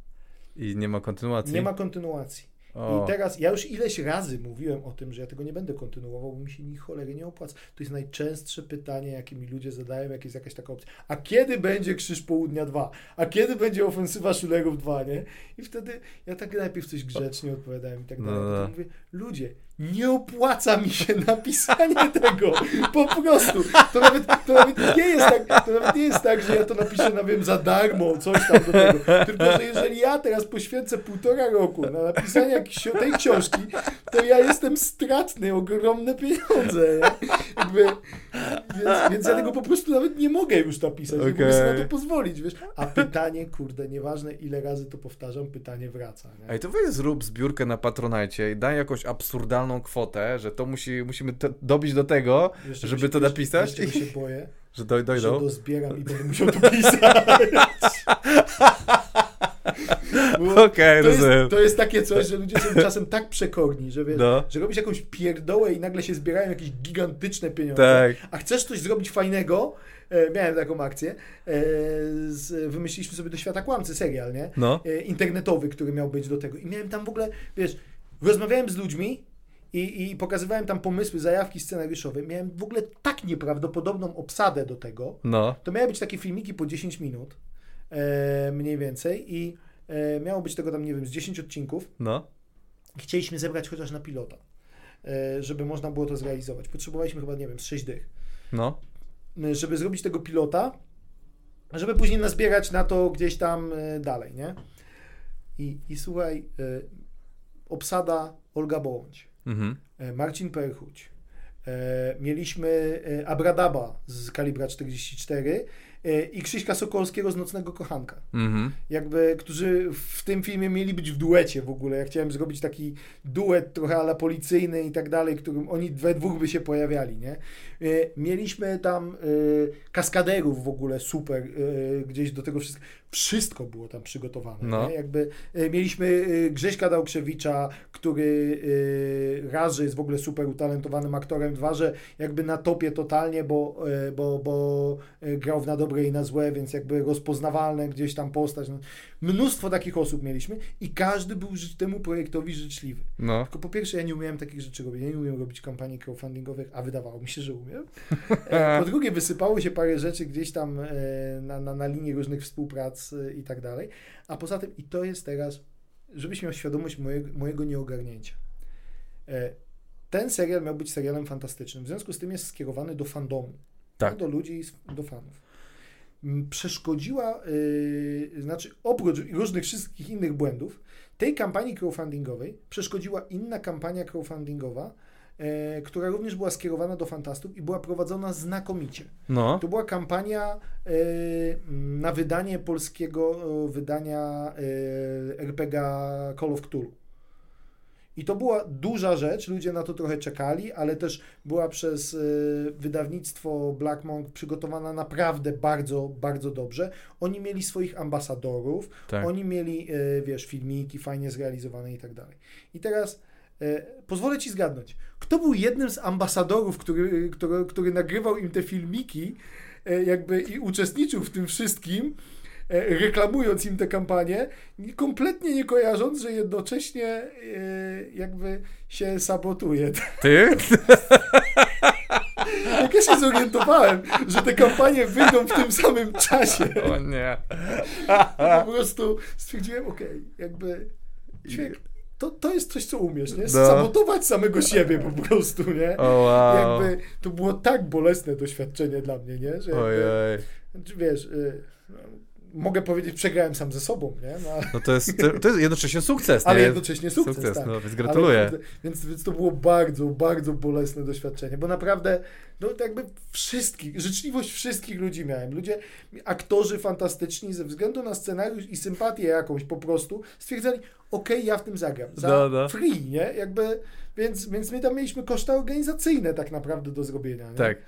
I nie ma kontynuacji. Nie ma kontynuacji. O. I teraz, ja już ileś razy mówiłem o tym, że ja tego nie będę kontynuował, bo mi się ni cholery nie opłaca. To jest najczęstsze pytanie, jakie mi ludzie zadają, jak jest jakaś taka opcja. A kiedy będzie Krzyż Południa 2? A kiedy będzie Ofensywa Szulerów 2, nie? I wtedy ja tak najpierw coś grzecznie odpowiadałem i tak No, dalej. no. Potem mówię, ludzie, nie opłaca mi się napisanie tego. Po prostu. To nawet, to nawet nie jest tak, to nawet nie jest tak, że ja to napiszę, no wiem, za darmo, coś tam do tego. Tylko, że jeżeli ja teraz poświęcę półtora roku na napisanie jakiejś, tej książki, to ja jestem stratny, ogromne pieniądze. Jakby, więc, więc ja tego po prostu nawet nie mogę już napisać. Nie mogę sobie na to pozwolić, wiesz. A pytanie, kurde, nieważne ile razy to powtarzam, pytanie wraca. Nie? Ej, to weź zrób zbiórkę na Patronite i daj jakąś absurdalną kwotę, że to musi, musimy te, dobić do tego, żeby to się- wiesz, napisać czego się boję? że doj, że dojdą. dozbieram i będę musiał to pisać. Okej, to, jest, to jest takie coś, że ludzie są czasem tak przekorni, że, wiesz, No. że robisz jakąś pierdołę i nagle się zbierają jakieś gigantyczne pieniądze. Tak. A chcesz coś zrobić fajnego, e, miałem taką akcję, e, z, wymyśliliśmy sobie do Świata Kłamcy serial, nie? No. e, internetowy, który miał być do tego. I miałem tam w ogóle, wiesz, rozmawiałem z ludźmi i, i pokazywałem tam pomysły, zajawki scenariuszowe. Miałem w ogóle tak nieprawdopodobną obsadę do tego. No. To miały być takie filmiki po 10 minut, e, mniej więcej i e, miało być tego tam, nie wiem, z 10 odcinków. No. Chcieliśmy zebrać chociaż na pilota, e, żeby można było to zrealizować. Potrzebowaliśmy chyba, nie wiem, z 6 dych. No. E, żeby zrobić tego pilota, żeby później nazbierać na to gdzieś tam e, dalej, nie? I, i słuchaj, e, obsada Olga Bołądź, Mhm. e, Marcin Perchuć, e, mieliśmy e, Abradaba z kalibra 44 e, i Krzyśka Sokolskiego z Nocnego Kochanka. Mhm. Jakby, którzy w tym filmie mieli być w duecie w ogóle. Ja chciałem zrobić taki duet trochę ala policyjny i tak dalej, którym oni we dwóch by się pojawiali, nie? Mieliśmy tam e, kaskaderów w ogóle super e, gdzieś do tego wszystkiego. Wszystko było tam przygotowane. No. Jakby e, mieliśmy e, Grześka Dałkrzewicza, który e, raz, że jest w ogóle super utalentowanym aktorem, dwa, że jakby na topie totalnie, bo, bo, bo grał w na dobre i na złe, więc jakby rozpoznawalne gdzieś tam postać. No, mnóstwo takich osób mieliśmy i każdy był temu projektowi życzliwy. No. Tylko po pierwsze, ja nie umiałem takich rzeczy robić. Ja nie umiem robić kampanii crowdfundingowych, a wydawało mi się, że umiem. Po drugie, wysypało się parę rzeczy gdzieś tam na, na, na linii różnych współprac i tak dalej. A poza tym, i to jest teraz, żebyś miał świadomość mojego, mojego nieogarnięcia. E, ten serial miał być serialem fantastycznym. W związku z tym jest skierowany do fandomu. Tak. Do ludzi, do fanów. Przeszkodziła, yy, znaczy oprócz różnych wszystkich innych błędów, tej kampanii crowdfundingowej przeszkodziła inna kampania crowdfundingowa, która również była skierowana do fantastów i była prowadzona znakomicie. No. To była kampania e, na wydanie polskiego e, wydania e, RPG Call of Cthulhu. I to była duża rzecz, ludzie na to trochę czekali, ale też była przez e, wydawnictwo Black Monk przygotowana naprawdę bardzo, bardzo dobrze. Oni mieli swoich ambasadorów, Tak. oni mieli, e, wiesz, filmiki fajnie zrealizowane i tak dalej. I teraz e, pozwolę ci zgadnąć, kto był jednym z ambasadorów, który, który, który nagrywał im te filmiki e, jakby i uczestniczył w tym wszystkim, e, reklamując im tę kampanię, kompletnie nie kojarząc, że jednocześnie e, jakby się sabotuje. Ty? Jak ja się zorientowałem, że te kampanie wyjdą w tym samym czasie, O nie. po prostu stwierdziłem, okej, jakby ćwiek, to, to jest coś, co umiesz, nie? No. Sabotować samego siebie po prostu, nie? O wow. Jakby to było tak bolesne doświadczenie dla mnie, nie? Że jakby, Ojej. wiesz, y, mogę powiedzieć, przegrałem sam ze sobą, nie? No, ale- No to jest, to, jest jednocześnie sukces, ale nie? jednocześnie sukces, tak. no więc gratuluję. Ale, więc, więc to było bardzo, bardzo bolesne doświadczenie, bo naprawdę, no jakby wszystkich, życzliwość wszystkich ludzi miałem. Ludzie, aktorzy fantastyczni ze względu na scenariusz i sympatię jakąś po prostu stwierdzali, okej, ja w tym zagram. Za No, no. free, nie? Jakby, więc, więc my tam mieliśmy koszty organizacyjne tak naprawdę do zrobienia. Nie? Tak.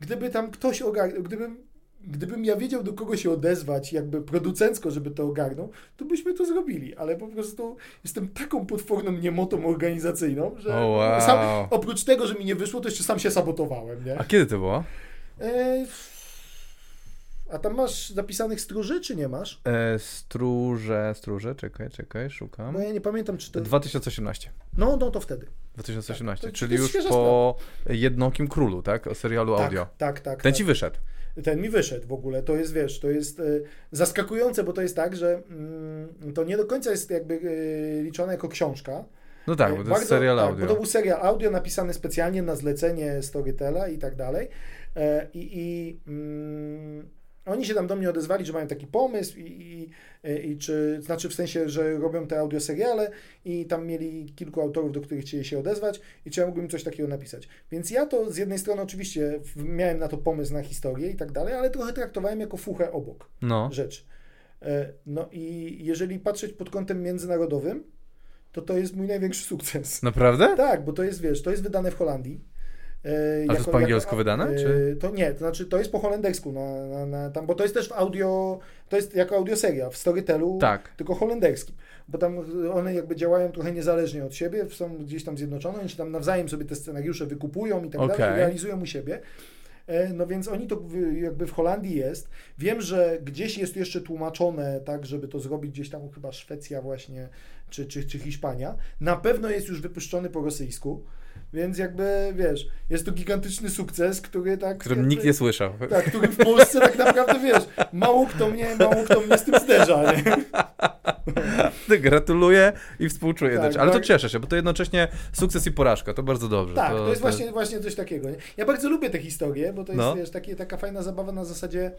Gdyby tam ktoś ogarnął, gdybym Gdybym ja wiedział, do kogo się odezwać, jakby producencko, żeby to ogarnął, to byśmy to zrobili, ale po prostu jestem taką potworną niemotą organizacyjną, że O, wow. sam, oprócz tego, że mi nie wyszło, to jeszcze sam się sabotowałem, nie? A kiedy to było? E, a tam masz zapisanych stróży, czy nie masz? E, stróże, stróże, czekaj, czekaj, szukam. Bo ja nie pamiętam, czy to... 2018. No, no to wtedy. 2018, Tak, to- to czyli jest już po Jednokim Królu, tak? O serialu Tak, audio. tak, tak. Ten tak. ci wyszedł. Ten mi wyszedł w ogóle. To jest, wiesz, to jest e, zaskakujące, bo to jest tak, że mm, to nie do końca jest jakby e, liczone jako książka. No tak, E, bo to jest serial tak, audio. Bo to był serial audio napisany specjalnie na zlecenie Storytela i tak dalej. I, i mm, oni się tam do mnie odezwali, że mają taki pomysł i, i, i czy, znaczy w sensie, że robią te audioseriale i tam mieli kilku autorów, do których chcieli się odezwać i czy ja mógłbym coś takiego napisać. Więc ja to z jednej strony oczywiście miałem na to pomysł na historię i tak dalej, ale trochę traktowałem jako fuchę obok No. rzecz. E, No i jeżeli patrzeć pod kątem międzynarodowym, to to jest mój największy sukces. Naprawdę? Tak, bo to jest, wiesz, to jest wydane w Holandii. E, to jest po angielsku wydane, e, czy? To nie, to znaczy to jest po holendersku, na, na, na, tam, bo to jest też w audio, to jest jako audioseria, w Storytelu, Tak. tylko holenderskim, bo tam one jakby działają trochę niezależnie od siebie, są gdzieś tam zjednoczone, oni się tam nawzajem sobie te scenariusze wykupują i tak Okej. dalej, realizują u siebie. E, No więc oni to jakby w Holandii jest. Wiem, że gdzieś jest jeszcze tłumaczone tak, żeby to zrobić gdzieś tam chyba Szwecja właśnie, czy, czy, czy Hiszpania. Na pewno jest już wypuszczony po rosyjsku, więc jakby, wiesz, jest to gigantyczny sukces, który tak... Którym jakby, nikt nie słyszał. Tak, który w Polsce tak naprawdę, wiesz, mało kto mnie, mało kto mnie z tym zderza, nie? Gratuluję i współczuję Tak, też. Ale to tak. cieszę się, bo to jednocześnie sukces i porażka, to bardzo dobrze. Tak, to, to jest właśnie, właśnie coś takiego. Nie? Ja bardzo lubię te historie, bo to jest No. wiesz, takie, taka fajna zabawa na zasadzie,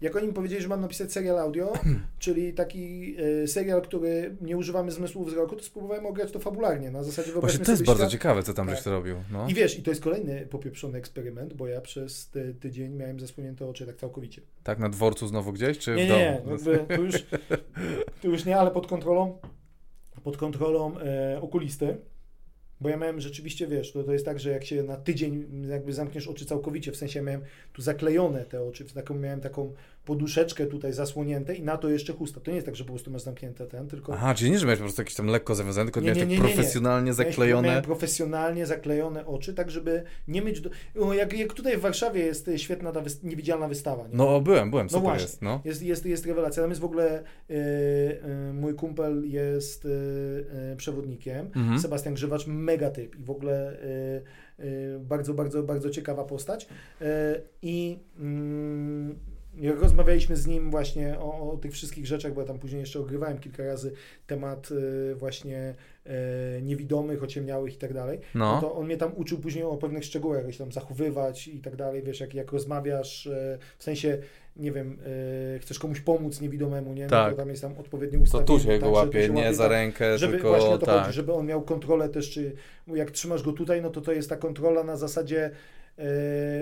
jak oni mi powiedzieli, że mam napisać serial audio, czyli taki e, serial, który nie używamy zmysłu wzroku, to spróbowałem ograć to fabularnie, na zasadzie Właśnie wyobraźmy to jest bardzo świat. ciekawe, co tam Tak. żeś zrobił. No. I wiesz, i to jest kolejny popieprzony eksperyment, bo ja przez ty, tydzień miałem zasłonięte oczy tak całkowicie. Tak na dworcu znowu gdzieś, czy Nie, w domu? nie, jakby to już, to już nie, ale pod kontrolą, pod kontrolą e, okulisty. Bo ja miałem rzeczywiście, wiesz, to, to jest tak, że jak się na tydzień jakby zamkniesz oczy całkowicie, w sensie miałem tu zaklejone te oczy, taką, miałem taką poduszeczkę tutaj zasłonięte i na to jeszcze chusta. To nie jest tak, że po prostu masz zamknięte ten, tylko Aha, czyli nie, że miałeś po prostu jakieś tam lekko zawiązane, tylko Nie, miałeś nie, tak nie, nie, nie. profesjonalnie Miałem- zaklejone. Miałem profesjonalnie zaklejone oczy, tak żeby nie mieć... Do... O, jak, jak tutaj w Warszawie jest e, świetna ta wys... niewidzialna wystawa. Nie? No byłem, byłem, super właśnie. jest, no. Jest, jest, jest rewelacja. Tam jest w ogóle e, e, mój kumpel jest e, przewodnikiem. Mhm. Sebastian Grzywacz, mega typ i w ogóle e, bardzo, bardzo, bardzo ciekawa postać. I mm, jak rozmawialiśmy z nim właśnie o, o, tych wszystkich rzeczach, bo ja tam później jeszcze ogrywałem kilka razy temat y, właśnie y, niewidomych, ociemniałych i tak dalej, No. no to on mnie tam uczył później o pewnych szczegółach, jak się tam zachowywać i tak dalej, wiesz, jak, jak rozmawiasz, y, w sensie, nie wiem, y, chcesz komuś pomóc niewidomemu, nie? Tak. No to tam jest tam odpowiednie To ustawienie. tu się tak, go łapie, się nie za tak, rękę, żeby tylko właśnie o to tak. chodzi, żeby on miał kontrolę też, czy jak trzymasz go tutaj, no to to jest ta kontrola na zasadzie e,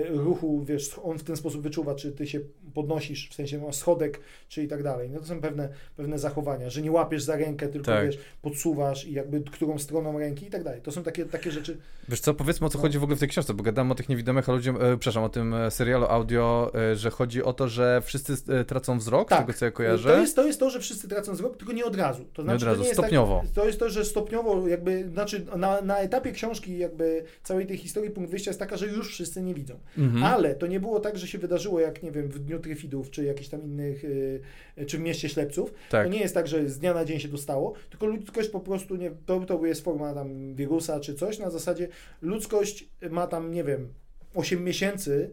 ruchu, wiesz, on w ten sposób wyczuwa, czy ty się podnosisz, w sensie masz schodek, czy i tak dalej. No to są pewne, pewne zachowania, że nie łapiesz za rękę, tylko Tak. wiesz, podsuwasz i jakby którą stroną ręki i tak dalej. To są takie, takie rzeczy. Wiesz co, powiedzmy o co No. chodzi w ogóle w tej książce, bo gadamy o tych niewidomych, a ludziom, e, przepraszam, o tym e, serialu audio, e, że chodzi o to, że wszyscy e, tracą wzrok, z tego co ja kojarzę. Tak. To jest, to jest to, że wszyscy tracą wzrok, tylko nie od razu. To znaczy, od razu, to nie jest stopniowo. Tak, to jest to, że stopniowo jakby, znaczy na, na etapie książki jakby całej tej historii punkt wyjścia jest taka, że już wszyscy nie widzą. Mhm. Ale to nie było tak, że się wydarzyło jak, nie wiem, w Dniu Tryfidów, czy jakichś tam innych, y, czy w Mieście Ślepców. tak. To nie jest tak, że z dnia na dzień się dostało, tylko ludzkość po prostu, nie, to, to jest forma tam wirusa czy coś, na zasadzie ludzkość ma tam, nie wiem, 8 miesięcy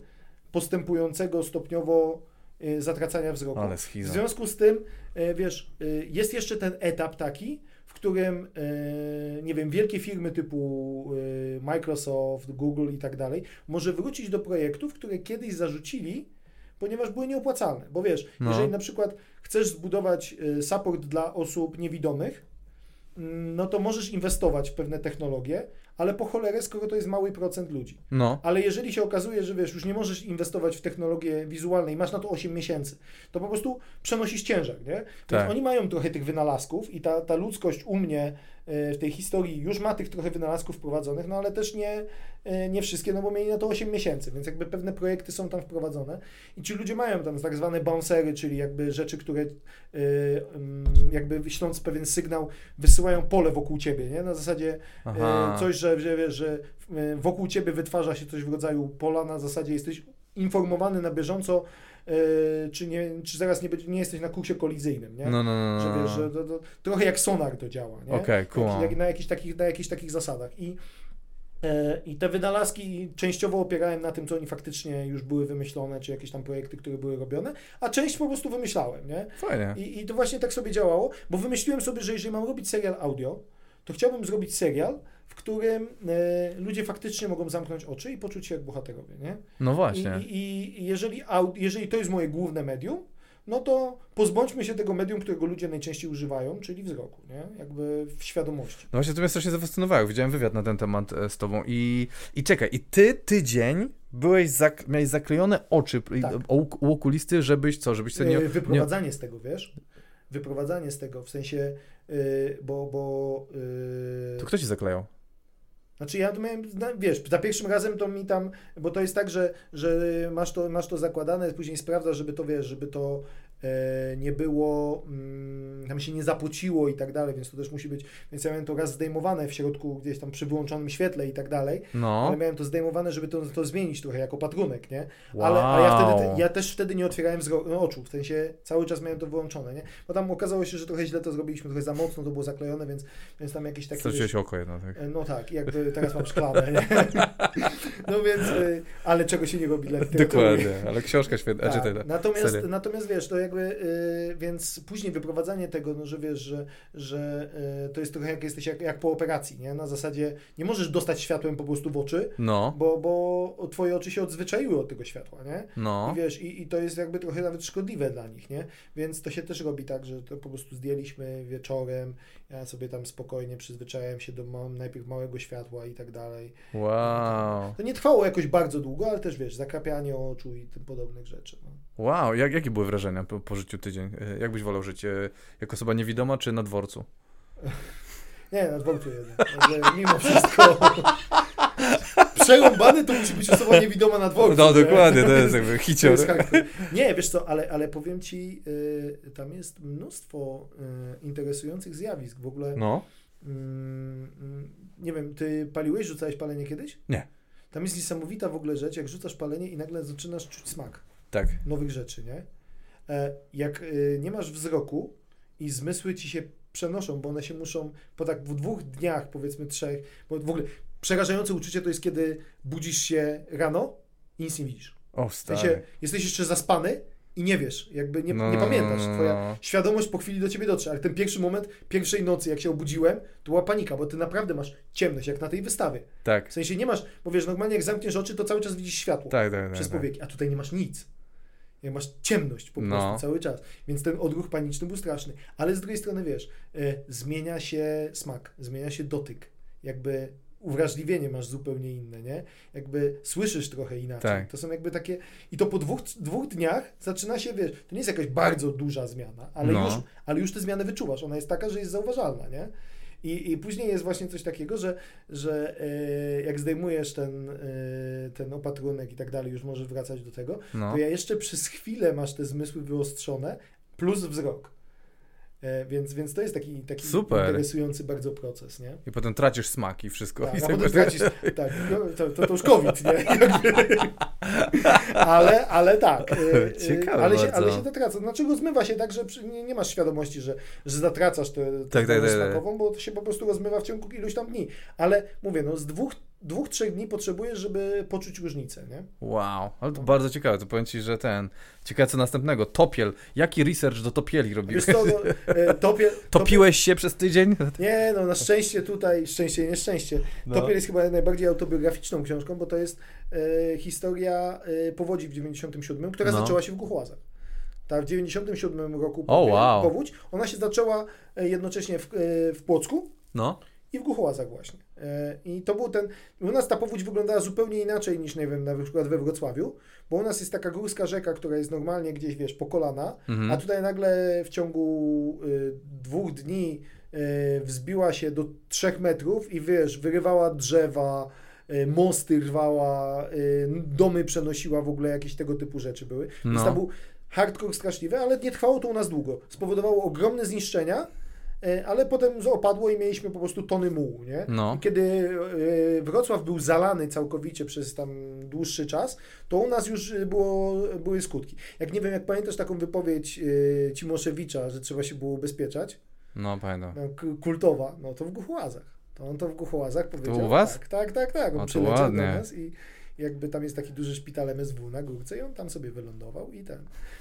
postępującego stopniowo y, zatracania wzroku. W związku z tym, y, wiesz, y, jest jeszcze ten etap taki, w którym, nie wiem, wielkie firmy typu Microsoft, Google i tak dalej, może wrócić do projektów, które kiedyś zarzucili, ponieważ były nieopłacalne. Bo wiesz, No. jeżeli na przykład chcesz zbudować support dla osób niewidomych, mm, no to możesz inwestować w pewne technologie, ale po cholerę, skoro to jest mały procent ludzi. No, Ale jeżeli się okazuje, że wiesz, już nie możesz inwestować w technologię wizualne i masz na to 8 miesięcy, to po prostu przenosisz ciężar, nie? Więc Tak. oni mają trochę tych wynalazków i ta, ta ludzkość u mnie w tej historii już ma tych trochę wynalazków wprowadzonych, no ale też nie, e, nie wszystkie, no bo mieli na to 8 miesięcy, więc jakby pewne projekty są tam wprowadzone i ci ludzie mają tam tak zwane bouncery, czyli jakby rzeczy, które e, jakby śląc pewien sygnał, wysyłają pole wokół ciebie, nie? Na zasadzie aha. E, Coś, że, że że wokół ciebie wytwarza się coś w rodzaju pola, na zasadzie jesteś informowany na bieżąco, czy, nie, czy zaraz nie, nie jesteś na kursie kolizyjnym, nie? No, no, no, no. Że wiesz, że to, to, trochę jak sonar to działa, nie? Jak, jak, na, jakichś takich, na jakichś takich zasadach. I, e, I te wynalazki częściowo opierałem na tym, co oni faktycznie już były wymyślone, czy jakieś tam projekty, które były robione, a część po prostu wymyślałem, nie? Fajnie. I, I to właśnie tak sobie działało, bo wymyśliłem sobie, że jeżeli mam robić serial audio, to chciałbym zrobić serial, w którym e, ludzie faktycznie mogą zamknąć oczy i poczuć się jak bohaterowie, nie? No I, właśnie. i, i jeżeli, au, jeżeli to jest moje główne medium, no to pozbądźmy się tego medium, którego ludzie najczęściej używają, czyli wzroku, nie? Jakby w świadomości. No właśnie, to mnie strasznie zafascynowało. Widziałem wywiad na ten temat e, z tobą i, i czekaj, i ty tydzień byłeś, zak- miałeś zaklejone oczy i- Tak. u, okulisty, żebyś co, żebyś sobie nie... E, Wyprowadzanie z tego, wiesz? Wyprowadzanie z tego, w sensie, e, bo, bo e, To kto ci zaklejał? Znaczy ja miałem, wiesz, za pierwszym razem to mi tam, bo to jest tak, że, że masz, to, masz to zakładane, później sprawdzasz, żeby to, wiesz, żeby to nie było, mm, tam się nie zapociło i tak dalej, więc to też musi być, więc ja miałem to raz zdejmowane w środku, gdzieś tam przy wyłączonym świetle i tak dalej, No. ale miałem to zdejmowane, żeby to, to zmienić trochę jako patrunek, nie? Wow. Ale, ale ja, wtedy, ja też wtedy nie otwierałem no, oczu, w sensie cały czas miałem to wyłączone, nie? Bo tam okazało się, że trochę źle to zrobiliśmy, trochę za mocno to było zaklejone, więc, więc tam jakieś takie... Straciłeś oko jedno, tak. E, No tak, jakby teraz mam szklane, nie? No więc, y, ale czego się nie robi dla literatury. Dokładnie, ale książka świetna. Tak. Znaczy, te- Natomiast, natomiast wiesz, to jakby, y, więc później wyprowadzanie tego, no, że wiesz, że, że y, to jest trochę jak jesteś jak, jak po operacji, nie? Na zasadzie nie możesz dostać światłem po prostu w oczy, No, bo, bo twoje oczy się odzwyczaiły od tego światła, nie? no. I wiesz, i, i to jest jakby trochę nawet szkodliwe dla nich, nie? Więc to się też robi tak, że to po prostu zdjęliśmy wieczorem, ja sobie tam spokojnie przyzwyczaiłem się do ma- najpierw małego światła i tak dalej. Wow. To nie trwało jakoś bardzo długo, ale też wiesz, zakrapianie oczu i tym podobnych rzeczy. No. Wow, jak, jakie były wrażenia po, po życiu tydzień? E, Jak byś wolał żyć? e, Jako osoba niewidoma czy na dworcu? Nie, na dworcu jednak. Mimo wszystko. Przerąbany to musi być osoba niewidoma na dworcu. No nie? dokładnie, to jest jakby hicior. Nie, wiesz co, ale, ale powiem ci, y, tam jest mnóstwo y, interesujących zjawisk. W ogóle, No, mm, mm, nie wiem, ty paliłeś, rzucałeś palenie kiedyś? Nie. Tam jest niesamowita w ogóle rzecz, jak rzucasz palenie i nagle zaczynasz czuć smak tak. nowych rzeczy, nie? E, jak y, nie masz wzroku i zmysły ci się przenoszą, bo one się muszą po tak w dwóch dniach, powiedzmy trzech, bo w ogóle przerażające uczucie to jest, kiedy budzisz się rano i nic nie widzisz. O, W sensie stary. jesteś jeszcze zaspany i nie wiesz, jakby nie, No, nie pamiętasz. Twoja no. świadomość po chwili do ciebie dotrze, ale ten pierwszy moment, pierwszej nocy, jak się obudziłem, to była panika, bo ty naprawdę masz ciemność, jak na tej wystawie. Tak. W sensie nie masz, bo wiesz, normalnie jak zamkniesz oczy, to cały czas widzisz światło Tak, tak, tak. przez tak. powieki, a tutaj nie masz nic. Jak masz ciemność po prostu No. cały czas. Więc ten odruch paniczny był straszny. Ale z drugiej strony, wiesz, e, zmienia się smak, zmienia się dotyk. Jakby uwrażliwienie masz zupełnie inne, nie? Jakby słyszysz trochę inaczej. Tak. To są jakby takie... I to po dwóch, dwóch dniach zaczyna się, wiesz, to nie jest jakaś bardzo duża zmiana, ale, No. już, ale już tę zmianę wyczuwasz. Ona jest taka, że jest zauważalna, nie? I, I później jest właśnie coś takiego, że, że e, jak zdejmujesz ten, e, ten opatrunek i tak dalej, już możesz wracać do tego, No. to ja jeszcze przez chwilę masz te zmysły wyostrzone, plus wzrok. E, więc, więc to jest taki, taki Super. interesujący bardzo proces, nie? I potem tracisz smak i wszystko. Tak, I a potem tracisz, tak, no, to, to, to już COVID, nie? Ale, ale tak. e, e, Ciekawe ale, się, ale się to traca. Dlaczego zmywa się tak, że nie, nie masz świadomości, że, że zatracasz tę Tak, tak, tak, tak. smakową, bo to się po prostu rozmywa w ciągu iluś tam dni. Ale mówię, no z dwóch, dwóch trzech dni potrzebujesz, żeby poczuć różnicę, nie? Wow, ale to bardzo ciekawe. To powiem ci, że ten. Ciekawe co następnego. Topiel. Jaki research do topieli robiłeś? Co, no, e, topie, Topiłeś się przez tydzień? Nie, no na szczęście tutaj, szczęście i nieszczęście. No. Topiel jest chyba najbardziej autobiograficzną książką, bo to jest e, historia e, powodzi w 97, która No. zaczęła się w Głuchołazach. Ta w 97 roku O, powie- wow. powódź, ona się zaczęła e, jednocześnie w, e, w Płocku No. i w Głuchołazach właśnie. E, I to był ten, u nas ta powódź wyglądała zupełnie inaczej niż, nie wiem, na przykład we Wrocławiu, bo u nas jest taka górska rzeka, która jest normalnie gdzieś, wiesz, po kolana, Mhm. a tutaj nagle w ciągu y, dwóch dni y, wzbiła się do trzech metrów i wiesz, wyrywała drzewa, y, mosty rwała, y, domy przenosiła, w ogóle jakieś tego typu rzeczy były. Więc No. to był hardcore straszliwy, ale nie trwało to u nas długo. Spowodowało ogromne zniszczenia, ale potem opadło i mieliśmy po prostu tony mułu, nie? No. Kiedy y, Wrocław był zalany całkowicie przez tam dłuższy czas, to u nas już y, było, były skutki. Jak nie wiem, jak pamiętasz taką wypowiedź Cimoszewicza, że trzeba się było ubezpieczać, No, pamiętam. no, kultowa, no to w Głuchołazach. To on to w Głuchołazach powiedział. u was? Tak, tak, tak, tak. O, On to przyleciał do ładnie. nas i jakby tam jest taki duży szpital MSW na górce i on tam sobie wylądował i ten.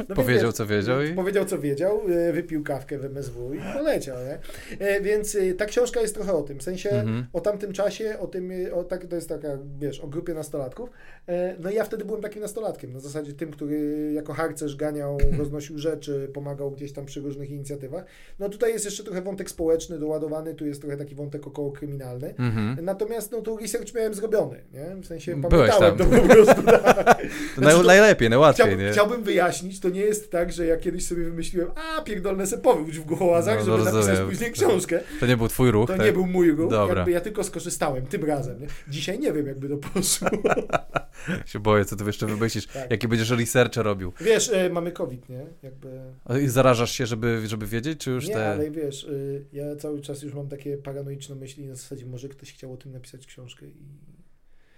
No Powiedział, wiesz, co wiedział i- Powiedział, co wiedział, y, wypił kawkę w MSW i poleciał, nie? E, Więc y, ta książka jest trochę o tym, w sensie Mhm. o tamtym czasie, o tym, o tak, to jest taka, wiesz, o grupie nastolatków. E, No i ja wtedy byłem takim nastolatkiem, na zasadzie tym, który jako harcerz ganiał, roznosił rzeczy, pomagał gdzieś tam przy różnych inicjatywach. No tutaj jest jeszcze trochę wątek społeczny doładowany, tu jest trochę taki wątek około kryminalny. Mhm. Natomiast no tu research miałem zrobiony, nie? W sensie pamiętałem to po prostu. tak. To Znaczy, najlepiej, najłatwiej, Chciałbym, nie? chciałbym wyjaśnić, to nie jest tak, że ja kiedyś sobie wymyśliłem, a pierdolne se powróć w Głuchołazach, No, żeby no, napisać rozumiem. później książkę. To nie był twój ruch, To tak? nie był mój ruch, Dobra. jakby ja tylko skorzystałem tym razem. Nie? Dzisiaj nie wiem, jakby to poszło. Się boję, co ty jeszcze wymyślisz. Tak. Jaki będziesz researcher robił. Wiesz, e, mamy COVID, nie? Jakby... I Zarażasz się, żeby, żeby wiedzieć, czy już Nie, te... ale wiesz, e, ja cały czas już mam takie paranoiczne myśli na zasadzie, może ktoś chciał o tym napisać książkę i,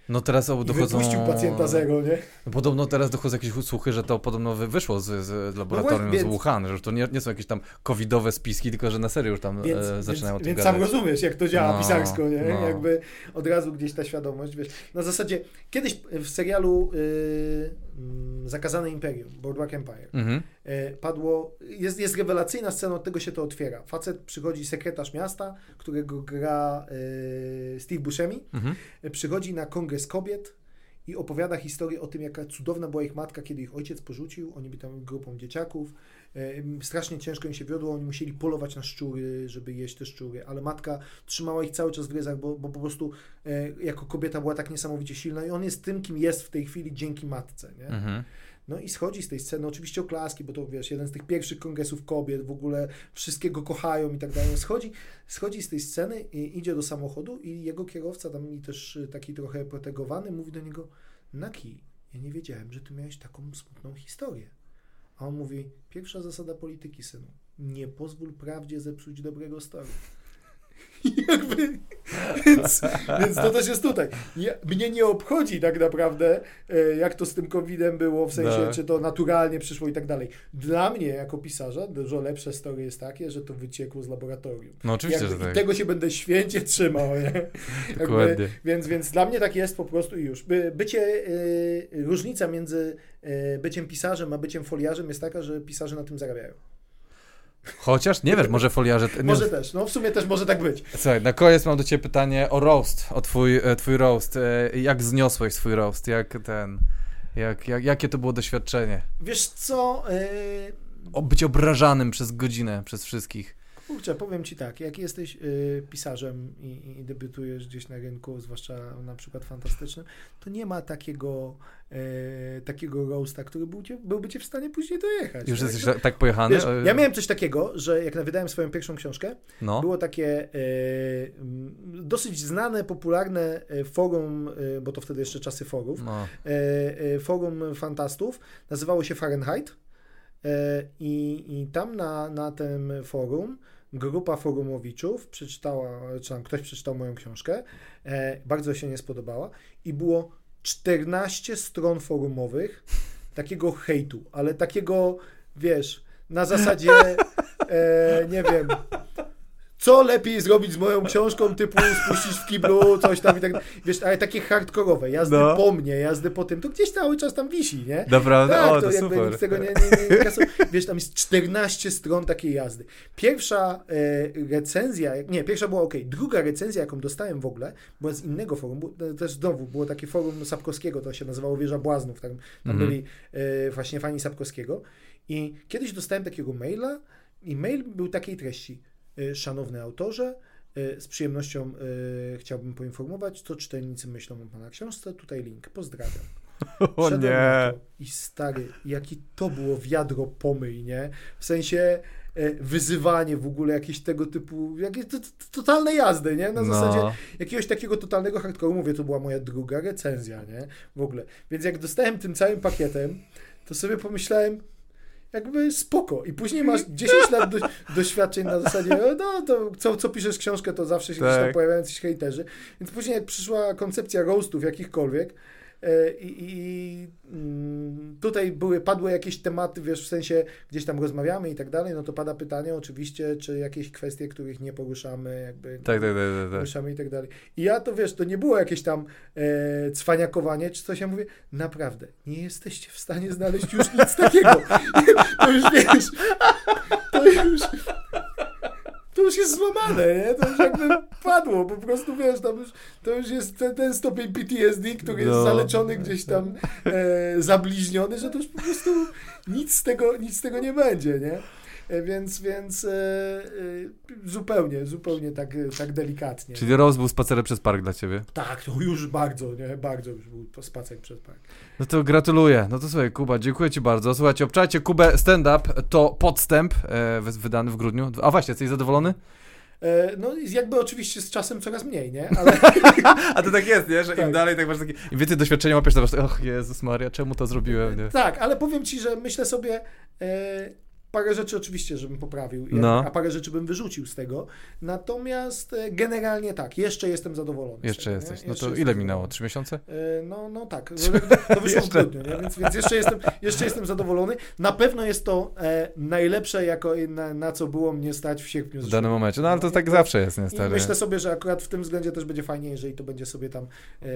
No teraz dochodzą... wypuścił pacjenta zero, nie? No Podobno teraz dochodzą jakieś słuchy, że to podobno wy- wyszło z, z laboratorium No z Wuhan, że to nie, nie są jakieś tam covidowe spiski, tylko że na serio już tam Więc, e, zaczynają więc, więc gadać. sam rozumiesz, jak to działa No, pisarsko, nie? no. Jakby od razu gdzieś ta świadomość, wiesz. Na zasadzie, kiedyś w serialu y, mm, Zakazane Imperium, Boardwalk Empire, Mhm. e, padło, jest, jest rewelacyjna scena, od tego się to otwiera. Facet przychodzi, sekretarz miasta, którego gra e, Steve Buscemi, Mhm. e, przychodzi na kongres kobiet i opowiada historię o tym, jaka cudowna była ich matka, kiedy ich ojciec porzucił, oni byli tam grupą dzieciaków, strasznie ciężko im się wiodło, oni musieli polować na szczury, żeby jeść te szczury, ale matka trzymała ich cały czas w ryzach, bo, bo po prostu e, jako kobieta była tak niesamowicie silna i on jest tym, kim jest w tej chwili dzięki matce, nie? Mhm. No i schodzi z tej sceny, oczywiście oklaski, bo to wiesz, jeden z tych pierwszych kongresów kobiet, w ogóle wszystkiego kochają i tak dalej. Schodzi, schodzi z tej sceny i idzie do samochodu i jego kierowca, tam też y, taki trochę protegowany, mówi do niego, Naki, ja nie wiedziałem, że ty miałeś taką smutną historię. A on mówi, pierwsza zasada polityki, synu, nie pozwól prawdzie zepsuć dobrego stroju. Jakby, więc, więc to też jest tutaj. Ja, mnie nie obchodzi tak naprawdę, e, jak to z tym COVID-em było, w sensie, No. czy to naturalnie przyszło i tak dalej. Dla mnie, jako pisarza, dużo lepsze story jest takie, że to wyciekło z laboratorium. No oczywiście, Jakby, tak. tego się będę święcie trzymał, nie? Dokładnie. Więc, więc dla mnie tak jest po prostu i już. By, bycie, y, różnica między y, byciem pisarzem a byciem foliarzem jest taka, że pisarze na tym zarabiają. Chociaż, nie wiesz, może foliarze... Nie, Może też, no w sumie też może tak być. Słuchaj, na koniec mam do ciebie pytanie o roast, o twój, e, twój roast. E, Jak zniosłeś swój roast? Jak ten... Jak, jak, jakie to było doświadczenie? Wiesz co, y, O być obrażanym przez godzinę, przez wszystkich. Kurczę, powiem ci tak, jak jesteś y, pisarzem i, i debiutujesz gdzieś na rynku, zwłaszcza na przykład fantastycznym, to nie ma takiego, y, takiego roasta, który był byłby cię w stanie później dojechać. Już tak? jesteś ta- tak pojechany? Wiesz, E, ja miałem coś takiego, że jak wydałem swoją pierwszą książkę, No. Było takie m, dosyć znane, popularne e, forum, e, bo to wtedy jeszcze czasy forów, no. forum fantastów, nazywało się Fahrenheit i, i tam na, na tym forum grupa forumowiczów przeczytała, czy tam ktoś przeczytał moją książkę, e, bardzo się nie spodobała i było 14 stron forumowych takiego hejtu, ale takiego, wiesz, na zasadzie, e, nie wiem, co lepiej zrobić z moją książką, typu spuścić w kiblu, coś tam i tak. Wiesz, ale takie hardkorowe, jazdy No. po mnie, jazdy po tym, to gdzieś cały czas tam wisi, nie? Naprawdę? Tak, o, to, to, jakby super. nic tego nie, nie, nie, nie Wiesz, tam jest 14 stron takiej jazdy. Pierwsza e, recenzja, nie, pierwsza była ok. Druga recenzja, jaką dostałem w ogóle, była z innego forum, bo, e, też znowu było takie forum Sapkowskiego, to się nazywało Wieża Błaznów, tam, tam Mhm. byli e, właśnie fani Sapkowskiego. I kiedyś dostałem takiego maila i mail był takiej treści. E, Szanowny autorze, e, z przyjemnością e, chciałbym poinformować, co czytelnicy myślą o Pana książce. Tutaj link. Pozdrawiam. O nie. I stary, jaki to było wiadro pomyj, nie? W sensie e, wyzywanie w ogóle jakieś tego typu, jakieś to, to, totalne jazdy, nie? Na zasadzie No. jakiegoś takiego totalnego hardcore'u, mówię, to była moja druga recenzja, nie? W ogóle. Więc jak dostałem tym całym pakietem, to sobie pomyślałem, jakby spoko. I później masz 10 lat do, doświadczeń na zasadzie, no to co, co piszesz książkę, to zawsze się gdzieś tam Tak. pojawiają jacyś hejterzy. Więc później jak przyszła koncepcja roastów jakichkolwiek, i, i mm, tutaj były, padły jakieś tematy, wiesz, w sensie gdzieś tam rozmawiamy i tak dalej, no to pada pytanie oczywiście, czy jakieś kwestie, których nie poruszamy, jakby Tak, tak, tak, tak, tak. poruszamy i tak dalej. I ja to, wiesz, to nie było jakieś tam e, cwaniakowanie, czy coś, ja mówię, naprawdę, nie jesteście w stanie znaleźć już nic takiego. to już, wiesz, to już... To już jest złamane, nie? To już jakby padło, po prostu wiesz, tam już, to już jest ten, ten stopień PTSD, który jest No. zaleczony gdzieś tam, e, zabliźniony, że to już po prostu nic z tego, nic z tego nie będzie, nie? E, Więc, więc e, e, zupełnie, zupełnie tak, tak delikatnie. Czyli roast był spacerem przez park dla ciebie. Tak, to już bardzo, nie? Bardzo już był spacer przez park. No to gratuluję. No to słuchaj, Kuba, dziękuję ci bardzo. Słuchajcie, obczajcie Kubę stand-up, to podstęp wy- wydany w grudniu. A właśnie, jesteś zadowolony? No jakby oczywiście z czasem coraz mniej, nie? Ale A to tak jest, nie? Że Tak. im dalej, tak masz taki... Im więcej doświadczenia łapiesz, to masz tak, och Jezus Maria, czemu to zrobiłem, nie? tak, ale powiem ci, że myślę sobie e, parę rzeczy oczywiście, żebym poprawił, i- No. a parę rzeczy bym wyrzucił z tego. Natomiast e, generalnie tak, jeszcze jestem zadowolony. Jeszcze tego, jesteś. nie? No Jeszcze to jestem ile minęło? Trzy miesiące? E, No, no tak, to wyszło w grudniu, nie? Więc, więc jeszcze, jestem, jeszcze jestem zadowolony. Na pewno jest to e, najlepsze, jako, na, na co było mnie stać w sierpniu. W danym momencie. No ale to tak zawsze jest, I niestety. myślę sobie, że akurat w tym względzie też będzie fajnie, jeżeli to będzie sobie tam e,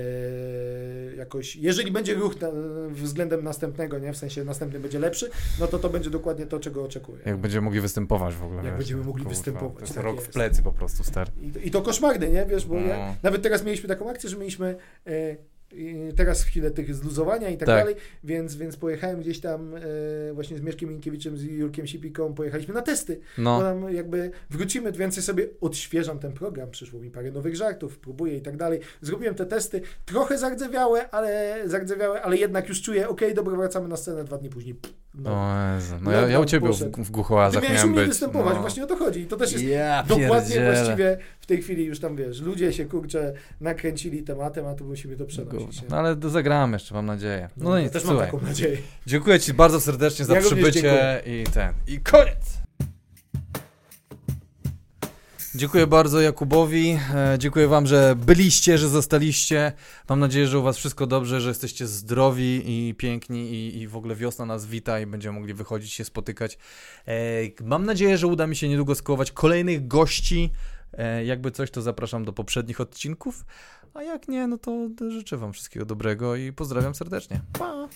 jakoś, jeżeli będzie ruch na, względem następnego, nie, w sensie następny będzie lepszy, no to to będzie dokładnie to, czego oczekuję. Jak będziemy mogli występować w ogóle. Jak wiesz, będziemy mogli kurwa, występować, To jest tak rok jest. w plecy po prostu, stary. I, to- I to koszmarne, nie, wiesz, bo No. ja, nawet teraz mieliśmy taką akcję, że mieliśmy e, teraz chwilę tych zluzowania i tak, Tak. dalej, więc, więc pojechałem gdzieś tam e, właśnie z Mieszkiem Minkiewiczem, z Jurkiem Sipiką, pojechaliśmy na testy, bo No. tam jakby wrócimy, więcej sobie odświeżam ten program, przyszło mi parę nowych żartów, próbuję i tak dalej. Zrobiłem te testy, trochę zardzewiałe, ale zardzewiałe, ale jednak już czuję, okej, dobra, wracamy na scenę dwa dni później. Pff, No. O Jezu. No No ja, ja u ciebie w, poszedł. w Ty Głuchołazach u miałem być. występować, no. właśnie o to chodzi. I to też jest Ja dokładnie właściwie w tej chwili już tam, wiesz, ludzie się, kurczę, nakręcili tematem, a tu musimy to przenosić. No ale zagramy jeszcze, mam nadzieję. No, no nic, też mam słuchaj. taką nadzieję. Dziękuję Ci bardzo serdecznie za Ja przybycie i ten. I koniec! Dziękuję bardzo Jakubowi. E, dziękuję Wam, że byliście, że zostaliście. Mam nadzieję, że u Was wszystko dobrze, że jesteście zdrowi i piękni i, i w ogóle wiosna nas wita i będziemy mogli wychodzić się spotykać. E, mam nadzieję, że uda mi się niedługo skołować kolejnych gości. E, jakby coś, to zapraszam do poprzednich odcinków. A jak nie, no to życzę Wam wszystkiego dobrego i pozdrawiam serdecznie. Pa!